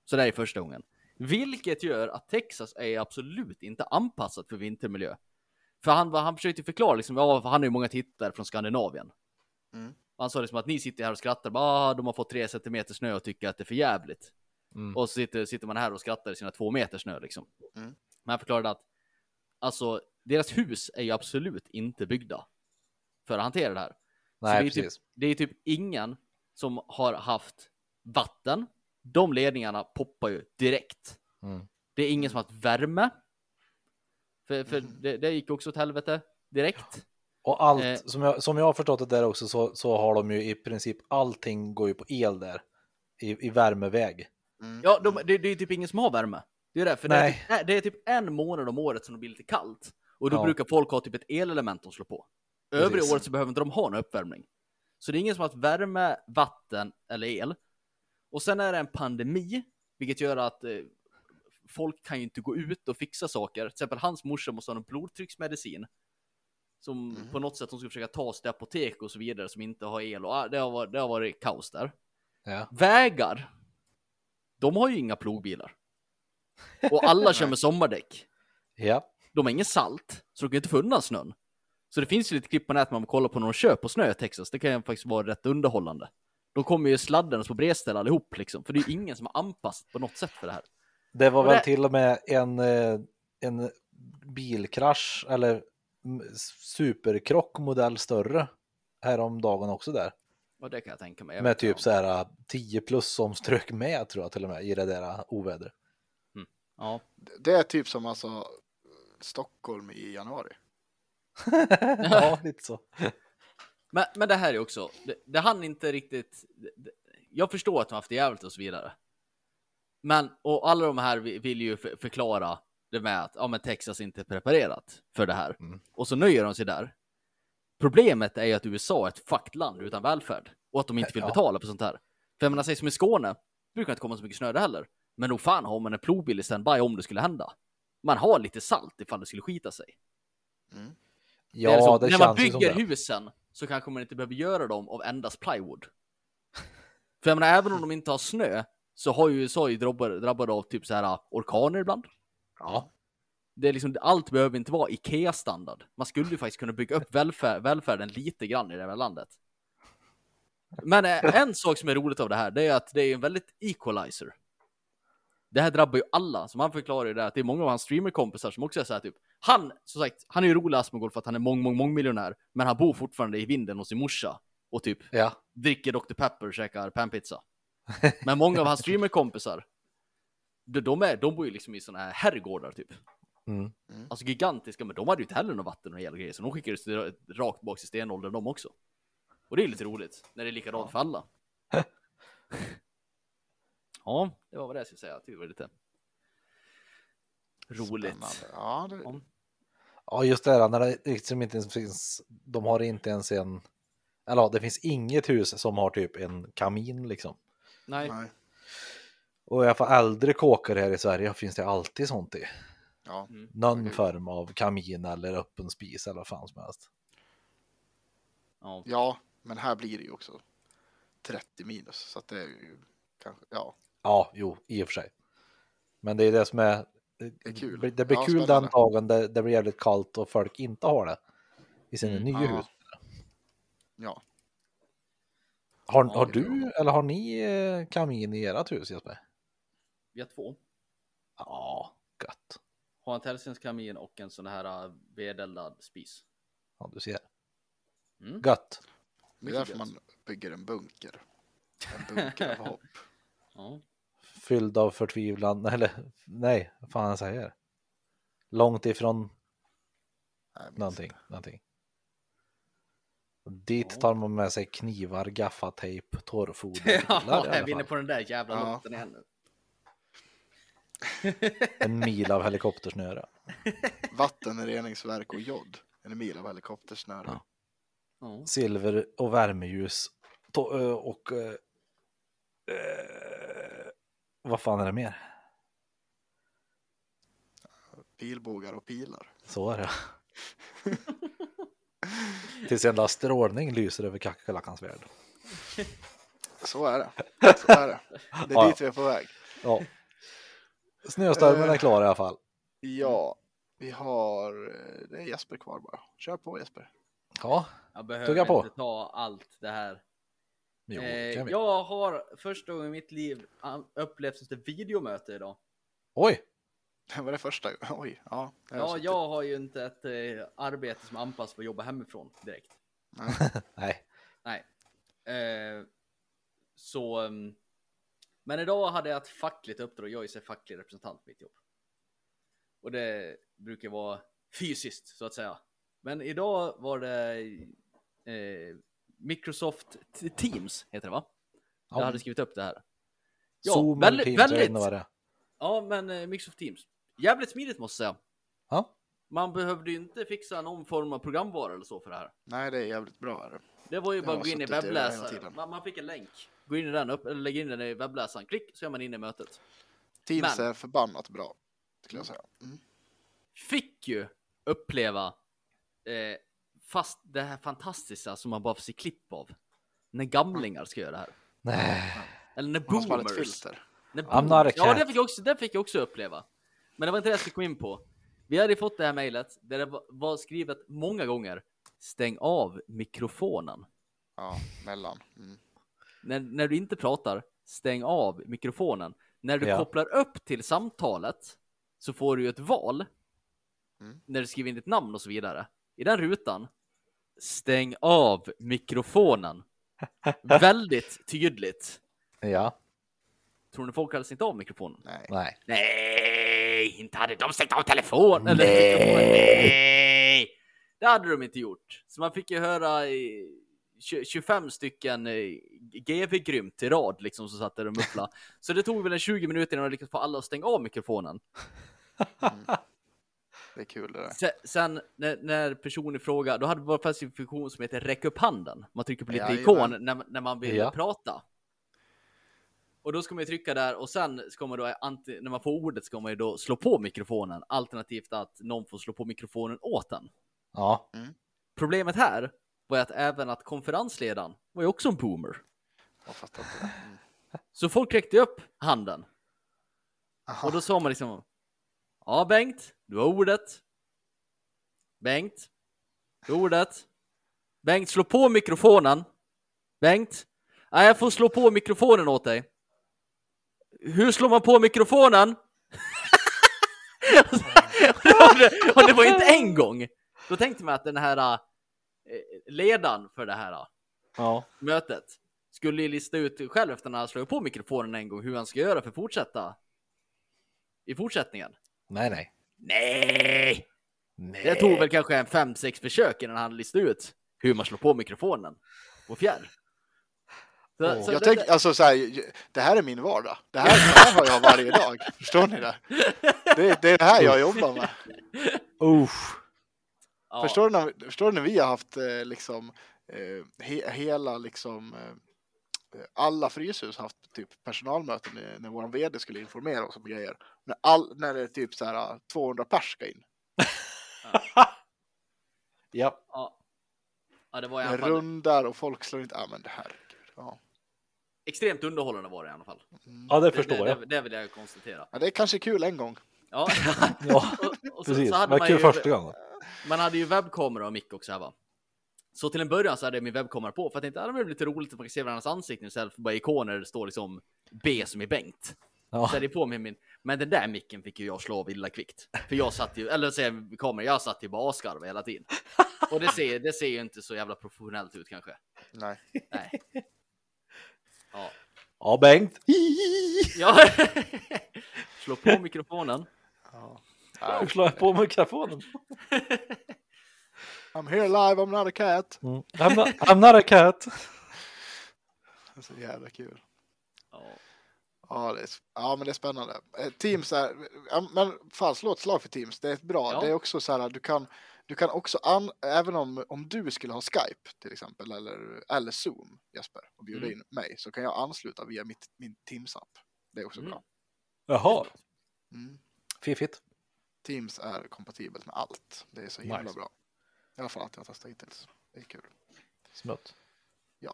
[SPEAKER 3] Så det är första gången. Vilket gör att Texas är absolut inte anpassat för vintermiljö. För han, var- han försökte förklara liksom, ja, för han har ju många tittare från Skandinavien.
[SPEAKER 2] Mm.
[SPEAKER 3] Han sa liksom att ni sitter här och skrattar, bara, ah, de har fått tre centimeter snö och tycker att det är för jävligt.
[SPEAKER 4] Mm.
[SPEAKER 3] Och så sitter, sitter man här och skrattar i sina två meter snö liksom.
[SPEAKER 2] Mm.
[SPEAKER 3] Men han förklarade att alltså, deras hus är ju absolut inte byggda för att hantera det här.
[SPEAKER 4] Nej,
[SPEAKER 3] det är typ-
[SPEAKER 4] precis.
[SPEAKER 3] Det är typ ingen som har haft vatten. De ledningarna poppar ju direkt.
[SPEAKER 4] Mm.
[SPEAKER 3] Det är ingen som har haft värme. För, för
[SPEAKER 2] Mhm.
[SPEAKER 3] det, det gick också åt helvete direkt.
[SPEAKER 4] Och allt,
[SPEAKER 3] Eh.
[SPEAKER 4] som, jag, som jag har förstått det där också, så, så har de ju i princip allting går ju på el där. I, i värmeväg.
[SPEAKER 2] Mm.
[SPEAKER 3] Ja, de, det, det är typ ingen som har värme. Det är det, för det är,
[SPEAKER 4] Nej.
[SPEAKER 3] typ, det är typ en månad om året som det blir lite kallt. Och då
[SPEAKER 4] Ja.
[SPEAKER 3] brukar folk ha typ ett elelement de slår på. Övriga året så behöver inte de ha någon uppvärmning. Så det är ingen som har haft värme, vatten eller el. Och sen är det en pandemi, vilket gör att eh, folk kan ju inte gå ut och fixa saker. Till exempel hans morsa måste ha en blodtrycksmedicin. Som
[SPEAKER 2] Mhm.
[SPEAKER 3] på något sätt de ska försöka ta sig till apotek och så vidare som inte har el. Och ah, det har varit, det har varit kaos där.
[SPEAKER 4] Ja.
[SPEAKER 3] Vägar. De har ju inga plogbilar. Och alla kör med sommardäck.
[SPEAKER 4] ja.
[SPEAKER 3] De har ingen salt, så de kan inte få undan snön. Så det finns ju lite klipp på nätet man kollar på när de kör på snö i Texas. Det kan ju faktiskt vara rätt underhållande. De kommer ju sladdandes på bredställ allihop liksom. För det är ju ingen som har anpassat på något sätt för det här.
[SPEAKER 4] Det var
[SPEAKER 3] Och
[SPEAKER 4] väl
[SPEAKER 3] det-
[SPEAKER 4] till och med en, eh, en bilkrasch eller mm, superkrock modell större häromdagen också där.
[SPEAKER 3] Och det kan jag tänka mig. Jag
[SPEAKER 4] Med typ så här 10 plus som strök med tror jag till och med i det där ovädret.
[SPEAKER 3] om- Ja,
[SPEAKER 2] Det är typ som alltså Stockholm i januari.
[SPEAKER 4] ja, lite så.
[SPEAKER 3] Men, men det här är också, det, det hann inte riktigt. Det, jag förstår att de har haft det jävligt och så vidare. Men, och alla de här vi- vill ju för, förklara det med att ja, men Texas inte är preparerat för det här.
[SPEAKER 4] Mm.
[SPEAKER 3] Och så nöjer de sig där. Problemet är ju att USA är ett fucked land utan välfärd och att de inte vill
[SPEAKER 4] Ja.
[SPEAKER 3] betala för sånt här. För jag menar, säg som i Skåne, brukar inte komma så mycket snö där heller. Men nog fan har man en plogbil i standby om det skulle hända. Man har lite salt ifall det skulle skita sig.
[SPEAKER 2] Mm.
[SPEAKER 3] Det är
[SPEAKER 4] Ja,
[SPEAKER 3] liksom,
[SPEAKER 4] det
[SPEAKER 3] när man bygger husen så kanske man inte behöver göra dem av endast plywood. För jag menar, även om de inte har snö så har ju USA ju drabbade, av typ så här orkaner ibland.
[SPEAKER 4] Ja,
[SPEAKER 3] Det är liksom, allt behöver inte vara Ikea-standard. Man skulle ju faktiskt kunna bygga upp välfärd, välfärden lite grann i det här landet. Men eh, en sak som är roligt av det här, det är att det är en väldigt equalizer. Det här drabbar ju alla, som han förklarar ju det att det är många av hans streamerkompisar som också är så här typ, han, som sagt, han är ju rolig Asmongold för att han är mång, mång, mång miljonär, men han bor fortfarande i vinden hos sin morsa och typ
[SPEAKER 4] ja.
[SPEAKER 3] dricker Dr. Pepper och käkar panpizza. Men många av hans streamerkompisar, de, de, är, de bor ju liksom i såna här herrgårdar typ.
[SPEAKER 4] Mm.
[SPEAKER 3] Alltså gigantiska, men de hade ju inte heller något vatten och hela grejer, så de skickades rakt bak till stenåldern de också. Och det är lite roligt, när det är likadant för alla. ja, det var vad det jag skulle säga. Det var lite roligt.
[SPEAKER 2] Spännande. Ja, det,
[SPEAKER 3] Ja.
[SPEAKER 4] Just det här när det liksom inte ens finns, de har inte ens en, eller ja, det finns inget hus som har typ en kamin liksom.
[SPEAKER 3] Nej,
[SPEAKER 2] nej.
[SPEAKER 4] Och i alla fall äldre kåkar här i Sverige finns det alltid sånt i.
[SPEAKER 2] Ja.
[SPEAKER 3] Mm.
[SPEAKER 4] Någon
[SPEAKER 2] Okej.
[SPEAKER 4] form av kamin eller öppen spis eller vad fan som helst.
[SPEAKER 3] ja.
[SPEAKER 2] ja, men här blir det ju också 30 minus. Så att det är ju kanske, ja.
[SPEAKER 4] Ja, jo, i och för sig. Men det är det som är,
[SPEAKER 2] Det kul.
[SPEAKER 4] Det blir
[SPEAKER 2] Ja,
[SPEAKER 4] kul den dagen det, det blir jävligt kallt och folk inte har det i sina
[SPEAKER 3] Mm,
[SPEAKER 4] nya
[SPEAKER 2] ja.
[SPEAKER 4] hus.
[SPEAKER 2] Ja,
[SPEAKER 4] Har,
[SPEAKER 3] Ja,
[SPEAKER 4] har du eller har ni eh, kamin i ert hus Jesper?
[SPEAKER 3] Vi har två.
[SPEAKER 4] Ja, gött.
[SPEAKER 3] Har en Tellsens-kamin och en sån här äh, vedeldad spis.
[SPEAKER 4] Ja, du ser.
[SPEAKER 3] Mm.
[SPEAKER 4] Gött.
[SPEAKER 2] det är därför
[SPEAKER 3] gött.
[SPEAKER 2] man bygger en bunker. En bunker av hopp.
[SPEAKER 3] Ja.
[SPEAKER 4] Fylld av förtvivlan, eller nej, vad fan jag säger. Långt ifrån någonting. någonting. Och Dit tar man med sig knivar, gaffatejp, torrfoder.
[SPEAKER 3] Ja,
[SPEAKER 4] alla
[SPEAKER 3] jag vinner på den där jävla
[SPEAKER 2] Ja.
[SPEAKER 3] lotten igen nu.
[SPEAKER 4] En mil av helikoptersnöre.
[SPEAKER 2] Vattenreningsverk och jod. En mil av helikoptersnöre.
[SPEAKER 4] Ja. Silver och värmeljus. To- ö, och... vad fan är det mer?
[SPEAKER 2] Pilbågar och pilar.
[SPEAKER 4] Så är det. Tills enda strålning lyser över kackerlackans värld.
[SPEAKER 2] Så är det. Så är det. Det är
[SPEAKER 4] Ja,
[SPEAKER 2] dit vi är på väg.
[SPEAKER 4] Ja. Snöstormen är
[SPEAKER 2] Eh.
[SPEAKER 4] klar i alla fall.
[SPEAKER 2] Ja, vi har... eh, Det är Jesper kvar bara. Kör på Jesper.
[SPEAKER 4] Ja,
[SPEAKER 3] Jag behöver
[SPEAKER 4] Tugga på.
[SPEAKER 3] inte ta allt det här.
[SPEAKER 4] Jo,
[SPEAKER 3] Eh, jag har första gången i mitt liv upplevt ett videomöte idag.
[SPEAKER 4] Oj,
[SPEAKER 2] Det var det första. Oj, ja.
[SPEAKER 3] Ja,
[SPEAKER 2] suttit.
[SPEAKER 3] jag har ju inte ett eh, arbete som är anpassat för att jobba hemifrån direkt.
[SPEAKER 2] Nej.
[SPEAKER 4] nej.
[SPEAKER 3] Eh, så... ehm, men idag hade jag ett fackligt uppdrag. Jag är så facklig representant på mitt jobb. Och det brukar vara fysiskt så att säga. Men idag var det eh, Microsoft Teams heter det va? Jag
[SPEAKER 4] Ja.
[SPEAKER 3] hade skrivit upp det här. Ja,
[SPEAKER 4] Zoom
[SPEAKER 3] väldigt,
[SPEAKER 4] Teams, jag vet
[SPEAKER 3] väldigt.
[SPEAKER 4] vad det.
[SPEAKER 3] Ja, men eh, Microsoft Teams. Jävligt smidigt måste jag säga.
[SPEAKER 4] Ja,
[SPEAKER 3] Man behövde ju inte fixa någon form av programvara eller så för det här.
[SPEAKER 2] Nej, det är jävligt bra. Är det.
[SPEAKER 3] Var ju
[SPEAKER 2] Jag
[SPEAKER 3] bara att gå in i webbläsaren. Man, man fick en länk. Gå in i den, upp, eller lägga in den i webbläsaren. Klick så är man inne i mötet.
[SPEAKER 2] Teams
[SPEAKER 3] Men-
[SPEAKER 2] är förbannat bra. Skulle jag säga. Mm.
[SPEAKER 3] Fick ju uppleva eh, fast det här fantastiska som man bara får se klipp av. När gamlingar ska göra det här.
[SPEAKER 4] nej.
[SPEAKER 3] Eller när boomers.
[SPEAKER 2] filter.
[SPEAKER 3] När
[SPEAKER 4] I'm not
[SPEAKER 3] boom-
[SPEAKER 4] a
[SPEAKER 3] ja, det fick, jag också, det fick jag också uppleva. Men det var inte det jag skulle gå in på. Vi hade fått det här mejlet där det var- var skrivet många gånger. Stäng av mikrofonen.
[SPEAKER 2] Ja, mellan. Mm.
[SPEAKER 3] När, när du inte pratar, stäng av mikrofonen. När du
[SPEAKER 4] Ja.
[SPEAKER 3] kopplar upp till samtalet så får du ju ett val.
[SPEAKER 2] Mm.
[SPEAKER 3] När du skriver in ditt namn och så vidare. I den rutan, stäng av mikrofonen. Väldigt tydligt.
[SPEAKER 4] Ja,
[SPEAKER 3] Tror ni folk hade stängt av mikrofonen?
[SPEAKER 2] Nej.
[SPEAKER 4] nej.
[SPEAKER 3] Nej! Nej, inte hade de stängt av telefonen. Eller, nej! Det hade de inte gjort. Så man fick ju höra 20 25 stycken eh, GV-grymt i rad liksom som satt där och mupplade. Så det tog väl en 20 minuter innan de lyckades få alla att stänga av mikrofonen.
[SPEAKER 2] Det är kul det där.
[SPEAKER 3] Sen, sen när, när personen i fråga, då hade fast en funktion som heter räck upp handen. Man trycker på lite
[SPEAKER 2] Jajamän.
[SPEAKER 3] ikon när, när man vill
[SPEAKER 4] Ja.
[SPEAKER 3] prata. Och då ska man ju trycka där och sen ska man då, när man får ordet ska man ju då slå på mikrofonen. Alternativt att någon får slå på mikrofonen åt den.
[SPEAKER 4] Ja,
[SPEAKER 3] Problemet här var ju att även att konferensledaren var ju också en boomer.
[SPEAKER 2] Jag fattar inte det. Mm.
[SPEAKER 3] Så folk räckte upp handen.
[SPEAKER 2] Aha.
[SPEAKER 3] Och då sa man liksom Ja Bengt, du har ordet. Bengt, du har ordet. Bengt, slå på mikrofonen. Bengt, nej jag får slå på mikrofonen åt dig. Hur slår man på mikrofonen? och, det, och det var inte en gång. Då tänkte man att den här eh, ledaren för det här
[SPEAKER 4] ja.
[SPEAKER 3] mötet skulle lista ut själv efter när han slår på mikrofonen en gång hur han ska göra för att fortsätta i fortsättningen.
[SPEAKER 4] Nej, nej.
[SPEAKER 3] Nej!
[SPEAKER 4] nej.
[SPEAKER 3] Det tog väl kanske en fem, sex försök innan han listade ut hur man slår på mikrofonen på fjärr. Så,
[SPEAKER 4] Åh.
[SPEAKER 3] så
[SPEAKER 2] Jag
[SPEAKER 3] det-
[SPEAKER 2] tänk, alltså så här, det här är min vardag. Det här, det här har jag varje dag. Förstår ni det? Det, det är det här jag jobbar med.
[SPEAKER 3] Ja,
[SPEAKER 2] Förstår, du när, förstår du när vi har haft eh, liksom eh, he, hela liksom eh, alla Fryshus haft typ personalmöten när, när vår vd skulle informera oss om grejer. När, all, när det är typ så här 200 pers ska in.
[SPEAKER 4] Ja.
[SPEAKER 3] ja. ja, det var i
[SPEAKER 2] Det
[SPEAKER 3] alla fall
[SPEAKER 2] rundar och folk slår inte... Ja men det herregud. Ja.
[SPEAKER 3] extremt underhållande var det i alla fall.
[SPEAKER 4] ja, det
[SPEAKER 3] Det,
[SPEAKER 4] förstår
[SPEAKER 3] det,
[SPEAKER 4] jag.
[SPEAKER 3] det, det vill jag konstatera.
[SPEAKER 2] ja, det är kanske kul en gång.
[SPEAKER 3] Ja,
[SPEAKER 4] Ja,
[SPEAKER 3] och, och så,
[SPEAKER 4] precis.
[SPEAKER 3] så
[SPEAKER 4] Det
[SPEAKER 3] hade
[SPEAKER 4] var
[SPEAKER 3] man
[SPEAKER 4] kul
[SPEAKER 3] ju,
[SPEAKER 4] första gången.
[SPEAKER 3] man hade ju webbkamera och mick också här va. Så till en början så hade jag min webbkamera på för att jag tänkte att det blir lite roligt att man kan se varandras ansikten istället för bara ikoner där det står liksom B som i Bengt.
[SPEAKER 4] Ja.
[SPEAKER 3] Så är det på med min, men den där micken fick ju jag slå av illa kvickt. För jag satt ju, eller säger kameran, jag satt ju bara asgarva hela tiden. Och det ser, det ser ju inte så jävla professionellt ut kanske.
[SPEAKER 2] Nej.
[SPEAKER 3] Nej. Ja.
[SPEAKER 4] Ja, Bengt.
[SPEAKER 3] ja. Slå på mikrofonen.
[SPEAKER 2] Ja.
[SPEAKER 4] Jag på mikrofonen.
[SPEAKER 2] I'm here live, I'm not a cat.
[SPEAKER 4] Mm. I'm, not, I'm not a cat.
[SPEAKER 2] Det är så jävla kul.
[SPEAKER 3] Ja.
[SPEAKER 2] Ja, det är, ja, men det är spännande. Eh, Teams är, ja, men fan slå ett slag för Teams, det är bra.
[SPEAKER 3] Ja.
[SPEAKER 2] Det är också så här, du kan, du kan också, an, även om, om du skulle ha Skype till exempel, eller, eller Zoom, Jesper, och bjuda
[SPEAKER 3] Mm.
[SPEAKER 2] in mig, så kan jag ansluta via mitt, min Teams-app. Det är också
[SPEAKER 3] Mm.
[SPEAKER 2] bra.
[SPEAKER 4] Jaha,
[SPEAKER 2] Mm.
[SPEAKER 4] fiffigt.
[SPEAKER 2] Teams är kompatibelt med allt. Det är så himla
[SPEAKER 4] Nice.
[SPEAKER 2] bra. I alla fall att jag har testat hittills. Det är kul.
[SPEAKER 4] Smutt.
[SPEAKER 3] ja.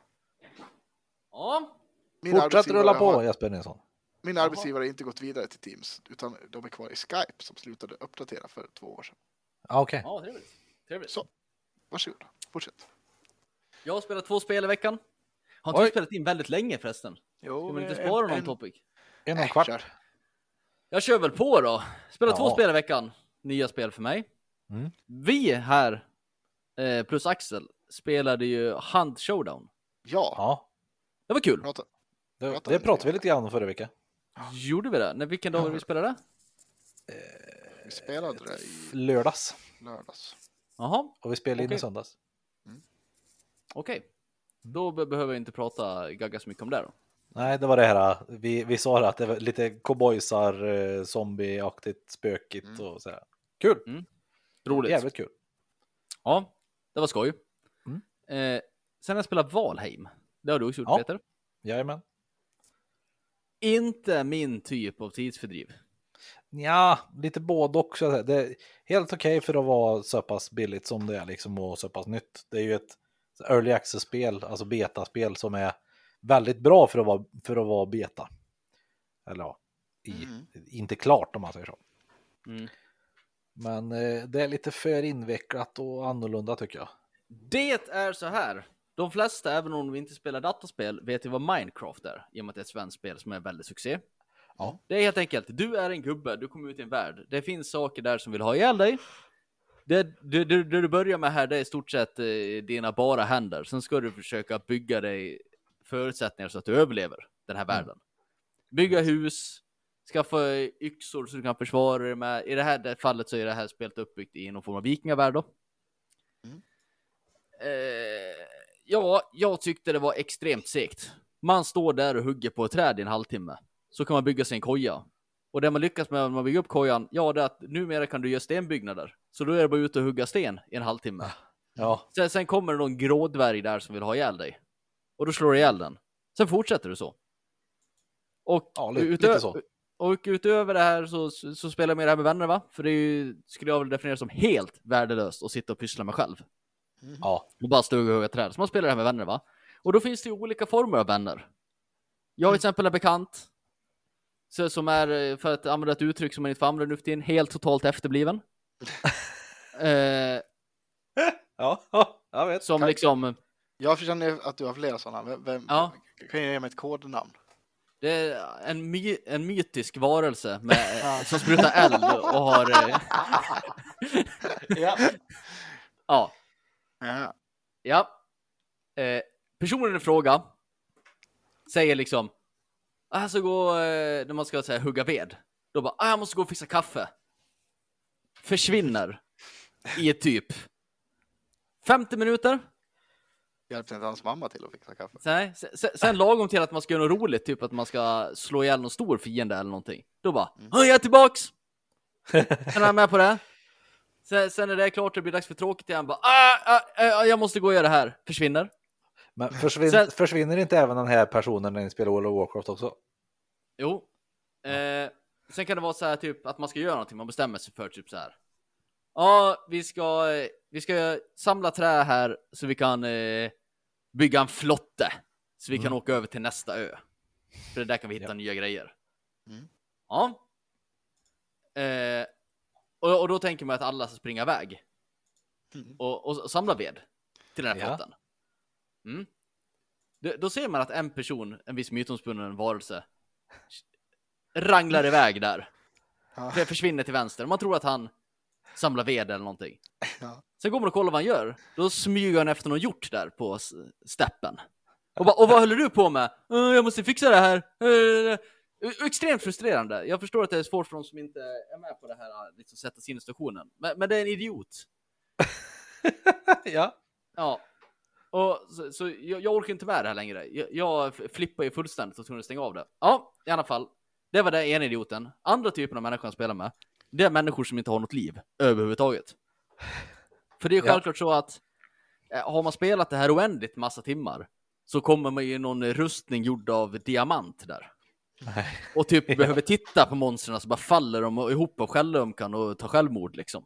[SPEAKER 2] Min
[SPEAKER 4] Fortsätt rulla på
[SPEAKER 2] har-
[SPEAKER 4] Jesper Nilsson.
[SPEAKER 2] Min arbetsgivare har inte gått vidare till Teams, utan de är kvar i Skype som slutade uppdatera för två år sedan.
[SPEAKER 4] Ah, Okej.
[SPEAKER 3] Ja, trevligt. trevligt.
[SPEAKER 2] Så. Varsågod, fortsätt.
[SPEAKER 3] Jag har spelat två spel i veckan. Har inte
[SPEAKER 4] Oj.
[SPEAKER 3] spelat in väldigt länge förresten?
[SPEAKER 2] Jo,
[SPEAKER 3] Ska man inte
[SPEAKER 2] en-
[SPEAKER 3] spara någon
[SPEAKER 2] en-
[SPEAKER 3] topic?
[SPEAKER 4] En och en kvart.
[SPEAKER 2] kör.
[SPEAKER 3] Jag kör väl på då. Spelar två
[SPEAKER 4] Ja.
[SPEAKER 3] spel i veckan. Nya spel för mig.
[SPEAKER 4] Mm.
[SPEAKER 3] Vi här, eh, plus Axel, spelade ju Hunt Showdown.
[SPEAKER 2] Ja,
[SPEAKER 4] Ja,
[SPEAKER 3] Det var kul.
[SPEAKER 2] prata.
[SPEAKER 4] det,
[SPEAKER 2] Prata
[SPEAKER 4] det pratade vi lite grann om förra veckan.
[SPEAKER 3] Gjorde vi det? När, vilken dag det vi spelade?
[SPEAKER 2] Vi spelade det i
[SPEAKER 4] Lördags.
[SPEAKER 2] lördags.
[SPEAKER 3] Jaha,
[SPEAKER 4] Och vi spelade in
[SPEAKER 3] Okej.
[SPEAKER 4] i söndags.
[SPEAKER 3] okej. Då be- behöver jag inte prata gagga så mycket om det då.
[SPEAKER 4] Nej, det var det här. Vi, vi sa det att det var lite cowboysar, eh, zombieaktigt, spökigt
[SPEAKER 2] Mm.
[SPEAKER 4] och så här. Kul.
[SPEAKER 3] Roligt.
[SPEAKER 4] Jävligt kul.
[SPEAKER 3] Ja, det var skoj.
[SPEAKER 4] Mm.
[SPEAKER 3] Eh, sen har jag spelat Valheim. Det har du också gjort
[SPEAKER 4] Ja.
[SPEAKER 3] Peter.
[SPEAKER 4] Jajamän.
[SPEAKER 3] Inte min typ av tidsfördriv.
[SPEAKER 4] Ja, lite både också. Det är helt okej för att vara så pass billigt som det är liksom och så pass nytt. Det är ju ett early access-spel, alltså betaspel som är väldigt bra för att vara, för att vara beta. Eller ja, i,
[SPEAKER 2] Mm.
[SPEAKER 4] inte klart om man säger så.
[SPEAKER 3] Mm.
[SPEAKER 4] Men eh, det är lite för invecklat och annorlunda tycker jag.
[SPEAKER 3] Det är så här. De flesta, även om vi inte spelar dataspel, vet ju vad Minecraft är. I och med att det är ett svenskt spel som är väldigt succé.
[SPEAKER 4] Ja.
[SPEAKER 3] Det är helt enkelt, du är en gubbe, du kommer ut i en värld. Det finns saker där som vill ha ihjäl dig. Det, det, det, det du börjar med här, det är i stort sett eh, dina bara händer. Sen ska du försöka bygga dig förutsättningar så att du överlever den här världen. Bygga hus, skaffa yxor så du kan försvara dig med. I det här fallet så är det här spelet uppbyggt i någon form av vikingavärld då.
[SPEAKER 2] Mm.
[SPEAKER 3] Eh, ja, jag tyckte det var extremt segt. Man står där och hugger på ett träd i en halvtimme. Så kan man bygga sig en koja. Och det man lyckas med när man bygger upp kojan, ja det är att numera kan du göra stenbyggnader. Så då är det bara ute och hugga sten i en halvtimme.
[SPEAKER 4] Ja,
[SPEAKER 3] Sen, sen kommer det någon grådvärg där som vill ha ihjäl dig. Och då slår du ihjäl den. Sen fortsätter du så. Och,
[SPEAKER 4] Ja, li-
[SPEAKER 3] utö-
[SPEAKER 4] lite så.
[SPEAKER 3] Och utöver det här så, så, spelar jag med det här med vänner va? För det är ju, skulle jag väl definiera som helt värdelöst att sitta och pyssla med själv.
[SPEAKER 4] ja,
[SPEAKER 3] Och bara stå och hugga träd. Så man spelar det här med vänner va? Och då finns det ju olika former av vänner. Jag till exempel är bekant. Så, som är, för att använda ett uttryck som man inte får använda nu för tiden, helt totalt efterbliven. eh,
[SPEAKER 4] ja, ja, jag vet.
[SPEAKER 3] som liksom,
[SPEAKER 2] Jag känner att du har flera sådana. Vem, vem,
[SPEAKER 3] Ja.
[SPEAKER 2] Kan jag ge mig ett kodnamn?
[SPEAKER 3] Det är en, my, en mytisk varelse med, som sprutar eld och har... eh,
[SPEAKER 4] Ja.
[SPEAKER 3] ja,
[SPEAKER 2] Ja.
[SPEAKER 3] ja. Eh, personen i fråga säger liksom, jag ska gå, eh, när man ska säga hugga ved, då bara, ah, jag måste gå och fixa kaffe. Försvinner i typ 50 minuter.
[SPEAKER 2] Hjälpte inte hans mamma till att fixa kaffe?
[SPEAKER 3] Nej, sen, sen, lagom till att man ska göra något roligt, typ att man ska slå ihjäl någon stor fiende eller någonting. Då bara, "Ja, jag är tillbaks! Sen är jag med på det. Sen, sen när det är klart, det blir dags för tråkigt igen, bara, ah, ah, ah, jag måste gå och göra det här. Försvinner.
[SPEAKER 4] Men försvin,
[SPEAKER 3] Sen-
[SPEAKER 4] försvinner inte även den här personen när ni spelar World of Warcraft också?
[SPEAKER 3] Jo. Eh, sen kan det vara så här typ att man ska göra någonting, man bestämmer sig för typ så här. Ja, vi ska, vi ska samla trä här så vi kan eh, bygga en flotte. Så vi kan åka över till nästa ö. För där kan vi hitta
[SPEAKER 4] Ja.
[SPEAKER 3] nya grejer.
[SPEAKER 2] Mm.
[SPEAKER 3] Ja. Eh, och, och då tänker man att alla ska springa iväg
[SPEAKER 2] Mm.
[SPEAKER 3] och, och samla ved till den här
[SPEAKER 4] Ja.
[SPEAKER 3] flotten. Mm. Då, då ser man att en person, en viss mytomspunnen varelse, ranglar iväg där.
[SPEAKER 2] Ja.
[SPEAKER 3] För- Försvinner till vänster. Man tror att han samlar ved eller någonting.
[SPEAKER 2] Ja.
[SPEAKER 3] Sen går man och kollar vad han gör. Då smyger han efter någon hjort där på steppen. Och, bara, och vad håller du på med? "Eh, jag måste fixa det här. Eh, Extremt frustrerande. Jag förstår att det är svårt för de som inte är med på det här, att liksom sätta sig in i situationen. Men, men det är en idiot.
[SPEAKER 4] ja.
[SPEAKER 3] Ja. Och så, så jag, jag orkar inte med det här längre. Jag, jag flippar ju fullständigt och tvungen att stänga av det. Ja, i alla fall. Det var det ena idioten. Andra typen av människor jag spelar med, det är människor som inte har något liv överhuvudtaget. För det är självklart så att eh, har man spelat det här oändligt massa timmar så kommer man ju någon rustning gjord av diamant där.
[SPEAKER 4] Nej.
[SPEAKER 3] Och typ
[SPEAKER 4] Ja.
[SPEAKER 3] behöver titta på monstren så bara faller de ihop av självömkan och tar självmord liksom.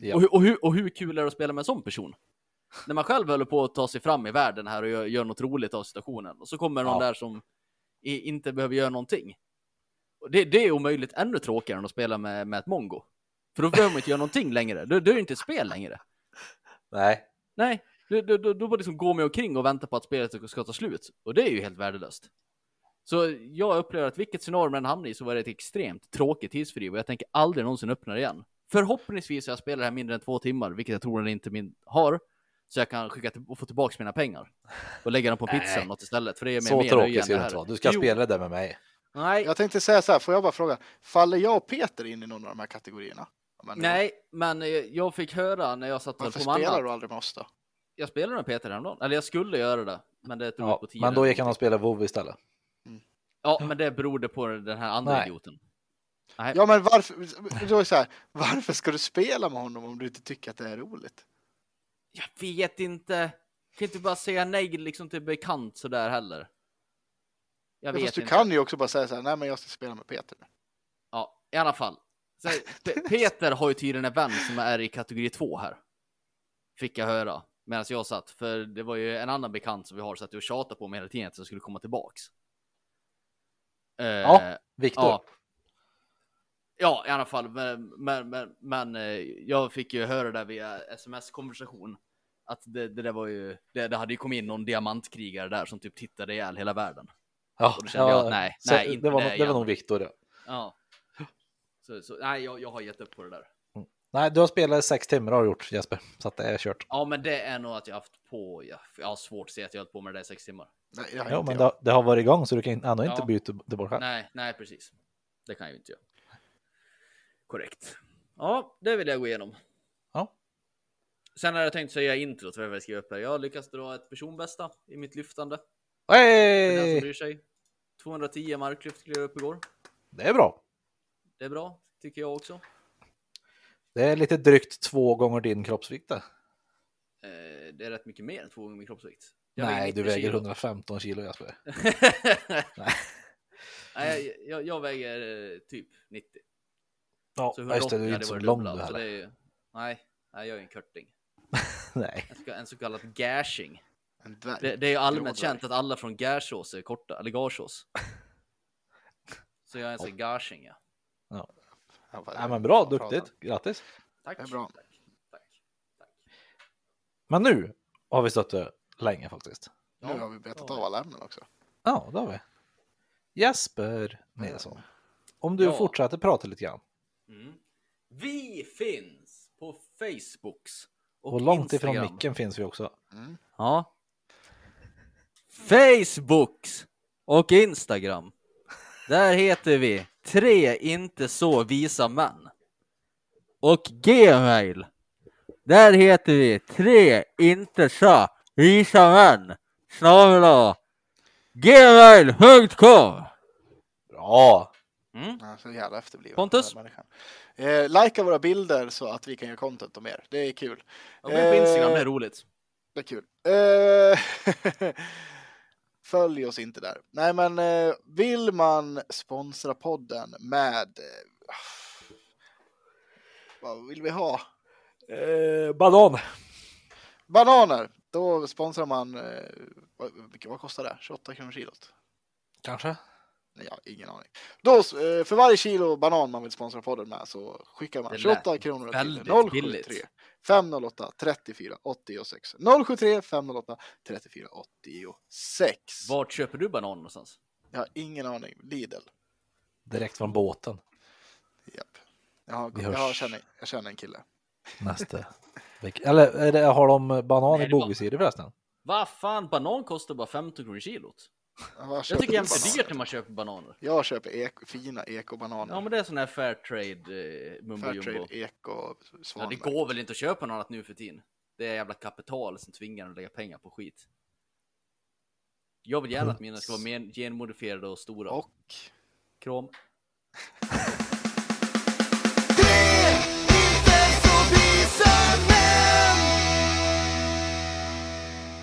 [SPEAKER 4] Ja.
[SPEAKER 3] Och, och, hur, och hur kul är det att spela med en sån person? När man själv håller på att ta sig fram i världen här och gör, gör något roligt av situationen. Och så kommer någon
[SPEAKER 4] Ja.
[SPEAKER 3] där som inte behöver göra någonting. Och det, det är omöjligt ännu tråkigare än att spela med, med ett mongo. För då behöver man inte göra någonting längre. Då, då är det inte ett spel längre.
[SPEAKER 4] Nej.
[SPEAKER 3] Nej, då, då, då, bara liksom går man omkring och väntar på att spelet ska ta slut. Och det är ju helt värdelöst. Så jag upplever att vilket scenario man hamnar i så var det ett extremt tråkigt tidsfördriv och jag tänker aldrig någonsin öppna det igen. Förhoppningsvis har jag spelat det här mindre än två timmar, vilket jag tror den inte min har. Så jag kan skicka till, och få tillbaka mina pengar. Och lägga dem på pizza
[SPEAKER 4] Nej.
[SPEAKER 3] eller något istället. För det är mer,
[SPEAKER 4] Så
[SPEAKER 3] mer
[SPEAKER 4] tråkigt
[SPEAKER 3] än
[SPEAKER 4] ska
[SPEAKER 3] det
[SPEAKER 4] inte vara. Du ska
[SPEAKER 3] Jo,
[SPEAKER 4] spela det med mig.
[SPEAKER 3] Nej,
[SPEAKER 2] Jag tänkte säga så här, får jag bara fråga, faller jag och Peter in i någon av de här kategorierna? Men,
[SPEAKER 3] nej, men eh, jag fick höra när jag satt
[SPEAKER 2] Varför
[SPEAKER 3] på med
[SPEAKER 2] spelar du aldrig med oss då?
[SPEAKER 3] Jag spelade med Peter häromdagen. Eller jag skulle göra det. Men det tog
[SPEAKER 4] Ja,
[SPEAKER 3] på tiden.
[SPEAKER 4] men då gick han och spelade WoW istället.
[SPEAKER 3] Ja, men det berodde på den här andra
[SPEAKER 4] Nej.
[SPEAKER 3] idioten. Nej.
[SPEAKER 2] Ja men varför, då är så här, varför ska du spela med honom om du inte tycker att det är roligt?
[SPEAKER 3] Jag vet inte. Jag kan inte bara säga nej liksom till bekant sådär heller. Jag
[SPEAKER 2] Ja,
[SPEAKER 3] vet
[SPEAKER 2] fast du
[SPEAKER 3] inte.
[SPEAKER 2] kan ju också bara säga så här, nej men jag ska spela med Peter nu.
[SPEAKER 3] Ja, i alla fall. Pe- Peter har ju tydligen en vän som är i kategori två här. Fick jag höra medan jag satt. För det var ju en annan bekant som vi har satt och tjatade på mig hela tiden att jag skulle komma tillbaks. Eh,
[SPEAKER 4] Ja, Viktor.
[SPEAKER 3] Ja. Ja, i alla fall. Men, men, men, men eh, jag fick ju höra det via sms-konversation. Att det, det där var ju, det, det hade ju kommit in någon diamantkrigare där som typ tittade ihjäl hela världen.
[SPEAKER 4] Ja,
[SPEAKER 3] Och då kände jag att nej, nej, inte
[SPEAKER 4] det var,
[SPEAKER 3] det
[SPEAKER 4] var nog Viktor. Ja.
[SPEAKER 3] Ja. Så, så nej, jag, jag har gett upp på det där.
[SPEAKER 4] Nej, du har spelat i sex timmar har du gjort Jesper, så att det är kört.
[SPEAKER 3] Ja, men det är nog att jag haft på, jag, jag har svårt att se att jag har hållit på med det där i sex timmar.
[SPEAKER 2] Nej, har
[SPEAKER 4] Ja,
[SPEAKER 2] inte
[SPEAKER 4] men
[SPEAKER 2] jag.
[SPEAKER 4] det, det har varit igång så du kan ändå inte
[SPEAKER 3] Ja.
[SPEAKER 4] byta tillbaka.
[SPEAKER 3] Nej, nej, precis. Det kan jag ju inte göra. Korrekt. Ja, det vill jag gå igenom.
[SPEAKER 4] Ja.
[SPEAKER 3] Sen har jag tänkt säga introt för vad jag skriver upp här. Jag har lyckats dra ett personbästa i mitt lyftande. För den som
[SPEAKER 4] Hey!
[SPEAKER 3] bryr sig. 210 marklyft klev jag upp igår.
[SPEAKER 4] Det är bra.
[SPEAKER 3] Det är bra, tycker jag också.
[SPEAKER 4] Det är lite drygt två gånger din kroppsvikt. det.
[SPEAKER 3] Eh, det är rätt mycket mer än två gånger min kroppsvikt. Jag
[SPEAKER 4] Nej,
[SPEAKER 3] 90
[SPEAKER 4] du väger
[SPEAKER 3] kilo.
[SPEAKER 4] 115 kilo Jasper.
[SPEAKER 3] Nej. Nej, jag, jag väger eh, typ 90.
[SPEAKER 4] Ja,
[SPEAKER 3] Så
[SPEAKER 4] just det,
[SPEAKER 3] 180
[SPEAKER 4] du är inte så lång du heller.
[SPEAKER 3] nej, nej, jag är en körting.
[SPEAKER 4] Nej.
[SPEAKER 3] En, så- en så kallad gashing. Det, det är ju allmänt känt att alla från Gärsås är korta, eller Garsås. Så jag är en sån gashing, ja.
[SPEAKER 2] Ja,
[SPEAKER 4] Ja, men bra,
[SPEAKER 2] pratar
[SPEAKER 4] duktigt. Grattis.
[SPEAKER 3] Tack.
[SPEAKER 2] Det är bra.
[SPEAKER 3] Tack. Tack. Tack.
[SPEAKER 4] Men nu har vi stått det länge faktiskt.
[SPEAKER 2] Nu har vi betat av alla ämnen också.
[SPEAKER 4] Ja, det har vi. Jesper Nilsson. Om du
[SPEAKER 3] Ja.
[SPEAKER 4] fortsätter prata lite grann.
[SPEAKER 3] Mm. Vi finns på Facebooks och,
[SPEAKER 4] Och långt ifrån
[SPEAKER 3] Instagram.
[SPEAKER 4] micken finns vi också.
[SPEAKER 3] Ja. Facebooks och Instagram. Där heter vi tre inte så visa män. Och Gmail. Där heter vi tre inte så visa män. Snabel Gmail.com.
[SPEAKER 4] Bra!
[SPEAKER 3] Mm.
[SPEAKER 2] Ja, så jävla efterbliven.
[SPEAKER 3] Pontus?
[SPEAKER 2] Eh, likea våra bilder så att vi kan göra content om er. Det är kul.
[SPEAKER 3] Och gå in på Instagram,
[SPEAKER 2] Eh,
[SPEAKER 3] det är roligt.
[SPEAKER 2] Det är kul. Eh, Följ oss inte där. Nej, men eh, vill man sponsra podden med... Eh, vad vill vi ha?
[SPEAKER 4] Eh, banan.
[SPEAKER 2] Bananer. Då sponsrar man... Eh, vad, vad kostar det? 28 kronor kilot?
[SPEAKER 4] Kanske?
[SPEAKER 2] Nej, jag har ingen aning. Då, eh, för varje kilo banan man vill sponsra podden med så skickar man
[SPEAKER 3] Det
[SPEAKER 2] 28
[SPEAKER 3] lät
[SPEAKER 2] kronor till
[SPEAKER 3] väldigt
[SPEAKER 2] 073
[SPEAKER 3] billigt.
[SPEAKER 2] 508 34 86. 073 508 34 86.
[SPEAKER 3] Vart köper du banan någonstans?
[SPEAKER 2] Jag har ingen aning. Lidl.
[SPEAKER 4] Direkt från båten.
[SPEAKER 2] Japp. Jag, har, jag, har, känner, jag känner en kille.
[SPEAKER 4] Nästa. Eller är det, har de banan
[SPEAKER 3] Nej,
[SPEAKER 4] i bogvisirer förresten?
[SPEAKER 3] Vad fan, banan kostar bara 15 kronor kilot. Jag tycker jämt det är dyrt när man köper bananer.
[SPEAKER 2] Jag köper ek, fina ekobananer.
[SPEAKER 3] Ja men det är sån här fair trade eh, mumbo jumbo.
[SPEAKER 2] Fairtrade, eko,
[SPEAKER 3] Ja, det går väl inte att köpa något annat nu för tiden. Det är jävla kapital som tvingar en att lägga pengar på skit. Jag vill gärna att mina ska vara mer genmodifierade och stora.
[SPEAKER 2] Och
[SPEAKER 3] Krom.